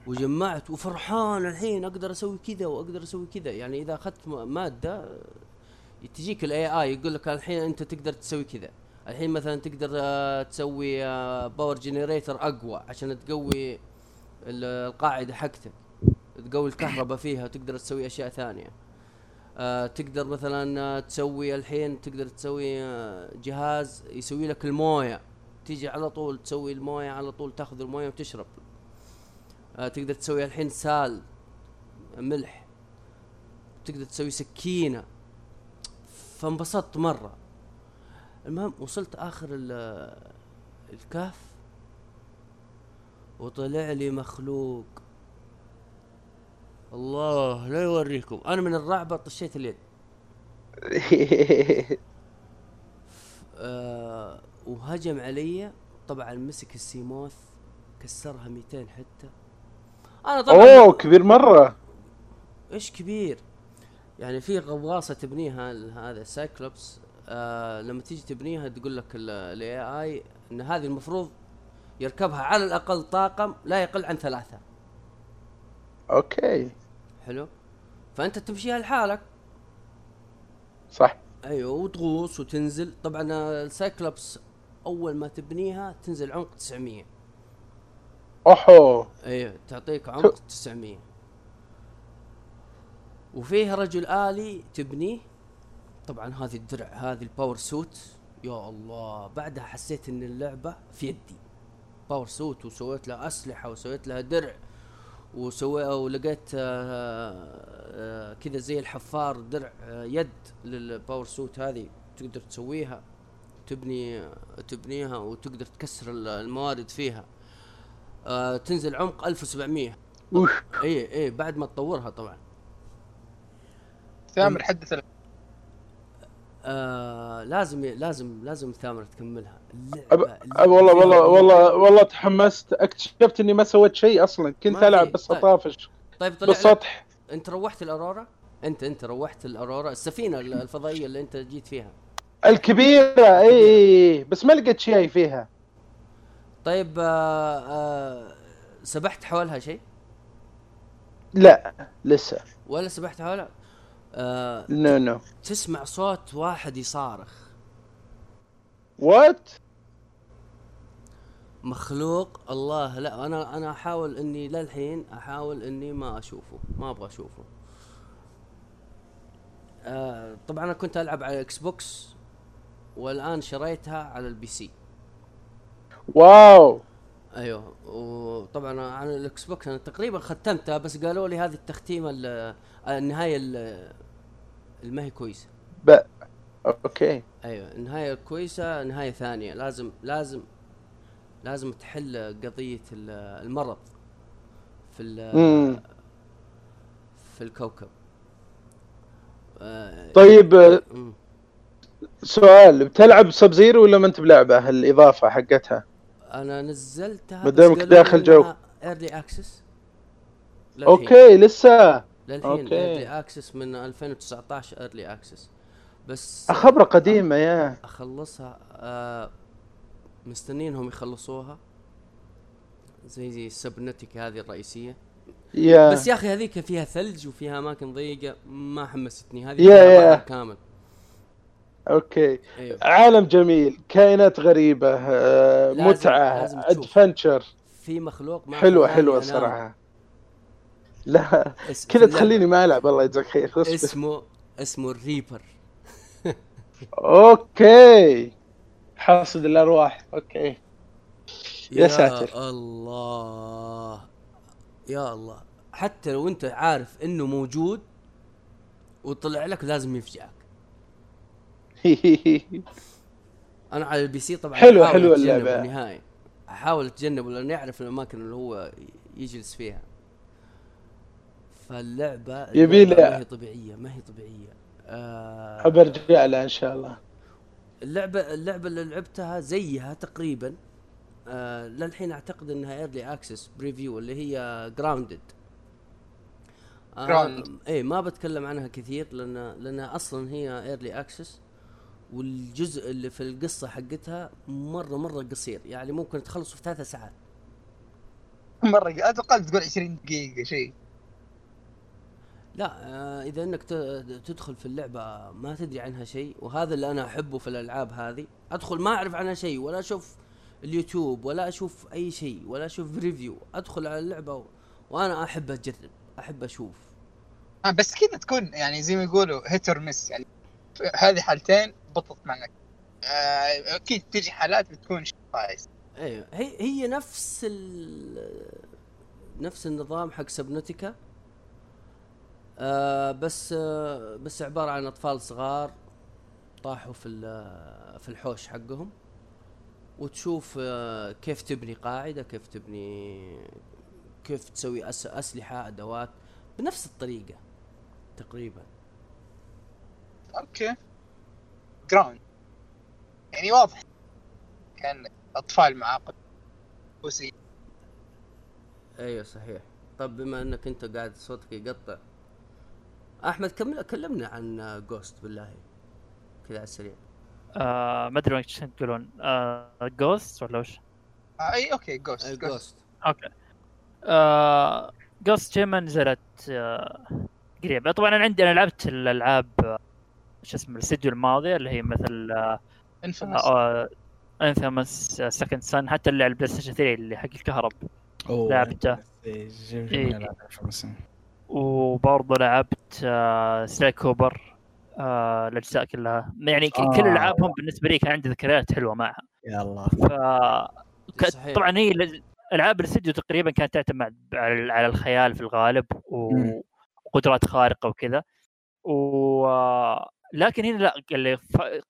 [SPEAKER 4] وجمعت وفرحان الحين أقدر أسوي كذا وأقدر أسوي كذا. يعني إذا أخذت م- مادة تجيك ال AI يقول لك الحين أنت تقدر تسوي كذا. الحين مثلا تقدر آه، تسوي power generator أقوى عشان تقوي ال- القاعدة حقتك. تقوي الكهرباء فيها وتقدر تسوي أشياء ثانية. آه تقدر مثلا آه، تسوي الحين تقدر تسوي آه، جهاز يسوي لك الموية. تيجي على طول تسوي الموية على طول تاخذ الموية وتشرب. آه تقدر تسوي الحين سال ملح. تقدر تسوي سكينة. فانبسطت مرة. المهم وصلت آخر ال- الكهف وطلع لي مخلوق. الله لا يوريكم. أنا من الرعبة طشيت اليد. آه وهجم علي. طبعا مسك ال Seamoth كسرها 200 حتة. أنا طبعا
[SPEAKER 6] أوه كبير مرة.
[SPEAKER 4] إيش كبير؟ يعني في غواصة تبنيها هذا Cyclops آه لما تيجي تبنيها تقول لك ال AI إن هذه المفروض يركبها على الأقل طاقم لا يقل عن ثلاثة.
[SPEAKER 6] okay.
[SPEAKER 4] حلو؟ فأنت تمشيها لحالك.
[SPEAKER 6] صح.
[SPEAKER 4] أيوه وتغوص وتنزل. طبعا ال Cyclops أول ما تبنيها تنزل عمق 900
[SPEAKER 6] أوحو.
[SPEAKER 4] أيوه تعطيك عمق 900 وفيه رجل آلي تبنيه طبعا هذه الدرع هذه ال power suit يا الله بعدها حسيت إن اللعبة في يدي. power suit وسويت لها أسلحة وسويت لها درع وسوي ولقيت آه، آه، كذا زي الحفار درع آه، يد لل power suit هذه. تقدر تسويها تبني تبنيها وتقدر تكسر ال- الموارد فيها. تنزل عمق 1700
[SPEAKER 6] وش
[SPEAKER 4] اي اي بعد ما تطورها طبعا.
[SPEAKER 1] ثامر حدث ال-
[SPEAKER 4] آه لازم لازم لازم ثامر تكملها.
[SPEAKER 6] أب...
[SPEAKER 4] اللعبة
[SPEAKER 6] أب والله والله. والله والله تحمست. اكتشفت إني ما سويت شيء أصلا. كنت
[SPEAKER 4] ألعب.
[SPEAKER 6] بس
[SPEAKER 4] طيب.
[SPEAKER 6] اطافش
[SPEAKER 4] طيب طلع لك
[SPEAKER 6] بالسطح
[SPEAKER 4] أنت روحت ال Aurora؟ انت أنت روحت ال Aurora. السفينة الفضائية اللي أنت جيت فيها.
[SPEAKER 6] الكبيرة. اي اي اي بس ما لقيت شيء فيها.
[SPEAKER 4] طيب آه آه سبحت حولها شيء؟
[SPEAKER 6] لا لسه.
[SPEAKER 4] ولا سبحت حولها؟ آه
[SPEAKER 6] no no.
[SPEAKER 4] تسمع صوت واحد يصارخ.
[SPEAKER 6] what
[SPEAKER 4] مخلوق؟ الله لا أنا أنا أحاول إني للحين أحاول إني ما أشوفه ما أبغى أشوفه. آه طبعا أنا كنت ألعب على ال Xbox والآن شريتها على ال PC.
[SPEAKER 6] wow
[SPEAKER 4] أيوه. وطبعا على ال Xbox أنا تقريبا ختمتها بس قالوا لي هذه التختيمة ال- النهاية ال- اللي ما هي كويسة.
[SPEAKER 6] ب... okay.
[SPEAKER 4] أيوه. النهاية كويسة نهاية ثانية. لازم لازم لازم تحل قضية ال- المرض في. في الكوكب. آه،
[SPEAKER 6] طيب آه،
[SPEAKER 4] مم.
[SPEAKER 6] سؤال بتلعب Sub Zero ولا ما أنت بلعبة؟ الاضافه حقتها.
[SPEAKER 4] أنا نزلتها
[SPEAKER 6] ما دامك داخل جو.
[SPEAKER 4] early access
[SPEAKER 6] okay لسه.
[SPEAKER 4] للحين. early access من 2019 early access بس
[SPEAKER 6] خبرة قديمة يا.
[SPEAKER 4] أخلصها آه مستنينهم يخلصوها. زي زي ال Subnautica هذه الرئيسية.
[SPEAKER 6] يا.
[SPEAKER 4] بس يا أخي هذيك فيها ثلج وفيها أماكن ضيقة ما حمستني. هذه
[SPEAKER 6] يا- يا.
[SPEAKER 4] كامل.
[SPEAKER 6] okay.
[SPEAKER 4] أيوه.
[SPEAKER 6] عالم جميل كائنات غريبة آه،
[SPEAKER 4] لازم-
[SPEAKER 6] متعة
[SPEAKER 4] لازم تشوف.
[SPEAKER 6] adventure
[SPEAKER 4] في مخلوق ما
[SPEAKER 6] حلوة
[SPEAKER 4] خلاني
[SPEAKER 6] حلوة
[SPEAKER 4] أنام.
[SPEAKER 6] الصراحه لا
[SPEAKER 4] اس-
[SPEAKER 6] كذا تخليني ما ألعب الله يجزاك خير. اصبر.
[SPEAKER 4] اسمه اسمه ال
[SPEAKER 6] Reaper. okay. حاصد الارواح okay. يا ساتر.
[SPEAKER 4] الله. يا الله. حتى لو أنت عارف إنه موجود وطلع لك لازم يفجعك. أنا على ال PC طبعا
[SPEAKER 6] حلوة
[SPEAKER 4] أتجنب
[SPEAKER 6] اللعبة.
[SPEAKER 4] النهائي أحاول اتجنبه لأنه يعرف الأماكن اللي هو يجلس فيها. فاللعبة
[SPEAKER 6] يبي
[SPEAKER 4] ما هي طبيعية ما هي طبيعية. آه
[SPEAKER 6] أبى أرجع لها إن شاء الله.
[SPEAKER 4] اللعبة اللعبة اللي لعبتها زيها تقريبا. آه للحين أعتقد إنها early access preview اللي هي Grounded
[SPEAKER 1] Grounded.
[SPEAKER 4] إيه ما بتكلم عنها كثير لأن لأنها أصلا هي early access والجزء اللي في القصة حقتها مرة مرة قصير. يعني ممكن تخلصه في ثلاثة ساعات.
[SPEAKER 1] مرة أتوقع تقول 20 دقيقة شيء.
[SPEAKER 4] لا آه إذا إنك تدخل في اللعبة ما تدري عنها شيء وهذا اللي أنا أحبه في الألعاب هذه. أدخل ما أعرف عنها شيء ولا أشوف اليوتيوب ولا أشوف أي شيء ولا أشوف review أدخل على اللعبة و... وأنا أحب أجرب أحب أشوف.
[SPEAKER 1] آه بس كذا تكون يعني زي ما يقولوا هيتر مس يعني هذه حالتين بطلت معك. آه، أكيد تجي حالات بتكون كويس.
[SPEAKER 4] أيوه. هي هي نفس ال... نفس النظام حق سبنوتيكا. آه بس آه بس عبارة عن أطفال صغار طاحوا في في الحوش حقهم. وتشوف آه كيف تبني قاعدة كيف تبني كيف تسوي أس... أسلحة أدوات بنفس الطريقة تقريبا.
[SPEAKER 1] okay. Grounded يعني واضح. كان أطفال معاقب وسي
[SPEAKER 4] أيوه صحيح. طب بما إنك أنت قاعد صوتك يقطع أحمد كمل كلمنا عن Ghost بالله. كذا على السريع.
[SPEAKER 3] آه ما أدري وش تقولون. آه Ghost ولا وش؟
[SPEAKER 1] آه أي okay Ghost Ghost
[SPEAKER 4] Ghost
[SPEAKER 3] okay. آه Ghost Tsushima نزلت آه قريب. طبعا أنا عندي أنا لعبت الألعاب آه، شو اسمه الاستديو الماضيه اللي هي مثل آه
[SPEAKER 1] Infamous
[SPEAKER 3] Infamous Second Son حتى اللي على ال PlayStation 3 اللي حق الكهرب لعبته.
[SPEAKER 5] إيه،.
[SPEAKER 3] وبرضه لعبت آه Sly Cooper آه الأجزاء كلها يعني
[SPEAKER 5] آه.
[SPEAKER 3] كل العابهم بالنسبة لي كان عندي ذكريات حلوة معها
[SPEAKER 5] يا الله
[SPEAKER 3] ف ك-. طبعا هي ال- ألعاب الاستديو تقريبا كانت تعتمد على على الخيال في الغالب. وقدرات خارقة وكذا و لكن هنا لا اللي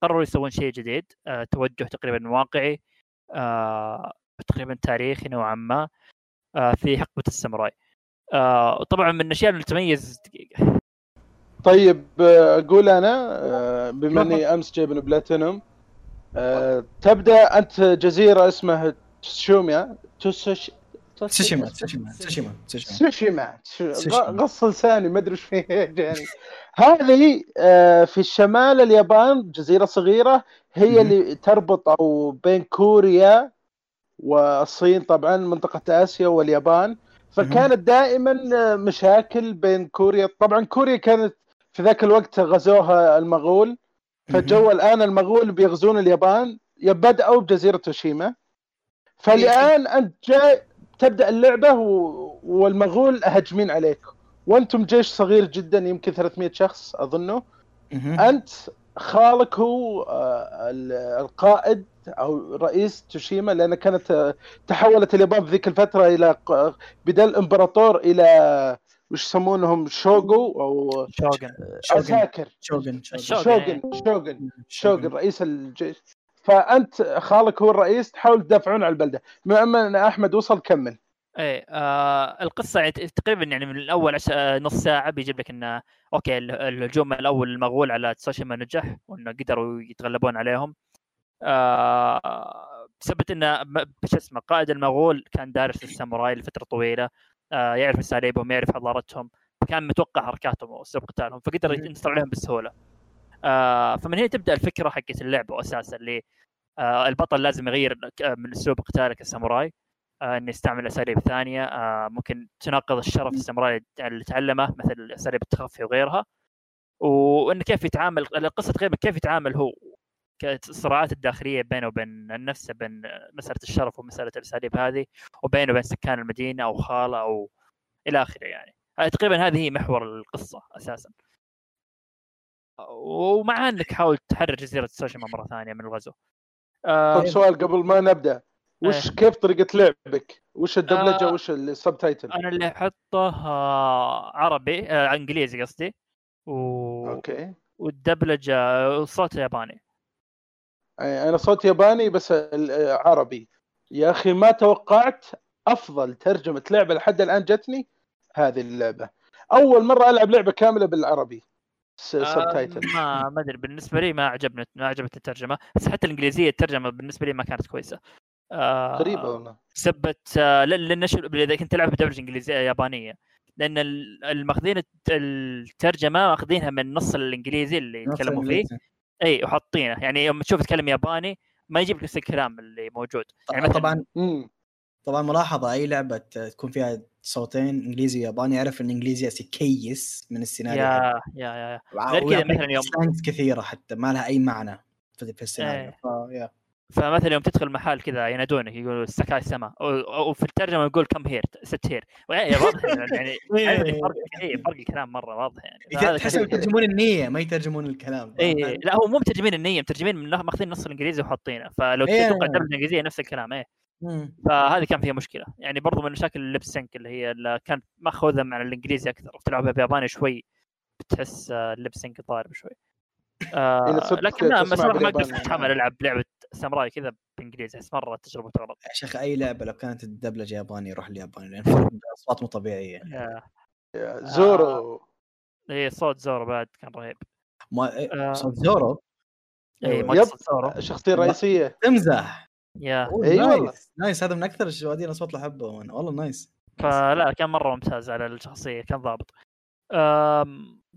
[SPEAKER 3] قرروا يسوون شيء جديد آه، توجه تقريبا واقعي آه، تقريبا تاريخي نوعا ما آه، في حقبة الساموراي. آه، طبعا من الأشياء اللي تميز دقيقة.
[SPEAKER 6] طيب آه، أقول أنا آه، بما إني أمس جايب بلاتينوم آه، تبدأ أنت جزيرة اسمها تسوشيما تسوش
[SPEAKER 5] تسوشيما تسوشيما تسوشيما تسوشيما.
[SPEAKER 6] غص لساني ما أدري إيش فيه يعني. هذه آه، في الشمال اليابان جزيرة صغيرة هي. اللي تربط أو بين كوريا والصين طبعا منطقة آسيا واليابان. فكانت دائما آه، مشاكل بين كوريا. طبعا كوريا كانت في ذاك الوقت غزوها المغول. فجو الآن المغول بيغزون اليابان. بدأوا بجزيرة توشيما. فالآن أنت جاي تبدأ اللعبة و... والمغول هجمين عليك. وأنتم جيش صغير جدا يمكن 300 شخص
[SPEAKER 5] أظنه.
[SPEAKER 6] أنت خالك هو آه، ال- القائد أو رئيس تسوشيما لأن كانت آه، تحولت اليابان في ذيك الفترة إلى بدل الامبراطور إلى وش يسمونهم شوغو أو
[SPEAKER 3] شوغن.
[SPEAKER 6] عساكر
[SPEAKER 5] شوغن. شوغن.
[SPEAKER 6] شوغن. شوغن رئيس الجيش. فأنت خالك هو الرئيس تحاول تدافعون على البلدة. بما أن أحمد وصل كمل.
[SPEAKER 3] إيه آه القصة يعني تقريبا يعني من الأول عش... آه، نص ساعة بيجيب لك إنه okay ال- الهجوم الأول المغول على تسوشيما نجح وإنه قدروا يتغلبون عليهم. آه بسبب إنه شو اسمه قائد المغول كان دارس الساموراي لفترة طويلة. آه يعرف أساليبهم يعرف حضارتهم كان متوقع حركاتهم وأسلوب قتالهم فقدر. ينتصر عليهم بسهولة. آه فمن هنا تبدأ الفكرة حقت اللعبه أساسا اللي آه البطل لازم يغير ك- من اسلوب قتاله كساموراي آه إنه يستعمل أساليب ثانية آه ممكن تناقض الشرف الساموراي اللي تعلمه مثل أساليب التخفي وغيرها وإنه كيف يتعامل القصة تقريبا كيف يتعامل هو الصراعات الداخلية بينه وبين النفس بين مسألة الشرف ومسألة الأساليب هذه وبينه وبين سكان المدينة أو خالة أو إلى آخره يعني. آه، تقريبا هذه هي محور القصة أساسا. ومع انك حاول تحرر جزيرة سوشيما مرة ثانية من الغزو آه
[SPEAKER 6] طب سؤال قبل ما نبدأ وش
[SPEAKER 3] إيه.
[SPEAKER 6] كيف طريقة لعبك؟ وش الدبلجة
[SPEAKER 3] آه.
[SPEAKER 6] وش السب تايتل؟
[SPEAKER 3] أنا اللي احطه آه عربي آه إنجليزي قصدي و...
[SPEAKER 6] okay
[SPEAKER 3] والدبلجة الصوت ياباني
[SPEAKER 6] أنا صوت ياباني بس عربي يا أخي ما توقعت أفضل ترجمة لعبة لحد الآن جتني هذه اللعبة أول مرة ألعب لعبة كاملة بالعربي sub
[SPEAKER 3] آه،
[SPEAKER 6] title
[SPEAKER 3] ما ما أدري بالنسبة لي ما عجبني ما عجبتني الترجمة. بس حتى الإنجليزية الترجمة بالنسبة لي ما كانت كويسة. آه
[SPEAKER 6] غريبة والله.
[SPEAKER 3] سبت آه لأن إذا كنت تلعب بدبلجه إنجليزية يابانية. لأن ال- المأخذين الت- الترجمة مأخذينها من النص الإنجليزي اللي يتكلموا فيه. إي وحاطينه يعني يوم تشوف تكلم ياباني ما يجيب لك نفس الكلام اللي موجود. يعني مثلاً-
[SPEAKER 5] طبعا.
[SPEAKER 6] امم
[SPEAKER 5] طبعا ملاحظة أي لعبة تكون فيها صوتين إنجليزي وياباني يعرف إن إنجليزي كيس من السيناريو.
[SPEAKER 3] يا يا يا غير كذا مثلاً يوم-
[SPEAKER 5] كثيرة حتى ما لها أي معنى في السيناريو.
[SPEAKER 3] إيه.
[SPEAKER 5] ف-.
[SPEAKER 3] فمثلا يوم تدخل محل كذا ينادونك يقولوا سكاي سما. وفي الترجمة يقول come here sit here يعني واضح يعني يعني فرق اي فرق الكلام مرة واضح يعني. كان-
[SPEAKER 5] يترجمون النية ما يترجمون الكلام.
[SPEAKER 3] اي لا هو مو مترجمين النية مترجمين ماخذين النص الإنجليزي وحاطينه. فلو
[SPEAKER 5] إيه.
[SPEAKER 3] تتوقع الدبلجه الإنجليزية نفس الكلام إيه.
[SPEAKER 5] مم.
[SPEAKER 3] فهذه كان فيها مشكلة. يعني برضو من مشاكل ال lip sync اللي هي اللي كانت ماخوذة مع الإنجليزي أكثر. وتلعبها بياباني شوي بتحس آه، ال lip sync ضارب شوي. آه لكن لا صراحة ما قدرت
[SPEAKER 6] يعني.
[SPEAKER 3] اتحمل ألعب لعبة ساموراي كذا بإنجليزي. احس مرة تجربة غلط.
[SPEAKER 5] يا شيخ أي لعبة لو كانت الدبلجة ياباني روح الياباني لأن فرق اصوات مو طبيعية
[SPEAKER 3] يا-
[SPEAKER 6] زورو.
[SPEAKER 3] إيه صوت زورو بعد كان رهيب.
[SPEAKER 5] ما إيه،
[SPEAKER 3] آه.
[SPEAKER 5] صوت زورو؟
[SPEAKER 3] اي
[SPEAKER 6] yep.
[SPEAKER 3] ما صوت زورو.
[SPEAKER 6] الشخصيه الرئيسيه
[SPEAKER 5] تمزح.
[SPEAKER 3] يا.
[SPEAKER 6] إي والله.
[SPEAKER 5] nice nice. هذا من أكثر اصوات اللي أحبه أنا. والله nice.
[SPEAKER 3] فلا كان مرة ممتاز على الشخصية كان ضابط.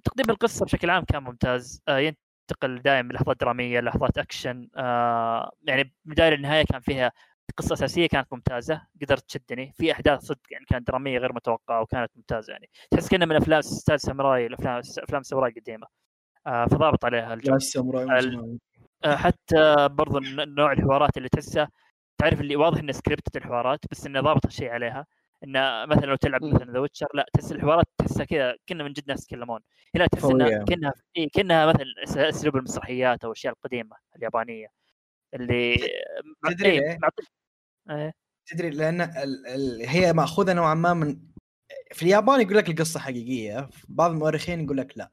[SPEAKER 3] تقديم القصة بشكل عام كان ممتاز. آه، ينتقل دائما لحظات درامية لحظات أكشن. آه، يعني من البدايه للنهاية كان فيها قصة أساسية كانت ممتازة. قدرت تشدني. في أحداث صدق يعني كانت درامية غير متوقعة وكانت ممتازة يعني. تحس كانها من أفلام style ساموراي الأفلام أفلام الساموراي القديمة. آه، فضابط عليها الجو.
[SPEAKER 5] لا
[SPEAKER 3] آه، حتى برضو نوع الحوارات اللي تحسها تعرف اللي واضح إنه سكريبت الحوارات بس إنه ضابط الشيء عليها. إنه مثلا لو تلعب. مثلا The Witcher لا تحس الحوارات تحسها كذا كنا من جد ناس يتكلمون. هنا تحس. إنها كأنها إيه كأنها مثلا أسلوب المسرحيات أو الأشياء القديمة اليابانية. اللي
[SPEAKER 5] تدري
[SPEAKER 3] إيه، إيه،
[SPEAKER 5] تدري لأن ال... ال... هي مأخوذة نوعا ما من في اليابان يقول لك القصة حقيقية بعض المؤرخين يقول لك لا.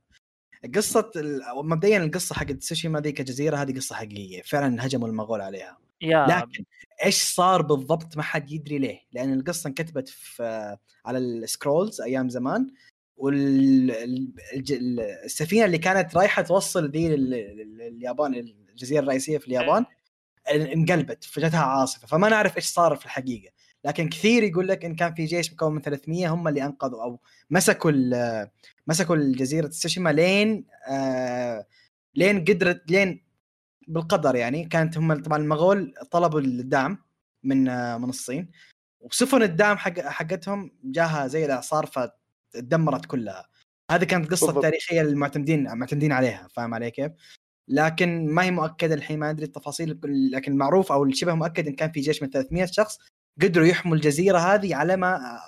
[SPEAKER 5] قصة ال... مبدئيا القصة حقت تسوشيما ذيك الجزيرة هذه قصة حقيقية فعلا هجموا المغول عليها.
[SPEAKER 3] يا
[SPEAKER 5] لكن إيش صار بالضبط ما حد يدري ليه؟ لأن القصة انكتبت في على السكرولز أيام زمان والسفينه اللي كانت رايحة توصل ذي لل- لل- اليابان الجزيرة الرئيسية في اليابان انقلبت فجتها عاصفة. فما نعرف إيش صار في الحقيقة. لكن كثير يقول لك إن كان في جيش مكون من 300 هم اللي أنقذوا أو مسكوا مسكوا الجزيرة تسوشيما لين آه لين قدرت لين بالقدر يعني كانت هم طبعا المغول طلبوا الدعم من آه من الصين وسفن الدعم حق حقتهم جاها زي الاعصار فتدمرت كلها هذه كانت قصة
[SPEAKER 6] بالضبط.
[SPEAKER 5] تاريخية المعتمدين معتمدين عليها فاهم علي كيف؟ لكن ما هي مؤكدة الحين ما أدري التفاصيل لكن معروف أو الشبه مؤكد إن كان في جيش من 300 شخص قدروا يحموا الجزيرة هذه على ما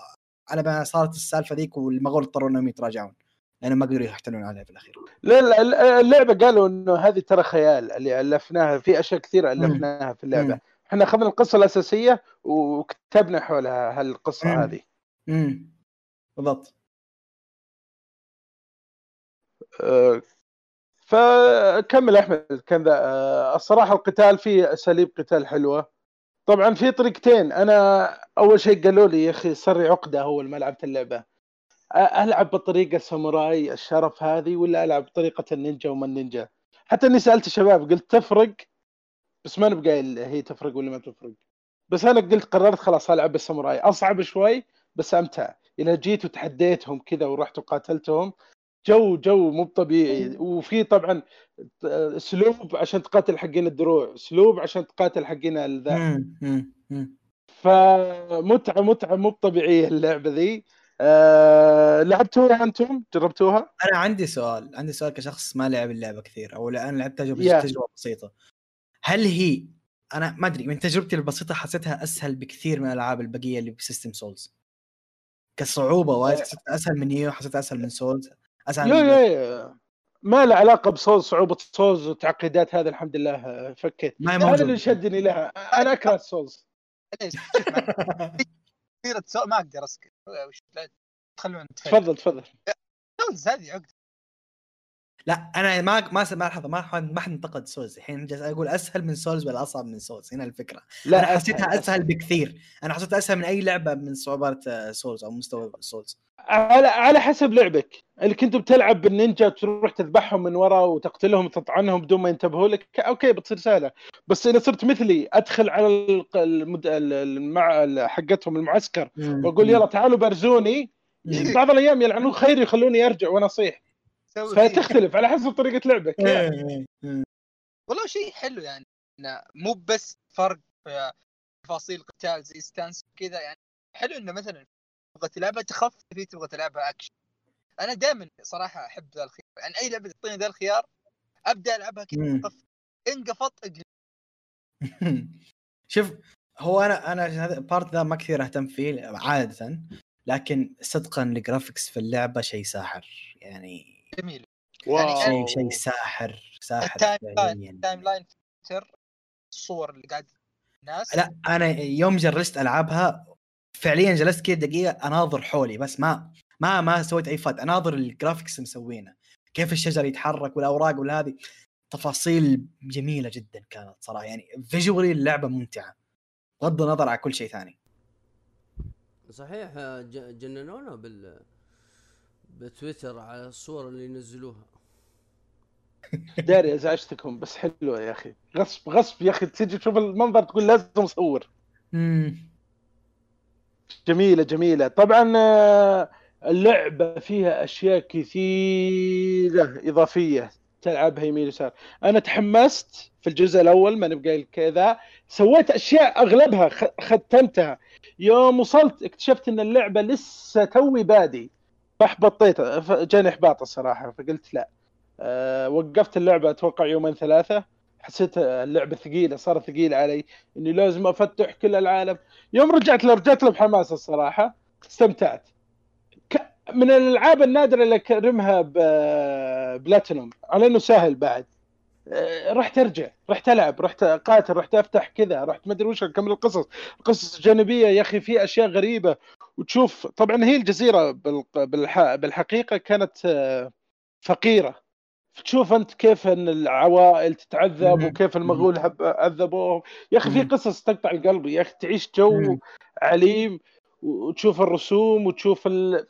[SPEAKER 5] على ما صارت السالفة ذيك والمغول اضطروا إنهم يتراجعون لانهم ما قدروا يحتلون عليها في الأخير.
[SPEAKER 6] لا لا، ال- اللعبة قالوا إنه هذه ترى خيال اللي ألفناها في أشياء كثيرة ألفناها في
[SPEAKER 5] اللعبة.
[SPEAKER 6] إحنا أخذنا القصة الأساسية وكتبنا حولها هالقصة
[SPEAKER 5] مم.
[SPEAKER 6] هذه
[SPEAKER 5] امم بالضبط.
[SPEAKER 6] أه، فكمل أحمد كان ذا أه، الصراحة القتال فيه أساليب قتال حلوة طبعا في طريقتين أنا أول شيء قالوا لي يا أخي لي عقدة اول ما لعبت اللعبة ألعب بالطريقة الساموراي الشرف هذه ولا ألعب بطريقه النينجا وما النينجا؟ حتى إني سألت الشباب قلت تفرق؟ بس ما نبقى هي تفرق ولا ما تفرق. بس أنا قلت قررت خلاص ألعب بالساموراي. أصعب شوي بس أمتع. إذا جيت وتحديتهم كذا ورحت وقاتلتهم جو جو مو طبيعي وفي طبعا اسلوب عشان تقاتل حقين الدروع اسلوب عشان تقاتل حقين الذا. فمتعه متعة مو طبيعيه اللعبة ذي. أه لعبتوها أنتم؟ جربتوها؟
[SPEAKER 5] أنا عندي سؤال عندي سؤال كشخص ما لعب اللعبة كثير أو الان لعبت تجربة
[SPEAKER 6] يا.
[SPEAKER 5] تجربة بسيطة. هل هي أنا ما أدري من تجربتي البسيطة حسيتها أسهل بكثير من الألعاب البقية اللي ب system Souls. كصعوبة وايد حسيتها أسهل من Nioh حسيتها أسهل من Souls أسهل
[SPEAKER 6] يا يا ما له علاقة بصوز صعوبة صوز وتعقيدات هذا الحمد لله آه، فكيت.
[SPEAKER 5] ما
[SPEAKER 6] هذا اللي شدني لها أنا أكره الصوز
[SPEAKER 1] سؤال ما أقدر أسكت. تخلون
[SPEAKER 6] تفضل تفضل.
[SPEAKER 1] Souls هذه عقده
[SPEAKER 5] لا أنا ما ما ما لحظة ما حد ما حد انتقد سولز الحين جالس أقول أسهل من Souls ولا أصعب من Souls؟ هنا الفكرة.
[SPEAKER 6] لا
[SPEAKER 5] أنا حسيتها أسهل بكثير. أنا حسيتها أسهل من أي لعبة من صعوبات آه، Souls أو مستوى Souls.
[SPEAKER 6] على على حسب لعبك. اللي كنت بتلعب بالنينجا تروح تذبحهم من ورا وتقتلهم وتطعنهم بدون ما ينتبهوا لك okay بتصير سهلة. بس إذا صرت مثلي أدخل على المد... ال- المع... ال- حقتهم المعسكر وأقول يلا تعالوا
[SPEAKER 5] بارزوني.
[SPEAKER 6] بعض الأيام يلعنون خير يخلوني أرجع
[SPEAKER 1] وأنا أصيح.
[SPEAKER 6] فتختلف على حسب طريقة لعبك
[SPEAKER 5] إيه، إيه.
[SPEAKER 1] والله شيء حلو يعني إنه مو بس فرق في تفاصيل قتال زي stance كذا يعني حلو إنه مثلا تبغى تلعبها تخفي تبغى تلعبها اكشن أنا دائما صراحة أحب ذا الخيار يعني أي لعبة تعطيني ذا الخيار أبدأ ألعبها كذا. تخف. انقفط اقلب
[SPEAKER 5] شوف هو أنا أنا هذا part ذا ما كثير أهتم فيه عادة لكن صدقا ال graphics في اللعبة شيء ساحر يعني
[SPEAKER 1] جميل
[SPEAKER 6] wow.
[SPEAKER 5] شيء شيء ساحر ساحر
[SPEAKER 1] ال
[SPEAKER 5] timeline.
[SPEAKER 1] ال timeline فلتر الصور اللي قاعد الناس.
[SPEAKER 5] لا أنا يوم جلست ألعبها فعليا جلست كذا دقيقة أناظر حولي بس ما ما ما سويت أي fight. أناظر ال graphics مسوينة. كيف الشجر يتحرك والأوراق ولا هذه تفاصيل جميلة جدا كانت صراحة. يعني visually اللعبة ممتعة. بغض النظر عن كل شيء ثاني.
[SPEAKER 4] صحيح آه، ج- جننونا بال بتويتر على الصور اللي ينزلوها.
[SPEAKER 6] داري ازعجتكم بس حلوة يا أخي. غصب غصب يا أخي تجي تشوف المنظر تقول لازم اصور جميلة جميلة. طبعا آه، اللعبة فيها أشياء كثيرة إضافية تلعبها يمين يسار أنا تحمست في الجزء الأول ما نبقى كذا. سويت أشياء أغلبها خ- ختمتها. يوم وصلت اكتشفت إن اللعبة لسه توي بادي. فاحبطيت جاني إحباط الصراحة فقلت لا. أه وقفت اللعبة أتوقع يومين ثلاثة حسيت اللعبة ثقيلة صارت ثقيله علي إني لازم أفتح كل العالم. يوم رجعت له رجعت له بحماس الصراحة استمتعت. من الألعاب النادرة اللي أكرمها بلاتينوم على إنه سهل بعد. آه، رحت أرجع رحت ألعب رحت قاتل رحت أفتح كذا رحت ما أدري وش اكمل القصص القصص الجانبية يا أخي في أشياء غريبة. وتشوف طبعا هي الجزيرة. بالحقيقة كانت آه، فقيرة تشوف أنت كيف إن العوائل تتعذب. وكيف المغول عذبوهم يا أخي في. قصص تقطع القلب يا أخي تعيش جو. عليم وتشوف الرسوم وتشوف ال...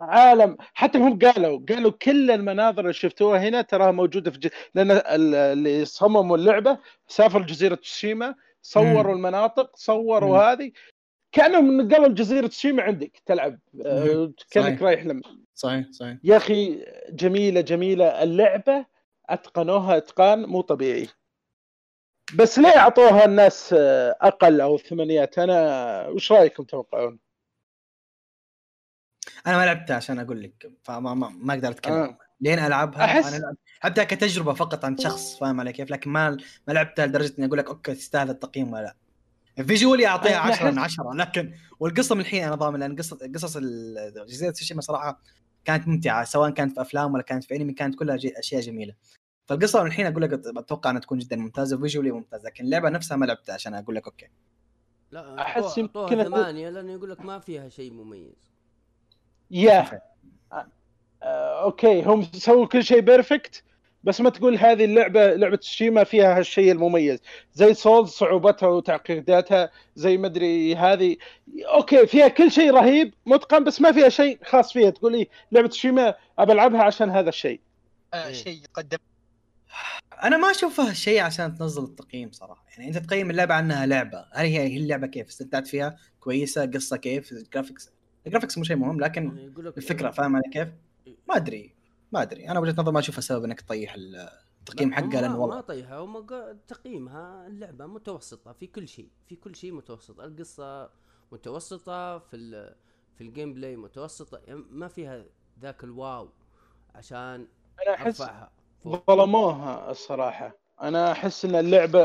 [SPEAKER 6] عالم حتى هم قالوا قالوا كل المناظر اللي شفتوها هنا تراها موجودة في ج... لأن ال- اللي صمموا اللعبة سافروا جزيره تسوشيما صوروا. المناطق صوروا. هذه كأنهم نقلوا جزيرة تسوشيما عندك تلعب. آه،.
[SPEAKER 5] كأنك.
[SPEAKER 6] رايح لما.
[SPEAKER 5] صحيح صحيح.
[SPEAKER 6] يا أخي جميلة جميلة. اللعبة أتقنوها إتقان مو طبيعي. بس ليه أعطوها الناس آه، أقل أو ثمانيات أنا وش رأيكم توقعون؟
[SPEAKER 5] أنا ما لعبتها عشان أقول لك فما ما, ما أقدر أتكلم.
[SPEAKER 6] آه.
[SPEAKER 5] لين ألعبها
[SPEAKER 6] أحس-
[SPEAKER 5] أنا لعب- لعبتها كتجربة فقط عند شخص فاهم علي كيف؟ لكن ما ما لعبتها لدرجة إني أقول لك okay تستاهل التقييم ولا لا. visually اعطيها
[SPEAKER 6] أنا
[SPEAKER 5] 10 من
[SPEAKER 6] أحس-
[SPEAKER 5] 10 لكن والقصة من الحين أنا ضامن لأن قصه قصص جزيره تسوشيما صراحة كانت ممتعة سواء كانت في أفلام ولا كانت في أنمي كانت كلها جي- أشياء جميلة. فالقصة من الحين أقول لك أتوقع إنها تكون جدا ممتازة و visually ممتازة لكن اللعبة نفسها ما لعبتها عشان أقول لك okay.
[SPEAKER 4] لا
[SPEAKER 6] أحس يمكن
[SPEAKER 4] ثمانية لأنه يقول لك ما فيها شيء مميز.
[SPEAKER 6] yeah. آه، okay هم سووا كل شيء perfect بس ما تقول هذه اللعبة لعبة تسوشيما فيها هالشيء المميز. زي Souls صعوبتها وتعقيداتها زي ما أدري هذه. okay فيها كل شيء رهيب متقن بس ما فيها شيء خاص فيها. تقول لي لعبة تسوشيما أبى ألعبها عشان هذا الشيء.
[SPEAKER 1] آه
[SPEAKER 4] إيه.
[SPEAKER 1] شيء يقدم.
[SPEAKER 5] أنا ما أشوفها شيء عشان تنزل التقييم صراحة. يعني أنت تقيم اللعبة عنها لعبة. هل هي هي اللعبة كيف؟ استمتعت فيها؟ كويسة؟ قصة كيف؟ graphics ال graphics مو شيء مهم لكن
[SPEAKER 4] يقول لك
[SPEAKER 5] الفكرة فاهم علي كيف؟ ما أدري. ما أدري أنا وجهة نظر ما أشوفها سبب إنك تطيح التقييم حقها لأنه
[SPEAKER 4] ما
[SPEAKER 5] والله
[SPEAKER 4] طيحها هم تقييمها اللعبة متوسطة في كل شيء في كل شيء متوسط القصة متوسطة في ال- في ال gameplay متوسطة يعني ما فيها ذاك ال
[SPEAKER 6] wow عشان
[SPEAKER 4] أنا أحس.
[SPEAKER 6] ظلموها الصراحة أنا أحس إن اللعبة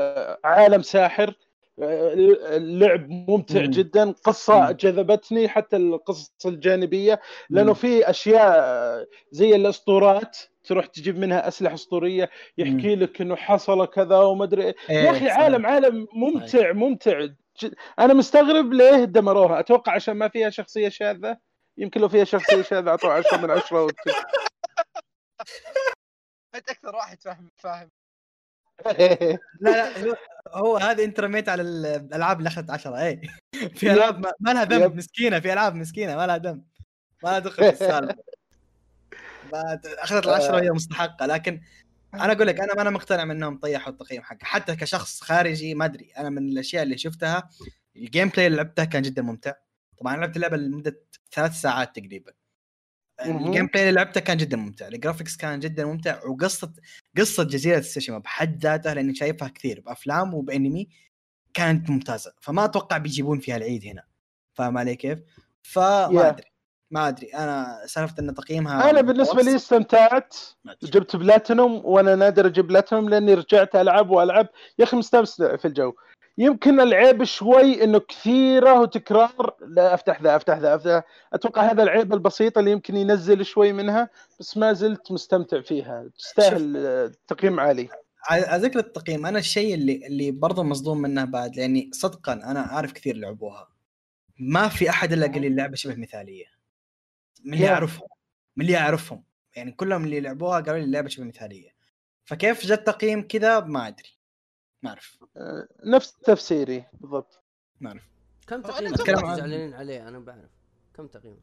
[SPEAKER 6] عالم ساحر اللعب ممتع
[SPEAKER 5] مم.
[SPEAKER 6] جدا قصة
[SPEAKER 5] مم.
[SPEAKER 6] جذبتني حتى القصص الجانبية لأنه
[SPEAKER 5] مم.
[SPEAKER 6] في أشياء زي الأسطورات تروح تجيب منها أسلحة أسطورية يحكي لك إنه حصل كذا وما أدري إيه. يا أخي
[SPEAKER 5] صحيح.
[SPEAKER 6] عالم عالم ممتع ممتع أنا مستغرب ليه دمروها أتوقع عشان ما فيها شخصية شاذة يمكن لو فيها شخصية شاذة اعطوها 10 من 10 وت...
[SPEAKER 1] انت أكثر واحد فاهم فاهم
[SPEAKER 5] لا لا هو- هذه انت رميت على الألعاب اللي أخذت 10 اي في. ألعاب ما- لها. ذنب مسكينة في ألعاب مسكينة ما لها ذنب. ما لها دخل في السالفة. أخذت العشرة وهي مستحقة. لكن أنا أقول لك أنا أنا مقتنع من انهم طيحوا التقييم حقه. حتى كشخص خارجي ما أدري. أنا من الأشياء اللي شفتها ال gameplay اللي لعبته كان جدا ممتع. طبعا لعبت اللعبة لمدة ثلاث ساعات تقريبا. ال gameplay اللي لعبته كان جدا ممتع ال graphics كان جدا ممتع وقصه قصة جزيرة تسوشيما بحد ذاتها لأني شايفها كثير بأفلام وبأنمي كانت ممتازة. فما أتوقع بيجيبون فيها العيد هنا. فاهم علي كيف؟ فما
[SPEAKER 6] Yeah.
[SPEAKER 5] أدري ما أدري. أنا سالفة إن تقييمها
[SPEAKER 6] أنا بالنسبة لي استمتعت. جبت بلاتينوم وأنا نادر أجيب بلاتينوم لأني رجعت ألعب وألعب. يا أخي مستمتع في الجو. يمكن العيب شوي إنه كثيرة وتكرار لا أفتح ذا أفتح ذا أفتح أتوقع هذا العيب البسيط اللي يمكن ينزل شوي منها بس ما زلت مستمتع فيها. تستاهل تقييم عالي.
[SPEAKER 5] على ذكر التقييم أنا الشيء اللي اللي برضه مصدوم منه بعد لأني صدقا أنا أعرف كثير لعبوها. ما في أحد إلا قال لي اللعبة شبه مثالية. من اللي. أعرفهم من اللي أعرفهم. يعني كلهم اللي لعبوها قالوا لي اللعبة شبه مثالية. فكيف جت تقييم كذا؟ ما أدري. ما اعرف
[SPEAKER 6] آه، نفس تفسيري بالضبط.
[SPEAKER 5] ما اعرف
[SPEAKER 4] كم تقييمك؟ زعلانين عليه؟ أنا بعرف. كم تقييمك؟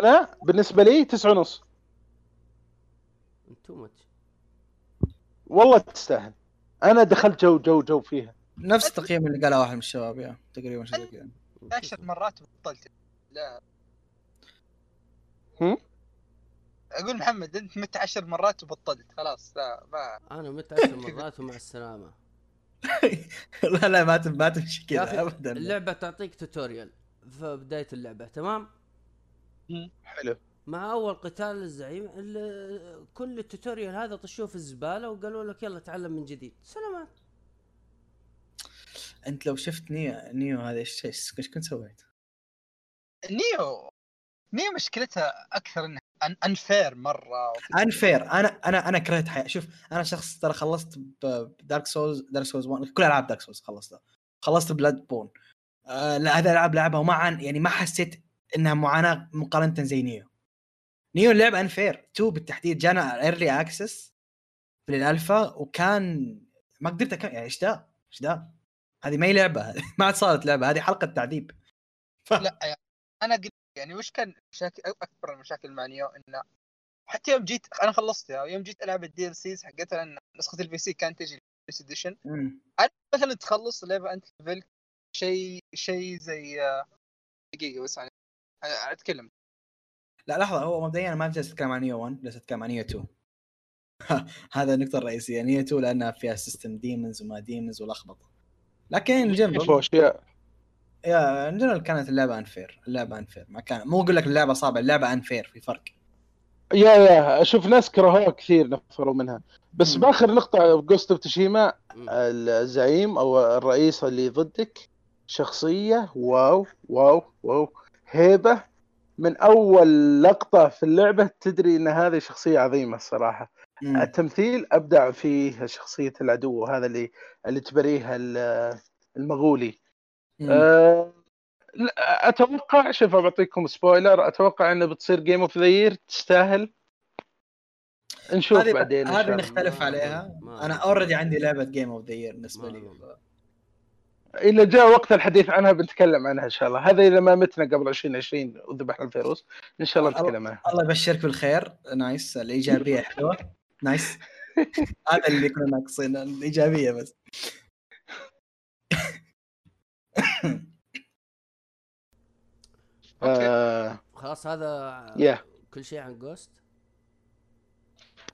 [SPEAKER 6] أنا؟ بالنسبة لي تسعة ونص.
[SPEAKER 4] too much
[SPEAKER 6] والله تستاهل. أنا دخلت جو جو جو فيها.
[SPEAKER 5] نفس التقييم اللي قاله واحد من الشباب يا تقريبا شيء زي كذا
[SPEAKER 1] عشر مرات وبطلت لا.
[SPEAKER 6] هم؟
[SPEAKER 1] أقول محمد أنت مت عشر مرات وبطلت خلاص لا ما
[SPEAKER 4] أنا مت عشر مرات ومع السلامة.
[SPEAKER 5] لا لا ما ما تمشي كذا ابدا.
[SPEAKER 4] اللعبة تعطيك tutorial في بداية اللعبة تمام؟
[SPEAKER 6] حلو.
[SPEAKER 4] مع أول قتال الزعيم ال- كل ال tutorial هذا طشوه في الزبالة وقالوا لك يلا تعلم من جديد. سلامات.
[SPEAKER 5] أنت لو شفت Nioh Nioh هذا إيش إيش إيش كنت سويت؟
[SPEAKER 1] Nioh Nioh مشكلتها أكثر إنها unfair مرة.
[SPEAKER 5] unfair أنا أنا أنا كرهت حياتي شوف أنا شخص ترى خلصت ب Dark Souls Dark Souls 1 كل ألعاب Dark Souls خلصتها. خلصت Bloodborne آه لا هذا ألعاب لعبها وما عن يعني ما حسيت إنها معاناة مقارنة زي Nioh Nioh اللعبة unfair 2 بالتحديد جانا early access في الالفا وكان ما قدرت أكمل يعني إيش ذا؟ إيش ذا؟ هذه ما هي لعبة. ما عاد صارت لعبة. هذه حلقة تعذيب. ف...
[SPEAKER 1] لا يعني أنا قلت يعني وش كان مشاكل أكبر المشاكل مع Nioh إنه حتى يوم جيت أنا خلصتها ويوم جيت ألعب ال DLCs حقتها لأن نسخة ال PC كانت تجي ال base edition
[SPEAKER 5] مم.
[SPEAKER 1] مثلا تخلص اللعبه أنت level شيء شيء زي آه، دقيقة بس يعني أتكلم.
[SPEAKER 5] لا لحظة هو مبدئيا أنا ما جالس أتكلم عن Nioh 1 جالس أتكلم عن Nioh 2 هذا النقطة الرئيسية Nioh 2 لأنها فيها system demons وما demons ولخبطة. لكن
[SPEAKER 6] في
[SPEAKER 5] جنبه
[SPEAKER 6] اشياء
[SPEAKER 5] يا in general كانت اللعبة unfair اللعبة unfair ما كان مو أقول لك اللعبة صعبة اللعبة unfair في فرق
[SPEAKER 6] يا يا أشوف ناس كرهوها كثير نفروا منها بس. بآخر نقطة Ghost of
[SPEAKER 4] Tsushima.
[SPEAKER 6] الزعيم أو الرئيس اللي ضدك شخصية wow wow wow هيبة من أول لقطة في اللعبة تدري إن هذه شخصية عظيمة الصراحة
[SPEAKER 5] مم.
[SPEAKER 6] التمثيل أبدع فيه شخصية العدو هذا اللي اللي تبريها ال- المغولي. أه لا، أتوقع شوف بعطيكم spoiler أتوقع إنه بتصير game of the year تستاهل. نشوف
[SPEAKER 5] هذه
[SPEAKER 6] بعدين
[SPEAKER 5] هذه. نختلف
[SPEAKER 4] ما-
[SPEAKER 5] عليها.
[SPEAKER 4] ما-
[SPEAKER 5] أنا already عندي لعبة game of the year
[SPEAKER 4] بالنسبة
[SPEAKER 5] لي.
[SPEAKER 6] اذا جاء وقت الحديث عنها بنتكلم عنها إن شاء الله. هذا إذا ما متنا قبل 2020 وذبحنا الفيروس إن شاء الله نتكلم عنها.
[SPEAKER 5] الله يبشرك بالخير. nice. الإيجابية حلوة. nice. هذا اللي كنا ناقصين الإيجابية بس.
[SPEAKER 6] آه
[SPEAKER 4] خلاص هذا
[SPEAKER 6] يا
[SPEAKER 4] كل شيء عن Ghost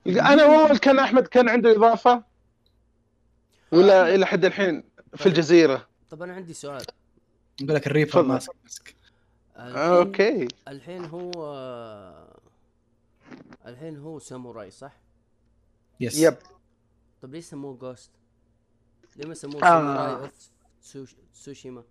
[SPEAKER 6] أنا اول كان أحمد كان عنده إضافة؟ ولا إلى حد الحين في الجزيرة؟
[SPEAKER 4] طب أنا عندي سؤال.
[SPEAKER 5] نقول لك الريفر
[SPEAKER 6] تفضل.
[SPEAKER 5] ماسك. okay.
[SPEAKER 4] الحين هو الحين هو ساموراي صح؟
[SPEAKER 5] yes
[SPEAKER 6] yep
[SPEAKER 4] طب ليش سموه Ghost؟ ليه ما سموه
[SPEAKER 6] آه.
[SPEAKER 4] ساموراي؟ of Tsushima؟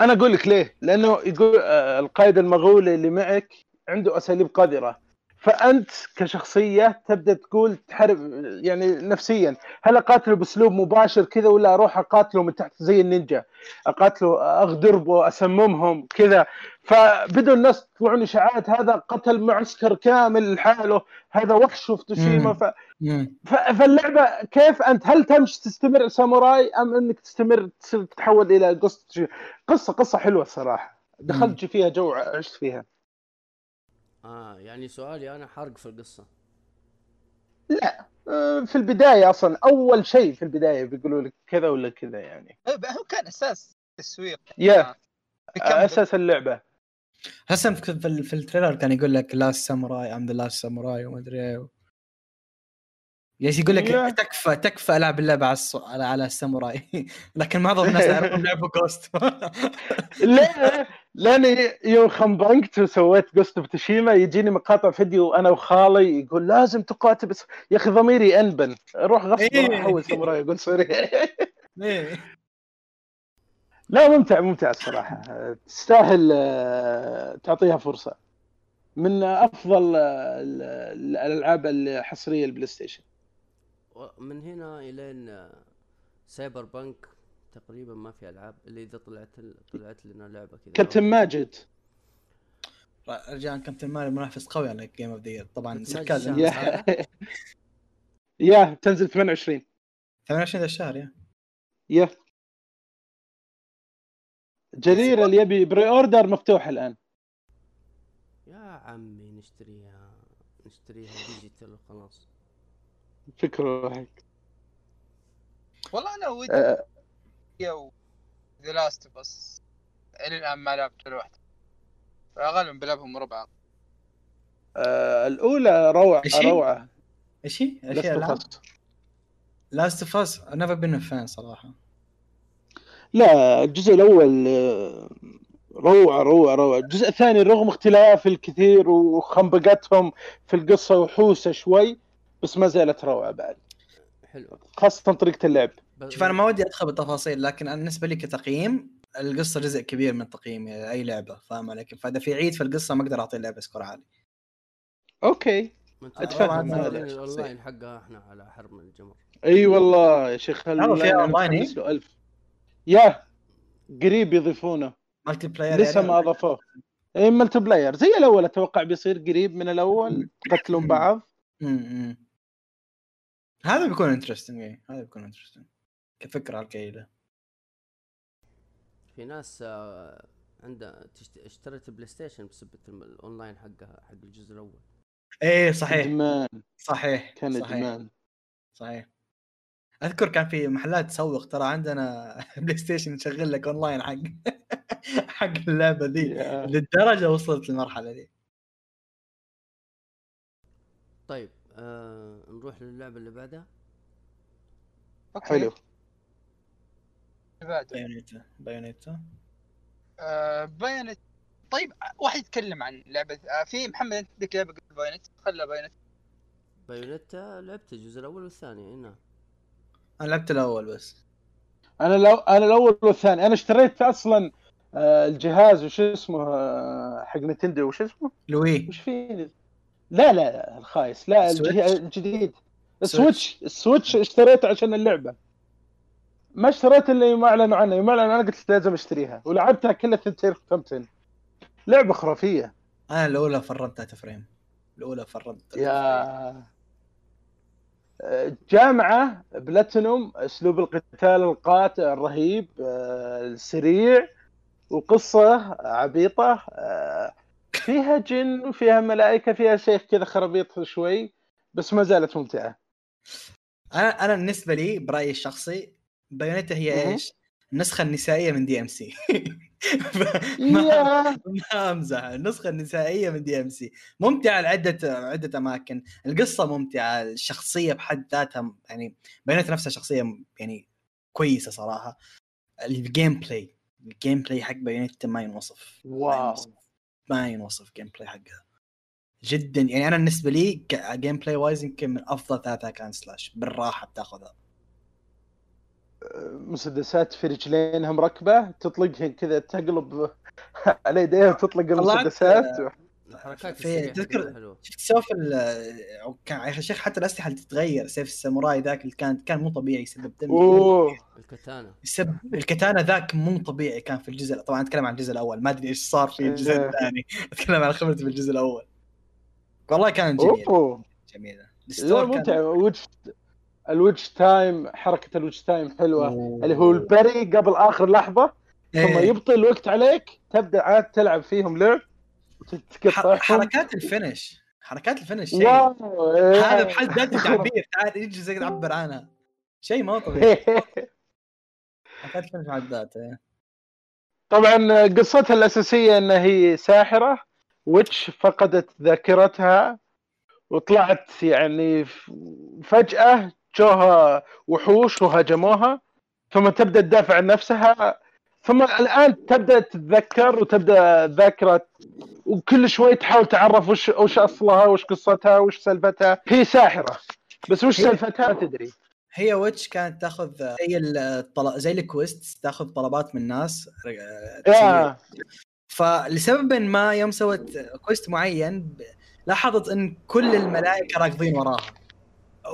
[SPEAKER 6] أنا أقول لك ليه؟ لأنه يقول آه، القائد المغولي اللي معك عنده أساليب قذره فأنت كشخصية تبدأ تقول تحارب يعني نفسيا هل اقاتله بأسلوب مباشر كذا ولا أروح اقاتله من تحت زي النينجا؟ اقاتله اغدربه أسممهم كذا. فبدوا الناس يطلعون إشاعات هذا قتل معسكر كامل لحاله هذا وحش في توشيما.
[SPEAKER 5] مم.
[SPEAKER 6] ف... فاللعبة كيف أنت؟ هل تمشي تستمر ساموراي أم أنك تستمر تتحول إلى قصة؟ قصة قصة حلوة الصراحة. دخلت فيها جو عشت فيها.
[SPEAKER 4] آه يعني سؤالي أنا حرق في القصة.
[SPEAKER 6] لا آه، في البداية أصلا أول شيء في البداية بيقولوا لك كذا ولا كذا يعني.
[SPEAKER 1] هو كان أساس تسويق.
[SPEAKER 6] يا
[SPEAKER 1] بكم-
[SPEAKER 6] أساس اللعبة.
[SPEAKER 5] هسه في, في, ال- في التريلر كان يقول لك لاست ساموراي ام ذا لاست ساموراي وما أدري يس يقول لك. تكفى تكفى العب اللعبة على الص... على على الساموراي. لكن معظم الناس يعرفون لعبة جوست
[SPEAKER 6] لا لأني يوم خنبنكت وسويت جوست اوف تشيما يجيني مقاطع فيديو أنا وخالي يقول لازم تقاتل بس يا أخي ضميري انبن أروح غصب
[SPEAKER 5] إيه.
[SPEAKER 6] احول ساموراي أقول سوري.
[SPEAKER 5] إيه.
[SPEAKER 6] لا ممتع ممتع الصراحة. تستاهل آه، تعطيها فرصة. من أفضل آه، ال- ال- الألعاب الحصرية البلاي ستيشن.
[SPEAKER 4] من هنا الين آه، سايبر بانك تقريبا ما في ألعاب اللي إذا طلعت طلعت لنا لعبة كذا.
[SPEAKER 6] كابتن ماجد.
[SPEAKER 5] رجاء كابتن ماري منافس قوي على جيم اوف ذا طبعا
[SPEAKER 4] ماجد
[SPEAKER 6] يا تنزل 28
[SPEAKER 5] 28 ذا الشهر يا.
[SPEAKER 6] يا. جرير اللي يبي pre-order مفتوح الآن.
[SPEAKER 4] يا عمي نشتريها. نشتريها digital وخلاص
[SPEAKER 6] فكرة واحد
[SPEAKER 1] والله أنا ودي
[SPEAKER 6] آه،
[SPEAKER 1] The Last بس إلى الآن ما لعبت ولا واحدة. فغالبا بلعبهم ربع.
[SPEAKER 6] آه، الأولى روعة
[SPEAKER 5] إيش هي؟
[SPEAKER 6] روعة.
[SPEAKER 5] إيش هي؟ إيش
[SPEAKER 6] Last
[SPEAKER 5] هي
[SPEAKER 6] of
[SPEAKER 5] العاب؟
[SPEAKER 6] Us.
[SPEAKER 5] Last of Us never been fan صراحة.
[SPEAKER 6] لا الجزء الأول آه، روعة روعة روعة. الجزء الثاني رغم اختلاف الكثير وخنبقتهم في القصة وحوسة شوي بس ما زالت روعة بعد.
[SPEAKER 4] حلو.
[SPEAKER 6] خاصة طريقة اللعب.
[SPEAKER 5] شوف أنا ما ودي أدخل بالتفاصيل لكن أنا بالنسبة لي كتقييم القصة جزء كبير من تقييم أي لعبة فاهم عليك فإذا في عيد في القصة ما أقدر أعطي اللعبة score عالي.
[SPEAKER 4] okay.
[SPEAKER 6] الشخصية.
[SPEAKER 4] الاونلاين حقها إحنا على أحر من الجمر.
[SPEAKER 6] أي والله يا شيخ له ألف يا قريب يضيفونه.
[SPEAKER 5] multiplayer
[SPEAKER 6] لسه
[SPEAKER 5] يعني؟
[SPEAKER 6] ما أضافوه. اي multiplayer. زي الأول أتوقع بيصير قريب من الأول يقتلون بعض.
[SPEAKER 5] امم هذا بيكون interesting هذا بيكون interesting كفكرة على الكيده
[SPEAKER 4] في ناس آه، عنده تشت... اشتريت PlayStation بسبة الم- الأونلاين حقها حق الجزء الأول.
[SPEAKER 5] إيه صحيح.
[SPEAKER 6] ادمان
[SPEAKER 5] صحيح
[SPEAKER 6] كان
[SPEAKER 5] صحيح.
[SPEAKER 6] ادمان
[SPEAKER 5] صحيح. أذكر كان في محلات تسوق ترى عندنا PlayStation نشغل لك أونلاين حق حق اللعبة ذي. للدرجة وصلت للمرحلة دي
[SPEAKER 4] طيب. آه نروح للعبة اللي بعدها.
[SPEAKER 1] okay.
[SPEAKER 6] حلو.
[SPEAKER 1] بعد.
[SPEAKER 5] Bayonetta. Bayonetta.
[SPEAKER 1] آه Bayonetta طيب واحد يتكلم عن لعبة آه في محمد أنت عندك لعبة قبل Bayonetta خلى بايونت
[SPEAKER 4] Bayonetta لعبت الجزء الأول والثاني إيه، نعم.
[SPEAKER 5] أنا لعبت الأول بس.
[SPEAKER 6] أنا لو أنا الأول والثاني. أنا اشتريت أصلا الجهاز وش اسمه حق Nintendo وش اسمه؟
[SPEAKER 5] ال Wii.
[SPEAKER 6] وش فيه؟ لا لا لا الخايس لا الجديد
[SPEAKER 5] ال
[SPEAKER 6] Switch. ال Switch اشتريته عشان اللعبة. ما اشتريت اللي يوم اعلنوا عنها يوم اعلنوا أنا قلت لازم أشتريها. ولعبتها كلها ثنتين ختمتين لعبة خرافية.
[SPEAKER 5] أنا الأولى فرمتها تفريم. الأولى فرمتها
[SPEAKER 6] يا جامعة بلاتينوم أسلوب القتال القاتل الرهيب آه، السريع وقصة عبيطة آه، فيها جن وفيها ملائكة فيها شيخ كذا خرابيط شوي بس ما زالت ممتعة.
[SPEAKER 5] أنا أنا بالنسبة لي برأيي الشخصي Bayonetta هي. إيش؟ النسخة النسائية من DMC
[SPEAKER 6] يا.
[SPEAKER 5] ما أمزح. النسخة النسائية من DMC ممتعة لعدة عدة أماكن. القصة ممتعة الشخصية بحد ذاتها يعني بينت نفسها شخصية يعني كويسة صراحة. ال gameplay ال gameplay حق Bayonetta ما ينوصف. ما
[SPEAKER 6] wow.
[SPEAKER 5] ينوصف. ما ينوصف ال gameplay حقها. جدا. يعني أنا بالنسبة لي gameplay wise يمكن من أفضل ثلاثة hack and slash بالراحة بتاخذها.
[SPEAKER 6] مسدسات في رجلينها مركبة تطلقهن كذا تقلب على يديها وتطلق المسدسات.
[SPEAKER 4] الحركات
[SPEAKER 5] في- تذكر- شفت سوف كان يا شيخ حتى الأسلحة اللي تتغير سيف الساموراي ذاك اللي كان كان مو طبيعي يسبب دم.
[SPEAKER 6] ال
[SPEAKER 4] katana
[SPEAKER 5] يسبب ال katana ذاك مو طبيعي كان في الجزء طبعا أتكلم عن الجزء الأول ما أدري إيش صار في الجزء
[SPEAKER 6] إيه.
[SPEAKER 5] الثاني. أتكلم عن خبرتي في الجزء الأول. والله كان جميل.
[SPEAKER 6] أوه.
[SPEAKER 5] جميله
[SPEAKER 6] لا
[SPEAKER 5] ال story كان-
[SPEAKER 6] ممتع. witch ال witch time حركة ال witch time حلوة.
[SPEAKER 5] أوه.
[SPEAKER 6] اللي هو ال parry قبل آخر لحظة ثم
[SPEAKER 5] إيه.
[SPEAKER 6] يبطل الوقت عليك تبدأ عاد تلعب فيهم لعب.
[SPEAKER 5] حركات ال finish. حركات ال finish
[SPEAKER 6] شيء. إيه.
[SPEAKER 5] هذا بحد ذاته تعبير. تعال يجي زي تعبر عنها. شيء ما هو طبيعي. حركات ال finish بحد ذاته
[SPEAKER 6] طبعا قصتها الأساسية انها هي ساحرة witch فقدت ذاكرتها وطلعت يعني فجأة جوها وحوش وهاجموها ثم تبدأ تدافع عن نفسها ثم الآن تبدأ تتذكر وتبدأ ذاكرة وكل شوي تحاول تعرف وش وش أصلها وش قصتها وش سالفتها. هي ساحرة. بس وش سالفتها؟ ما تدري.
[SPEAKER 5] هي witch كانت تاخذ زي الطل... زي ال quest تاخذ طلبات من ناس آه، فلسبب ما يوم سوت كويست معين لاحظت إن كل الملائكة راكضين وراها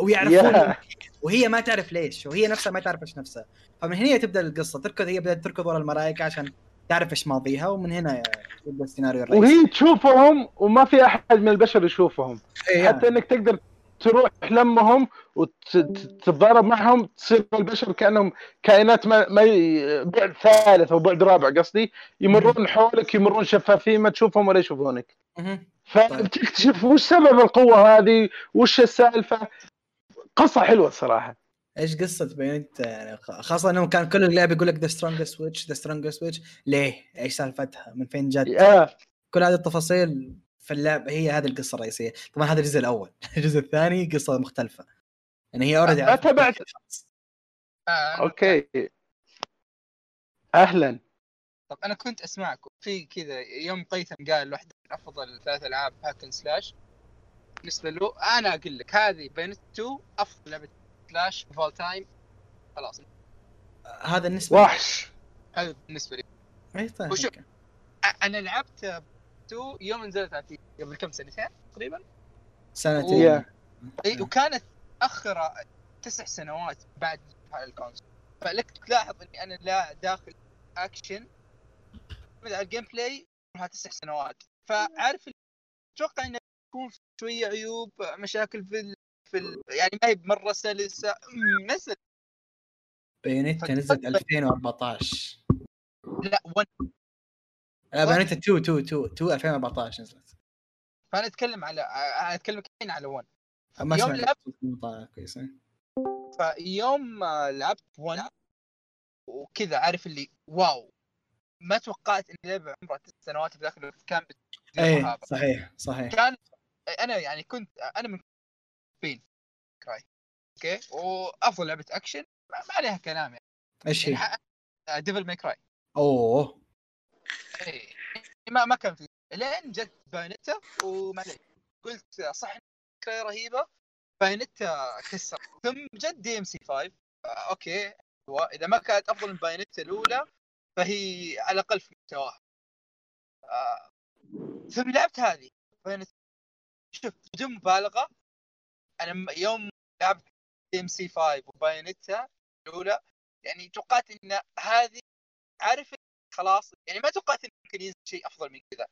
[SPEAKER 5] ويعرفون. وهي ما تعرف ليش وهي نفسها ما تعرف إيش نفسها. فمن هنا تبدأ القصة. تركض هي بدأت تركض ورا الملائكه عشان تعرف إيش ماضيها ومن هنا يبدأ السيناريو الرئيسي.
[SPEAKER 6] وهي تشوفهم وما في أحد من البشر يشوفهم.
[SPEAKER 5] إيه،
[SPEAKER 6] حتى إنك تقدر تروح لمهم وتتضارب معهم تصير البشر كأنهم كائنات ما, ما ي- بعد ثالث أو بعد رابع قصدي. يمرون حولك يمرون شفافين ما تشوفهم ولا يشوفونك.
[SPEAKER 5] مهم.
[SPEAKER 6] فبتكتشف وش سبب القوة هذه؟ وش السالفة؟ قصة حلوة صراحة
[SPEAKER 5] إيش قصة Bayonetta يعني خ- خاصة انه كان كل اللعب يقول لك the strongest witch the strongest witch ليه؟ إيش سالفتها؟ من فين جت؟
[SPEAKER 6] يا.
[SPEAKER 5] كل هذه التفاصيل في اللعب هي هذه القصة الرئيسية. طبعا هذا الجزء الأول. الجزء الثاني قصة مختلفة. يعني هي already
[SPEAKER 6] ما تابعت.
[SPEAKER 1] آه
[SPEAKER 6] okay. أهلا.
[SPEAKER 1] طب أنا كنت أسمعكم. في كذا يوم قيثم قال واحدة من أفضل ثلاث ألعاب hack and slash. بالنسبة له أنا أقول لك هذه Bayonetta 2 أفضل لعبة slash of all time خلاص.
[SPEAKER 5] هذا بالنسبة
[SPEAKER 6] وحش.
[SPEAKER 1] هذا بالنسبة لي.
[SPEAKER 5] اي طيب
[SPEAKER 1] وشو-
[SPEAKER 5] okay.
[SPEAKER 1] أ- أنا لعبت 2 يوم نزلت على قبل كم سنتين تقريبا؟
[SPEAKER 5] سنتين.
[SPEAKER 6] yeah
[SPEAKER 1] إي وكانت متاخره تسع سنوات بعد على ال console. فلك تلاحظ إني أنا لا داخل اكشن على ال gameplay لها تسع سنوات. فعارف أتوقع إنه يكون شوية عيوب مشاكل في ال... في ال... يعني ما هي مره سلسة نزل
[SPEAKER 5] Bayonetta نزلت 2014
[SPEAKER 1] لا one
[SPEAKER 5] لا Bayonetta 2 2 2 2 2014 نزلت.
[SPEAKER 1] فأنا أتكلم على أنا أتكلم الحين على 1
[SPEAKER 5] ما
[SPEAKER 1] يوم لعبت-
[SPEAKER 5] كويس إيه.
[SPEAKER 1] فيوم آه، لعبت 1 وكذا عارف اللي wow. ما توقعت إن لعبة عمرها تسع سنوات في ذاك الوقت كان إيه
[SPEAKER 5] صحيح صحيح.
[SPEAKER 1] كان أنا يعني كنت أنا Devil May Cry okay؟ وأفضل لعبة أكشن ما ما عليها كلام يعني.
[SPEAKER 5] إيش هي؟
[SPEAKER 1] Devil May Cry
[SPEAKER 5] أوه.
[SPEAKER 1] إيه ما ما كان في. لين جت Bayonetta ومعليش قلت صح Cry رهيبة. Bayonetta كسر ثم جت DMC 5 آه، okay هو إذا ما كانت أفضل من Bayonetta الأولى فهي على الأقل في مستواها. آه ثم لعبت هذه Bayonetta شوف بدون مبالغة أنا يوم لعبت DMC 5 و Bayonetta الأولى يعني توقعت إن هذه عارف خلاص يعني ما توقعت انه ممكن ينزل شيء أفضل من كذا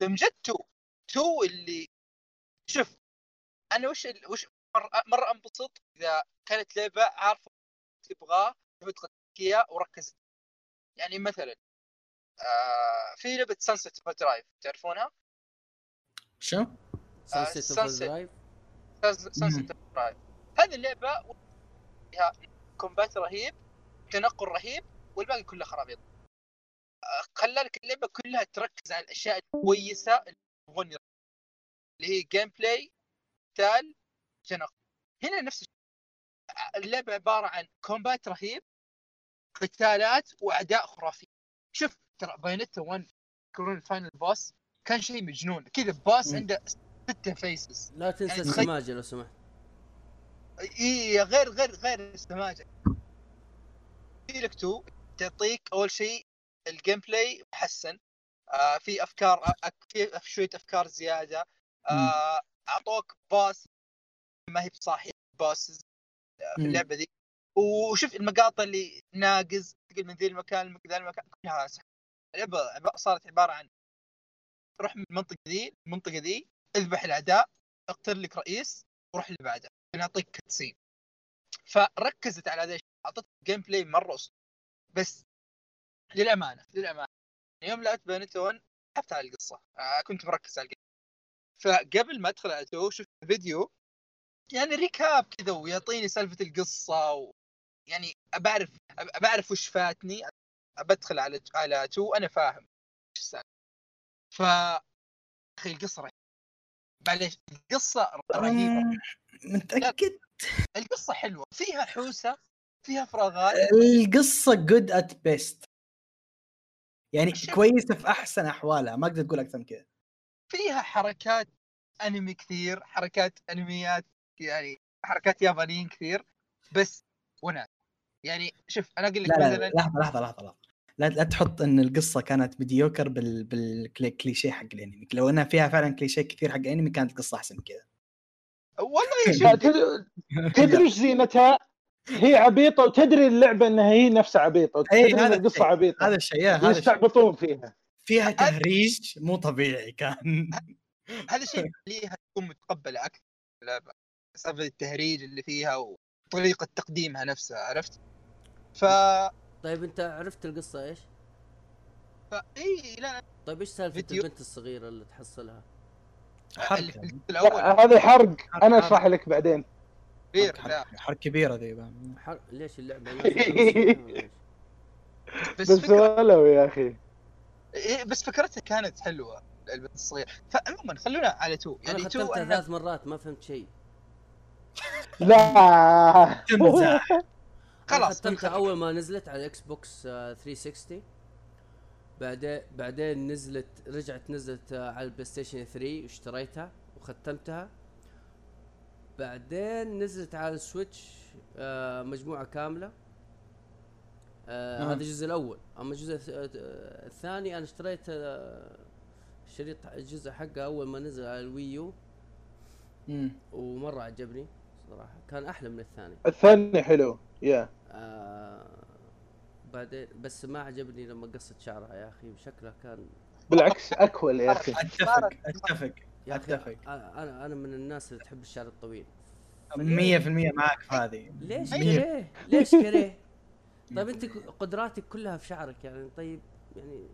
[SPEAKER 1] ثم جت 2 2 اللي شوف أنا وش ال- وش مره مرة انبسط إذا كانت لعبة عارفه تبغاه تبغى وركزت يعني مثلا آه في لعبة Sunset Overdrive تعرفونها؟
[SPEAKER 5] شو؟
[SPEAKER 1] Sunset.
[SPEAKER 4] Overdrive
[SPEAKER 1] Sunset Overdrive هذه اللعبة فيها combat رهيب تنقل رهيب والباقي كله خرابيط. آه، خلالك اللعبة كلها تركز على الأشياء الكويسة اللي يبغون. اللي هي gameplay قتال تنقل. هنا نفس الشيء. آه، اللعبة عبارة عن combat رهيب قتالات وأعداء خرافيين. شوف ترى بايونيتا 1 كورون الفاينل بوس كان شيء مجنون. كذا بوس
[SPEAKER 5] مم.
[SPEAKER 1] عنده ستة فيسز
[SPEAKER 4] لا تنسى
[SPEAKER 1] يعني
[SPEAKER 4] السماجة لو سمحت.
[SPEAKER 1] إي غير غير غير السماجة. في لك تو تعطيك أول شيء الجيم بلاي محسن. آه في أفكار أك في شوية أفكار زيادة. آه أعطوك باس ما هي بصاحيه باسز في
[SPEAKER 5] مم.
[SPEAKER 1] اللعبة ذي. وشوف المقاطع اللي ناقز تقل من ذي المكان لذا المكان كلها اللعبة عب- صارت عبارة عن روح من المنطقة ذي المنطقة ذي اذبح الاعداء أقتل لك رئيس وروح اللي بعده. نعطيك cutscene فركزت على هذا الشيء اعطتك gameplay مرة اسطوري بس للأمانة للأمانة يوم لعبت Bayonetta 1 حبت على القصة. آه كنت مركز على القصة. فقبل ما أدخل على two شفت فيديو يعني recap كذا ويعطيني سالفة القصة و... يعني بعرف بعرف وش فاتني. بدخل على على two أنا فاهم. إيش السالفة؟ ف أخي القصة معليش القصة
[SPEAKER 5] رهيبة. متأكد؟
[SPEAKER 1] القصة حلوة فيها حوسة فيها فراغات.
[SPEAKER 5] القصة good at best يعني. كويسة في أحسن أحوالها ما أقدر أقول أكثر من كذا.
[SPEAKER 1] فيها حركات أنمي كثير حركات أنميات يعني حركات يابانيين كثير بس وناس يعني شوف أنا أقول لك
[SPEAKER 5] لا لا
[SPEAKER 1] مثلا
[SPEAKER 5] لحظة لحظة لحظة لحظة. لا لا تحط إن القصة كانت مديوكر بال بالكليشيه حق الأنمي لو إنها فيها فعلا كليشيه كثير حق الأنمي كانت القصة أحسن من كذا
[SPEAKER 1] والله
[SPEAKER 6] تدري إيش زينتها؟ هي عبيطة وتدري اللعبة إنها هي نفسها عبيطة
[SPEAKER 5] إيه،
[SPEAKER 6] تدري إن
[SPEAKER 5] هذا
[SPEAKER 6] القصة
[SPEAKER 5] الشيء.
[SPEAKER 6] عبيطة
[SPEAKER 5] هذا الشيء هذا.
[SPEAKER 6] يستعبطون فيها
[SPEAKER 5] فيها تهريج مو طبيعي كان
[SPEAKER 1] هذا الشيء يخليها تكون متقبلة أكثر في اللعبة سالفه التهريج اللي فيها وطريقة تقديمها نفسها عرفت؟ ف
[SPEAKER 4] طيب انت عرفت القصة إيش؟
[SPEAKER 1] فا إي لا.
[SPEAKER 4] طيب إيش سالفة
[SPEAKER 1] فيديو.
[SPEAKER 4] البنت الصغيرة اللي تحصلها؟
[SPEAKER 1] الأول.
[SPEAKER 6] هذا حرق. أنا أشرح لك بعدين.
[SPEAKER 1] كبير
[SPEAKER 5] حركة كبيره ذي بقى.
[SPEAKER 4] حر... ليش اللعبة؟
[SPEAKER 1] بس
[SPEAKER 6] ولو يا
[SPEAKER 1] أخي. بس فكرتها كانت حلوة البنت الصغيرة. فعموما خلونا على two.
[SPEAKER 4] أنا
[SPEAKER 1] يعني two
[SPEAKER 4] ثلاث مرات ما فهمت شيء.
[SPEAKER 6] لا.
[SPEAKER 5] تمزح
[SPEAKER 1] خلاص
[SPEAKER 4] ختمتها. اول ما نزلت على ال Xbox آه، 360 بعدين بعدين نزلت رجعت نزلت آه، على ال PlayStation 3 واشتريتها وختمتها. بعدين نزلت على ال Switch آه، مجموعة كاملة. آه
[SPEAKER 5] آه.
[SPEAKER 4] هذا الجزء الأول. أما الجزء الث- الثاني أنا اشتريت شريط الجزء حقه أول ما نزل على الويو. ومرة عجبني صراحة. كان أحلى من الثاني.
[SPEAKER 6] الثاني حلو يا
[SPEAKER 4] آه بعدين بس ما عجبني لما قصت شعرها يا أخي شكلها كان
[SPEAKER 6] بالعكس اكول يا
[SPEAKER 5] أخي
[SPEAKER 4] أتفق أتفق
[SPEAKER 5] أتفق
[SPEAKER 4] أنا أنا من الناس اللي تحب الشعر الطويل
[SPEAKER 5] 100% معك في هذه
[SPEAKER 4] ليش
[SPEAKER 5] مية.
[SPEAKER 4] كريه؟ ليش كريه؟ طيب أنت قدراتك كلها في شعرك يعني طيب يعني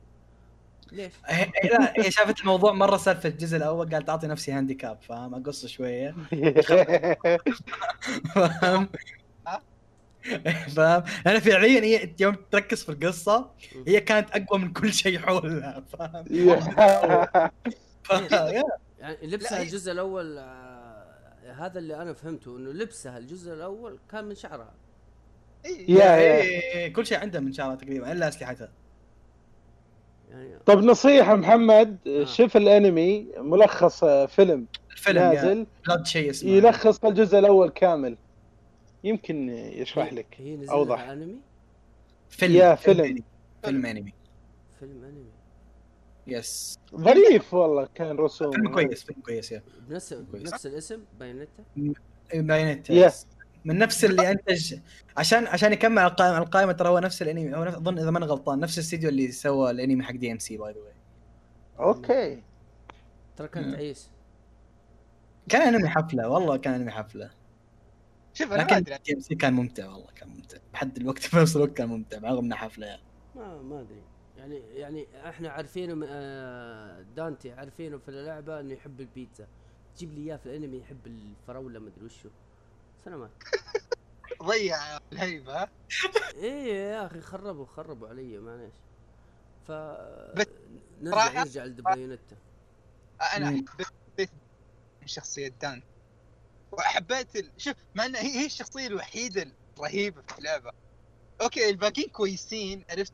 [SPEAKER 4] ليش؟
[SPEAKER 5] هي- هي- لا هي شافت الموضوع مرة سهل في الجزء الأول قالت أعطي نفسي هانديكاب فاهم أقص شوية فاهم فاهم؟ أنا فعليا هي يوم تركز في القصة هي كانت أقوى من كل شيء حولها فاهم؟ ف- يا.
[SPEAKER 4] يعني لبسها الجزء الأول آه، هذا اللي أنا فهمته إنه لبسها الجزء الأول كان من شعرها.
[SPEAKER 1] إيه.
[SPEAKER 6] يا يا.
[SPEAKER 5] إيه، كل شيء عندها من شعرها تقريبا إلا أسلحتها.
[SPEAKER 4] يعني
[SPEAKER 6] طب نصيحة محمد
[SPEAKER 4] آه.
[SPEAKER 6] شوف الأنمي ملخص آه، فيلم
[SPEAKER 5] الفيلم
[SPEAKER 6] نازل.
[SPEAKER 5] بلاد شيء اسمه.
[SPEAKER 6] يلخص الجزء الأول كامل. يمكن يشرح لك
[SPEAKER 4] هي نزل
[SPEAKER 6] أوضح.
[SPEAKER 4] لها انمي
[SPEAKER 5] فيلم.
[SPEAKER 6] يا فيلم.
[SPEAKER 5] فيلم أنمي.
[SPEAKER 4] فيلم أنمي.
[SPEAKER 5] yes
[SPEAKER 6] ظريف والله كان رسوم
[SPEAKER 5] فيلم كويس فيلم كويس yeah.
[SPEAKER 4] بنفس. بنفس الاسم؟ Bayonetta؟
[SPEAKER 5] Bayonetta
[SPEAKER 6] yes.
[SPEAKER 5] من نفس اللي انتج عشان عشان يكمل على القائمه القائمة ترى هو نفس الأنمي. هو نفس- أظن إذا ما أنا غلطان نفس الاستديو اللي سوى الأنمي حق DMC by the way
[SPEAKER 6] okay.
[SPEAKER 4] ترى كان. تعيس
[SPEAKER 5] كان أنمي حفلة والله كان أنمي حفلة.
[SPEAKER 1] شوف أنا ما
[SPEAKER 5] لكن أدري. DMC كان ممتع والله كان ممتع. بحد الوقت في نفس الوقت كان ممتع رغم إنه حفله يعني.
[SPEAKER 4] ما ما أدري. يعني يعني إحنا عارفينه من- آه، دانتي عارفينه في اللعبة إنه يحب البيتزا. تجيب لي إياه في الأنمي يحب الفراولة مدري وشو. سلامات.
[SPEAKER 1] ضيع الهيبة
[SPEAKER 4] إيه يا أخي خربوا خربوا علي معليش. ف نرجع نرجع لبايونيتا
[SPEAKER 5] أنا.
[SPEAKER 1] حبيت شخصية دان وحبيت ال... شوف مع انها هي هي الشخصية الوحيدة الرهيبة في اللعبة. okay الباقيين كويسين عرفت؟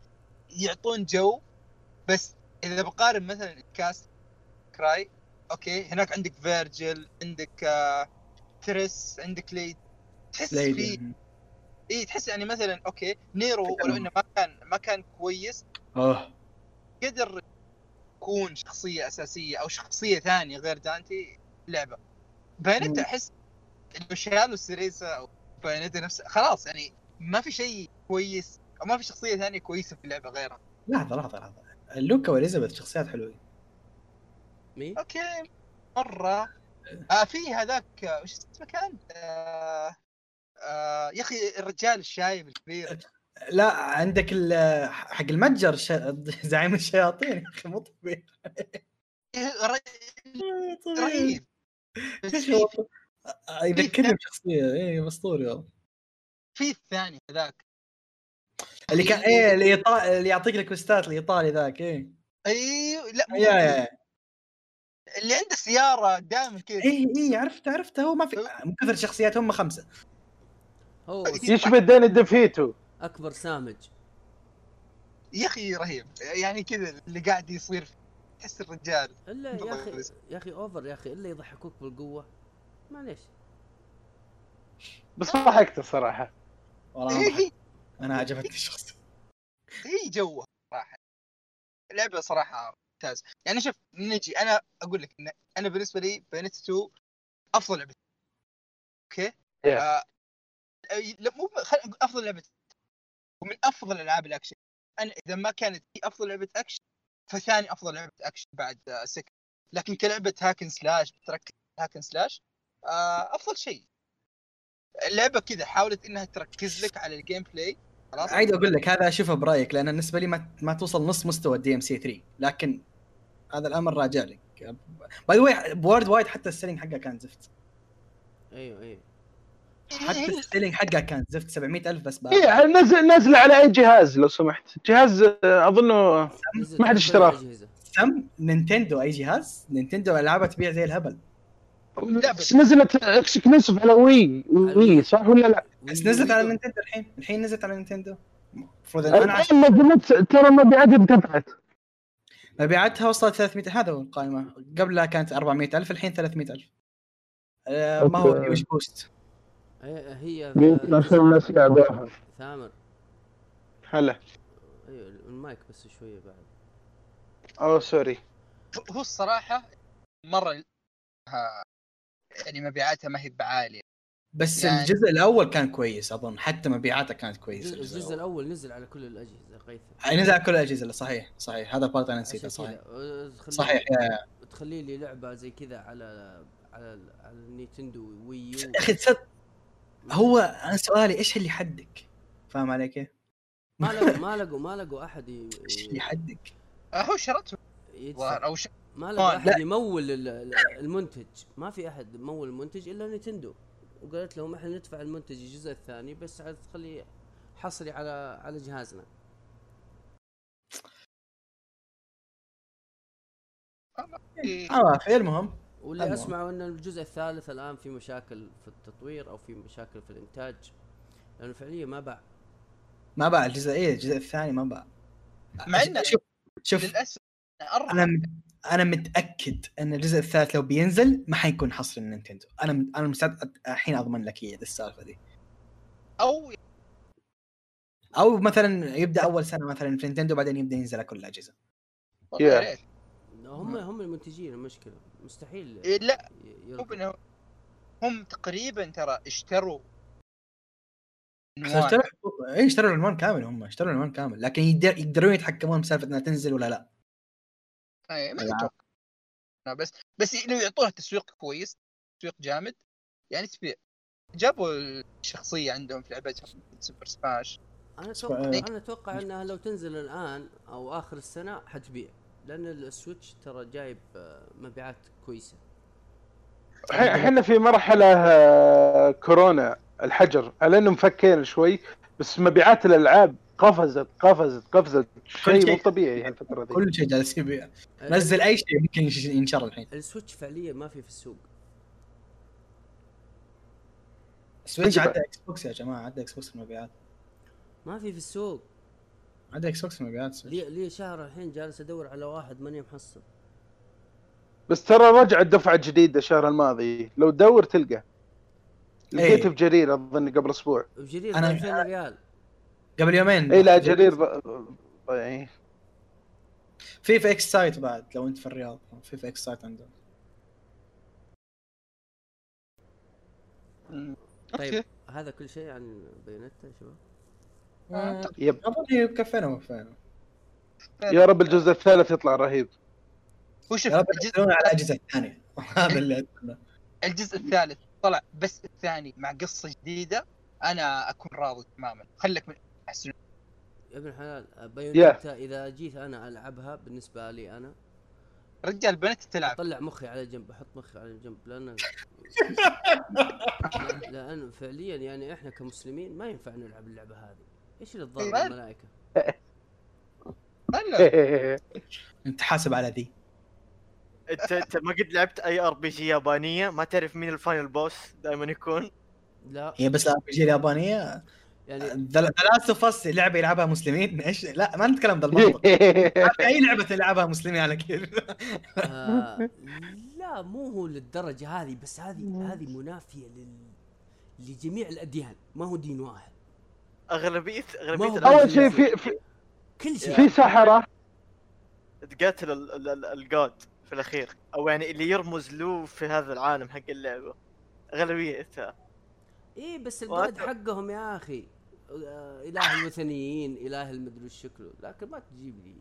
[SPEAKER 1] يعطون جو بس إذا بقارن مثلا ال cast Cry okay هناك عندك فيرجل عندك آه تريش عندك ليدي. تحس في إي تحس يعني مثلا okay نيرو ولو إنه ما كان ما كان كويس
[SPEAKER 5] اوه
[SPEAKER 1] قدر يكون شخصية أساسية أو شخصية ثانية غير دانتي اللعبه
[SPEAKER 5] Bayonetta.
[SPEAKER 1] أحس انه شالوا سيريزا أو Bayonetta نفسها خلاص يعني ما في شيء كويس أو ما في شخصية ثانية كويسة في اللعبة غيرها.
[SPEAKER 5] لحظة لحظة لحظة. لوكا وإليزابيث شخصيات حلوين.
[SPEAKER 4] مين؟
[SPEAKER 1] okay مرة. آه في هذاك وش اسمه كان؟ آه آه يا أخي الرجال الشايب الكبير.
[SPEAKER 5] لا عندك ال- حق المتجر ش... زعيم الشياطين. يا أخي مو طبيعي.
[SPEAKER 1] إيه، رهيب.
[SPEAKER 5] هو يذكرني بشخصيه اي أسطوري والله.
[SPEAKER 1] في الثاني هذاك
[SPEAKER 5] اللي كان إيه اللي, يطا... اللي يعطيك الكوستات الإيطالي ذاك إيه.
[SPEAKER 1] أيوه لا مو
[SPEAKER 5] يا يا.
[SPEAKER 1] اللي عنده سيارة دائما كذا.
[SPEAKER 5] إيه إيه عرفت عرفت هو ما في من كثر الشخصيات هم خمسة.
[SPEAKER 4] هو
[SPEAKER 6] يشبه داني ديفيتو
[SPEAKER 4] أكبر سامج.
[SPEAKER 1] يا أخي رهيب. يعني كذا اللي قاعد يصير تحس الرجال
[SPEAKER 4] إلا يا
[SPEAKER 1] أخي.
[SPEAKER 4] يا أخي أوفر يا أخي إلا يضحكوك بالقوة. معليش.
[SPEAKER 6] بس ضحكت الصراحة.
[SPEAKER 5] والله أنا عجبتني الشخصيه
[SPEAKER 1] هي جوه صراحة. اللعبه صراحة ممتازة. يعني شوف نجي أنا أقول لك إن أنا بالنسبة لي بينت 2 أفضل لعبة. أوكي؟
[SPEAKER 6] Yeah.
[SPEAKER 1] آه مو خل... أفضل لعبة. ومن أفضل ألعاب الأكشن. أنا إذا ما كانت هي أفضل لعبة أكشن فثاني أفضل لعبة أكشن بعد آه سكن لكن كلعبة hack and slash بتركز hack and slash آه أفضل شيء. اللعبة كذا حاولت إنها تركز لك على ال gameplay خلاص؟
[SPEAKER 5] عادي أقول لك هذا أشوفه برأيك لأن بالنسبة لي ما, ما توصل نص مستوى ال DMC 3 لكن هذا الأمر راجع لك. by the way worldwide حتى ال selling حقه كان زفت.
[SPEAKER 4] أيوه أيوه.
[SPEAKER 5] حتى ال selling حقه كان زفت 700 ألف بس بقى.
[SPEAKER 6] إيه نزل نزل على أي جهاز لو سمحت؟ جهاز آه،
[SPEAKER 4] أظنه
[SPEAKER 6] ما حد اشتراه.
[SPEAKER 5] سم نينتندو أي جهاز؟ نينتندو العابها تبيع زي الهبل.
[SPEAKER 1] لا
[SPEAKER 6] بس نزلت exclusive على وي يو صح ولا لا؟
[SPEAKER 5] بس نزلت على نينتندو الحين. الحين نزلت على نينتندو. المفروض
[SPEAKER 6] أنا نزلت ترى مبيعاتها انقطعت
[SPEAKER 5] مبيعاتها وصلت 300 هذا هو القائمة. قبلها كانت 400 ألف الحين 300 ألف. آه ما هو. هيوج boost.
[SPEAKER 4] هي هي
[SPEAKER 6] يمكن عشان الناس لعبوها
[SPEAKER 4] ثامر.
[SPEAKER 6] هلا.
[SPEAKER 4] أيوه المايك بس شوية بعد.
[SPEAKER 6] أوه sorry.
[SPEAKER 1] هو الصراحة مرة يعني مبيعاتها ما هي بعالية.
[SPEAKER 5] بس
[SPEAKER 1] يعني-
[SPEAKER 5] الجزء الأول كان كويس أظن حتى مبيعاته كانت كويسة
[SPEAKER 4] الجزء, الجزء الأول. نزل على كل الأجهزة قيثم.
[SPEAKER 5] نزل على كل الأجهزة لا، صحيح صحيح. هذا part أنا نسيته صحيح.
[SPEAKER 4] أه، تخلي-
[SPEAKER 5] صحيح
[SPEAKER 4] تخلي لي لعبة زي كذا على على على النينتندو وي يو
[SPEAKER 5] يا أخي تصدق؟ هو أنا سؤالي إيش اللي حدك؟ فاهم علي كيف؟
[SPEAKER 4] ما لقوا ما لقوا ما لقوا أحد ي...
[SPEAKER 5] إيش اللي حدك؟
[SPEAKER 1] هو شرته أو ش...
[SPEAKER 4] ما
[SPEAKER 1] آه،
[SPEAKER 4] لقى
[SPEAKER 1] لا.
[SPEAKER 4] احد يمول ال- ال- المنتج. ما في أحد يمول المنتج إلا نينتندو. وقالت لهم إحنا ندفع المنتج الجزء الثاني بس عاد تخليه حصري على على جهازنا.
[SPEAKER 5] عوافي المهم
[SPEAKER 4] واللي
[SPEAKER 5] المهم.
[SPEAKER 4] أسمعه إن الجزء الثالث الآن في مشاكل في التطوير أو في مشاكل في الإنتاج. لأنه فعليا ما باع.
[SPEAKER 5] ما باع الجزء إيه الجزء الثاني ما باع.
[SPEAKER 1] مع إنه
[SPEAKER 5] شوف شوف. للأسف أنا أنا متأكد أن الجزء الثالث لو بينزل ما حيكون حصري نينتندو أنا م- أنا مستعد الحين أضمن لك هي السالفة دي.
[SPEAKER 1] أو
[SPEAKER 5] أو مثلا يبدأ أول سنة مثلا في نينتندو بعدين يبدأ ينزل على كل
[SPEAKER 1] الأجهزة.
[SPEAKER 6] Yeah.
[SPEAKER 1] ريت.
[SPEAKER 4] هم هم المنتجين المشكلة. مستحيل
[SPEAKER 1] إيه، لا. مو هم تقريبا ترى اشتروا.
[SPEAKER 5] اشتروا اي اشتروا العنوان كامل هم اشتروا العنوان كامل. لكن يقدر يقدرون يتحكمون بسالفة إنها تنزل ولا لا.
[SPEAKER 1] أي، ما. أتوقع أنا بس بس لو يعطوها تسويق كويس تسويق جامد. يعني تبيع جابوا الشخصية عندهم في لعبتهم سوبر سماش
[SPEAKER 5] أنا
[SPEAKER 4] أتوقع
[SPEAKER 5] إيه.
[SPEAKER 4] أنا أتوقع إنها لو تنزل الآن أو آخر السنة حتبيع لأن السويتش ترى جايب آه، مبيعات كويسة.
[SPEAKER 6] إحنا في مرحلة آه، كورونا الحجر على انه مفكين شوي بس مبيعات الألعاب قفزت قفزت قفزت. شيء
[SPEAKER 5] شيء.
[SPEAKER 6] مو طبيعي هالفتره ذي
[SPEAKER 5] كل شيء جالس يبيع. نزل أي شيء ممكن يش- ينشر الحين.
[SPEAKER 4] السويتش فعليا ما في في السوق.
[SPEAKER 5] سويتش
[SPEAKER 6] عندي
[SPEAKER 5] عدى إكس بوكس يا جماعة عدى إكس بوكس في المبيعات.
[SPEAKER 4] ما في في السوق.
[SPEAKER 5] عدى إكس بوكس في المبيعات.
[SPEAKER 4] لي لي شهر الحين جالس أدور على واحد ماني محصل.
[SPEAKER 6] بس ترى رجعت دفعه جديده الشهر الماضي. لو تدور تلقى. لقيته في جرير أظن قبل أسبوع.
[SPEAKER 4] بجرير
[SPEAKER 5] أنا-
[SPEAKER 4] 2000 ريال.
[SPEAKER 5] قبل يومين.
[SPEAKER 6] اي لا جرير ض- ض- إيه.
[SPEAKER 5] في في إكس سايت بعد لو أنت في الرياض. في في إكس سايت عندهم
[SPEAKER 4] طيب هذا كل شيء عن بايونيتا يا شباب؟
[SPEAKER 5] آه،
[SPEAKER 6] yep.
[SPEAKER 5] أظن هي كفينا ووفينا
[SPEAKER 6] يا رب الجزء الثالث يطلع رهيب.
[SPEAKER 1] وشوف
[SPEAKER 5] يا رب
[SPEAKER 1] الجزء,
[SPEAKER 5] على الاجهزه الثانية هذا اللي أتمنى.
[SPEAKER 1] الجزء الثالث طلع بس الثاني مع قصة جديدة أنا أكون راضي تماما. خليك من احسن
[SPEAKER 4] يا ابن الحلال بايونيتا إذا جيت أنا ألعبها بالنسبة لي أنا
[SPEAKER 1] رجال بنت تلعب.
[SPEAKER 4] أطلع مخي على جنب أحط مخي على جنب لأن لأن فعليا يعني إحنا كمسلمين ما ينفع نلعب اللعبة هذه. إيش اللي تضر
[SPEAKER 1] إيه. الملائكة؟
[SPEAKER 5] أنت حاسب على ذي.
[SPEAKER 2] انت أنت ما قد لعبت أي RPG يابانية؟ ما تعرف مين ال final boss دائما يكون؟
[SPEAKER 4] لا.
[SPEAKER 5] هي بس RPG اليابانية؟
[SPEAKER 4] يعني
[SPEAKER 5] The Last of Us لعبة يلعبها مسلمين؟ إيش؟ لا ما نتكلم ذا المنطق. أي لعبة تلعبها مسلمين على كيف
[SPEAKER 4] آه لا مو هو للدرجة هذه بس هذه هذه منافية لل لجميع الأديان ما هو دين واحد.
[SPEAKER 2] اغلبيه أغلبية
[SPEAKER 6] أول شيء في في,
[SPEAKER 4] كل شيء.
[SPEAKER 6] في سحره
[SPEAKER 2] تقاتل ال- ال- ال- الجود في الأخير. أو يعني اللي يرمز له في هذا العالم حق اللعبة. اغلبيتها
[SPEAKER 4] إيه بس الجود حقهم يا أخي. آه، إله الوثنيين إله المدري وش شكله لكن ما تجيب لي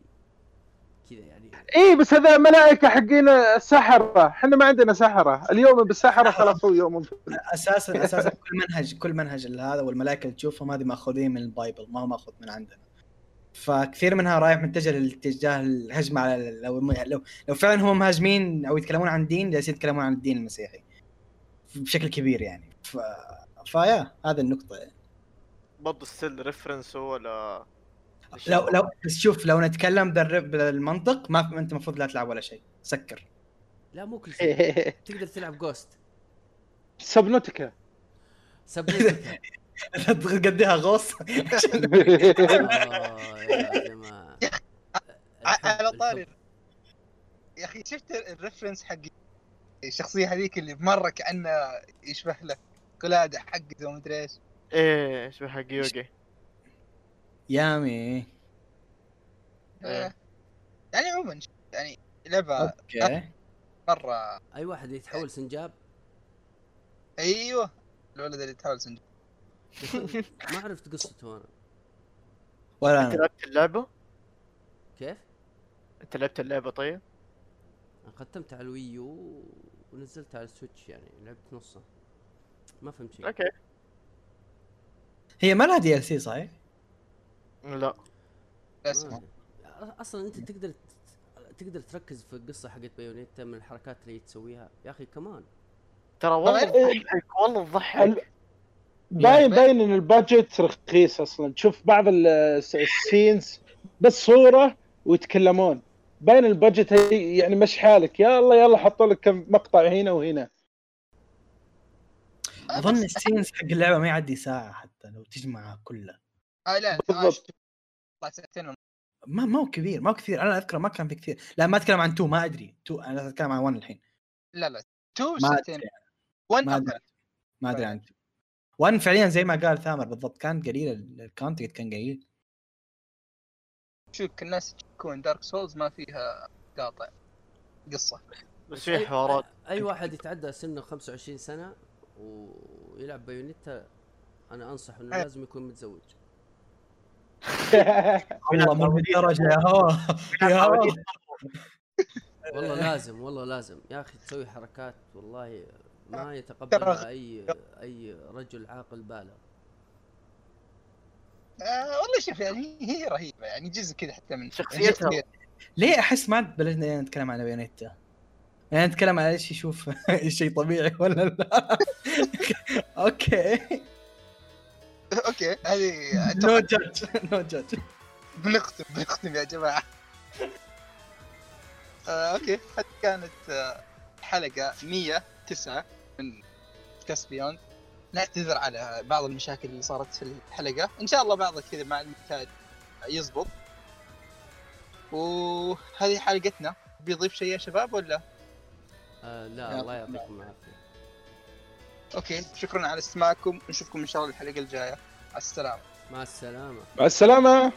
[SPEAKER 4] كذا يعني.
[SPEAKER 6] اي بس هذا ملائكة حقين السحره إحنا ما عندنا سحرة. اليوم بالسحرة خلاص هو يوم
[SPEAKER 5] أساسا أساسا كل منهج كل منهج هذا والملائكة اللي تشوفهم هذه ماخذين من ال Bible ما هو ماخذ من عندنا. فكثير منها رايح متجه للاتجاه الهجمة على لو لو لو فعلا هم مهاجمين أو يتكلمون عن دين جالسين يتكلمون عن الدين المسيحي. بشكل كبير يعني. ف... فيا هذه النقطة يعني.
[SPEAKER 2] برضه still reference ولا
[SPEAKER 5] لو لو بس شوف لو نتكلم بالمنطق ما أنت المفروض لا تلعب ولا شيء. سكر.
[SPEAKER 4] لا مو كل شيء. تقدر تلعب جوست
[SPEAKER 6] سبنوتيكا.
[SPEAKER 4] سبنيتيكا
[SPEAKER 5] قديها غوص.
[SPEAKER 4] يا جماعة الحب-
[SPEAKER 1] على طاري. يا أخي شفت الريفرنس حق الشخصية هذيك اللي مرة كانه يشبه له قلادة حقته ومدري إيش
[SPEAKER 2] إيه يشبه حق يوغي
[SPEAKER 5] يامي.
[SPEAKER 2] إيه.
[SPEAKER 1] يعني عموما يعني لعبة
[SPEAKER 5] okay.
[SPEAKER 1] مرة.
[SPEAKER 4] أي واحد يتحول سنجاب؟
[SPEAKER 1] أيوه الولد اللي تحول سنجاب.
[SPEAKER 4] ما عرفت قصته أنا.
[SPEAKER 5] ولا
[SPEAKER 2] أنت
[SPEAKER 5] أنا
[SPEAKER 2] لعبت اللعبة؟
[SPEAKER 4] كيف؟
[SPEAKER 2] أنت لعبت اللعبة طيب؟
[SPEAKER 4] أنا ختمت على الوي يو ونزلت على ال Switch يعني لعبت نصه ما فهمت شيء.
[SPEAKER 2] okay.
[SPEAKER 5] هي ما لها DLC صحيح؟
[SPEAKER 2] لا.
[SPEAKER 4] أصلا أنت تقدر تقدر تركز في القصة حقت Bayonetta من الحركات اللي تسويها. يا أخي كمان
[SPEAKER 2] ترى والله. تضحك والله تضحك
[SPEAKER 6] باين باين إن ال budget رخيص أصلا. تشوف بعض ال- الس- ال scenes بس صورة ويتكلمون. باين ال budget هي يعني مش حالك. يلا يلا حطوا لك كم مقطع هنا وهنا.
[SPEAKER 5] أظن ال scenes حق اللعبة ما يعدي ساعة لو تجمعها كلها
[SPEAKER 1] آه لا
[SPEAKER 6] بالضبط.
[SPEAKER 1] طلع ساعتين.
[SPEAKER 5] ما ما هو كبير ما هو كثير. أنا أذكر ما كان في كثير. لا ما أتكلم عن 2 ما أدري. 2 أنا أتكلم عن 1 الحين.
[SPEAKER 1] لا لا two
[SPEAKER 5] ما
[SPEAKER 1] ساعتين.
[SPEAKER 5] ادري
[SPEAKER 1] one
[SPEAKER 5] ما
[SPEAKER 1] أدري.
[SPEAKER 5] ما أدري عن 2 1 فعليا زي ما قال ثامر بالضبط. كان قليل ال content كان قليل.
[SPEAKER 1] شوف الناس تكون Dark Souls ما فيها قاطع. قصة.
[SPEAKER 2] بس في حوارات.
[SPEAKER 4] أي واحد يتعدى سنه 25 سنة ويلعب Bayonetta أنا انصح انه
[SPEAKER 1] أه.
[SPEAKER 4] لازم يكون متزوج.
[SPEAKER 5] والله مو بالدرجة يا هو. يا هو.
[SPEAKER 4] والله لازم والله لازم. يا أخي تسوي حركات والله ما يتقبلها أي أي رجل عاقل بالغ.
[SPEAKER 1] آه والله شوف يعني هي رهيبة يعني جزء كذا حتى من
[SPEAKER 2] شخصيتها.
[SPEAKER 5] ليه أحس ما بلشنا نتكلم عن Bayonetta؟ يعني نتكلم عن إيش يشوف؟ شيء طبيعي ولا لا؟ okay.
[SPEAKER 1] okay هذه no
[SPEAKER 5] judge no judge
[SPEAKER 1] بنختم بنختم يا جماعة. آه، okay هذه كانت آه، حلقة 109 من Cast Beyond نعتذر على بعض المشاكل اللي صارت في الحلقة. إن شاء الله بعضها كذا مع المونتاج يزبط. وهذه حلقتنا. بيضيف شيء يا شباب ولا؟
[SPEAKER 4] آه لا. الله يعطيكم العافية.
[SPEAKER 1] okay شكرا على استماعكم نشوفكم إن شاء الله الحلقة الجاية. السلامة.
[SPEAKER 4] مع السلامة.
[SPEAKER 6] مع السلامة.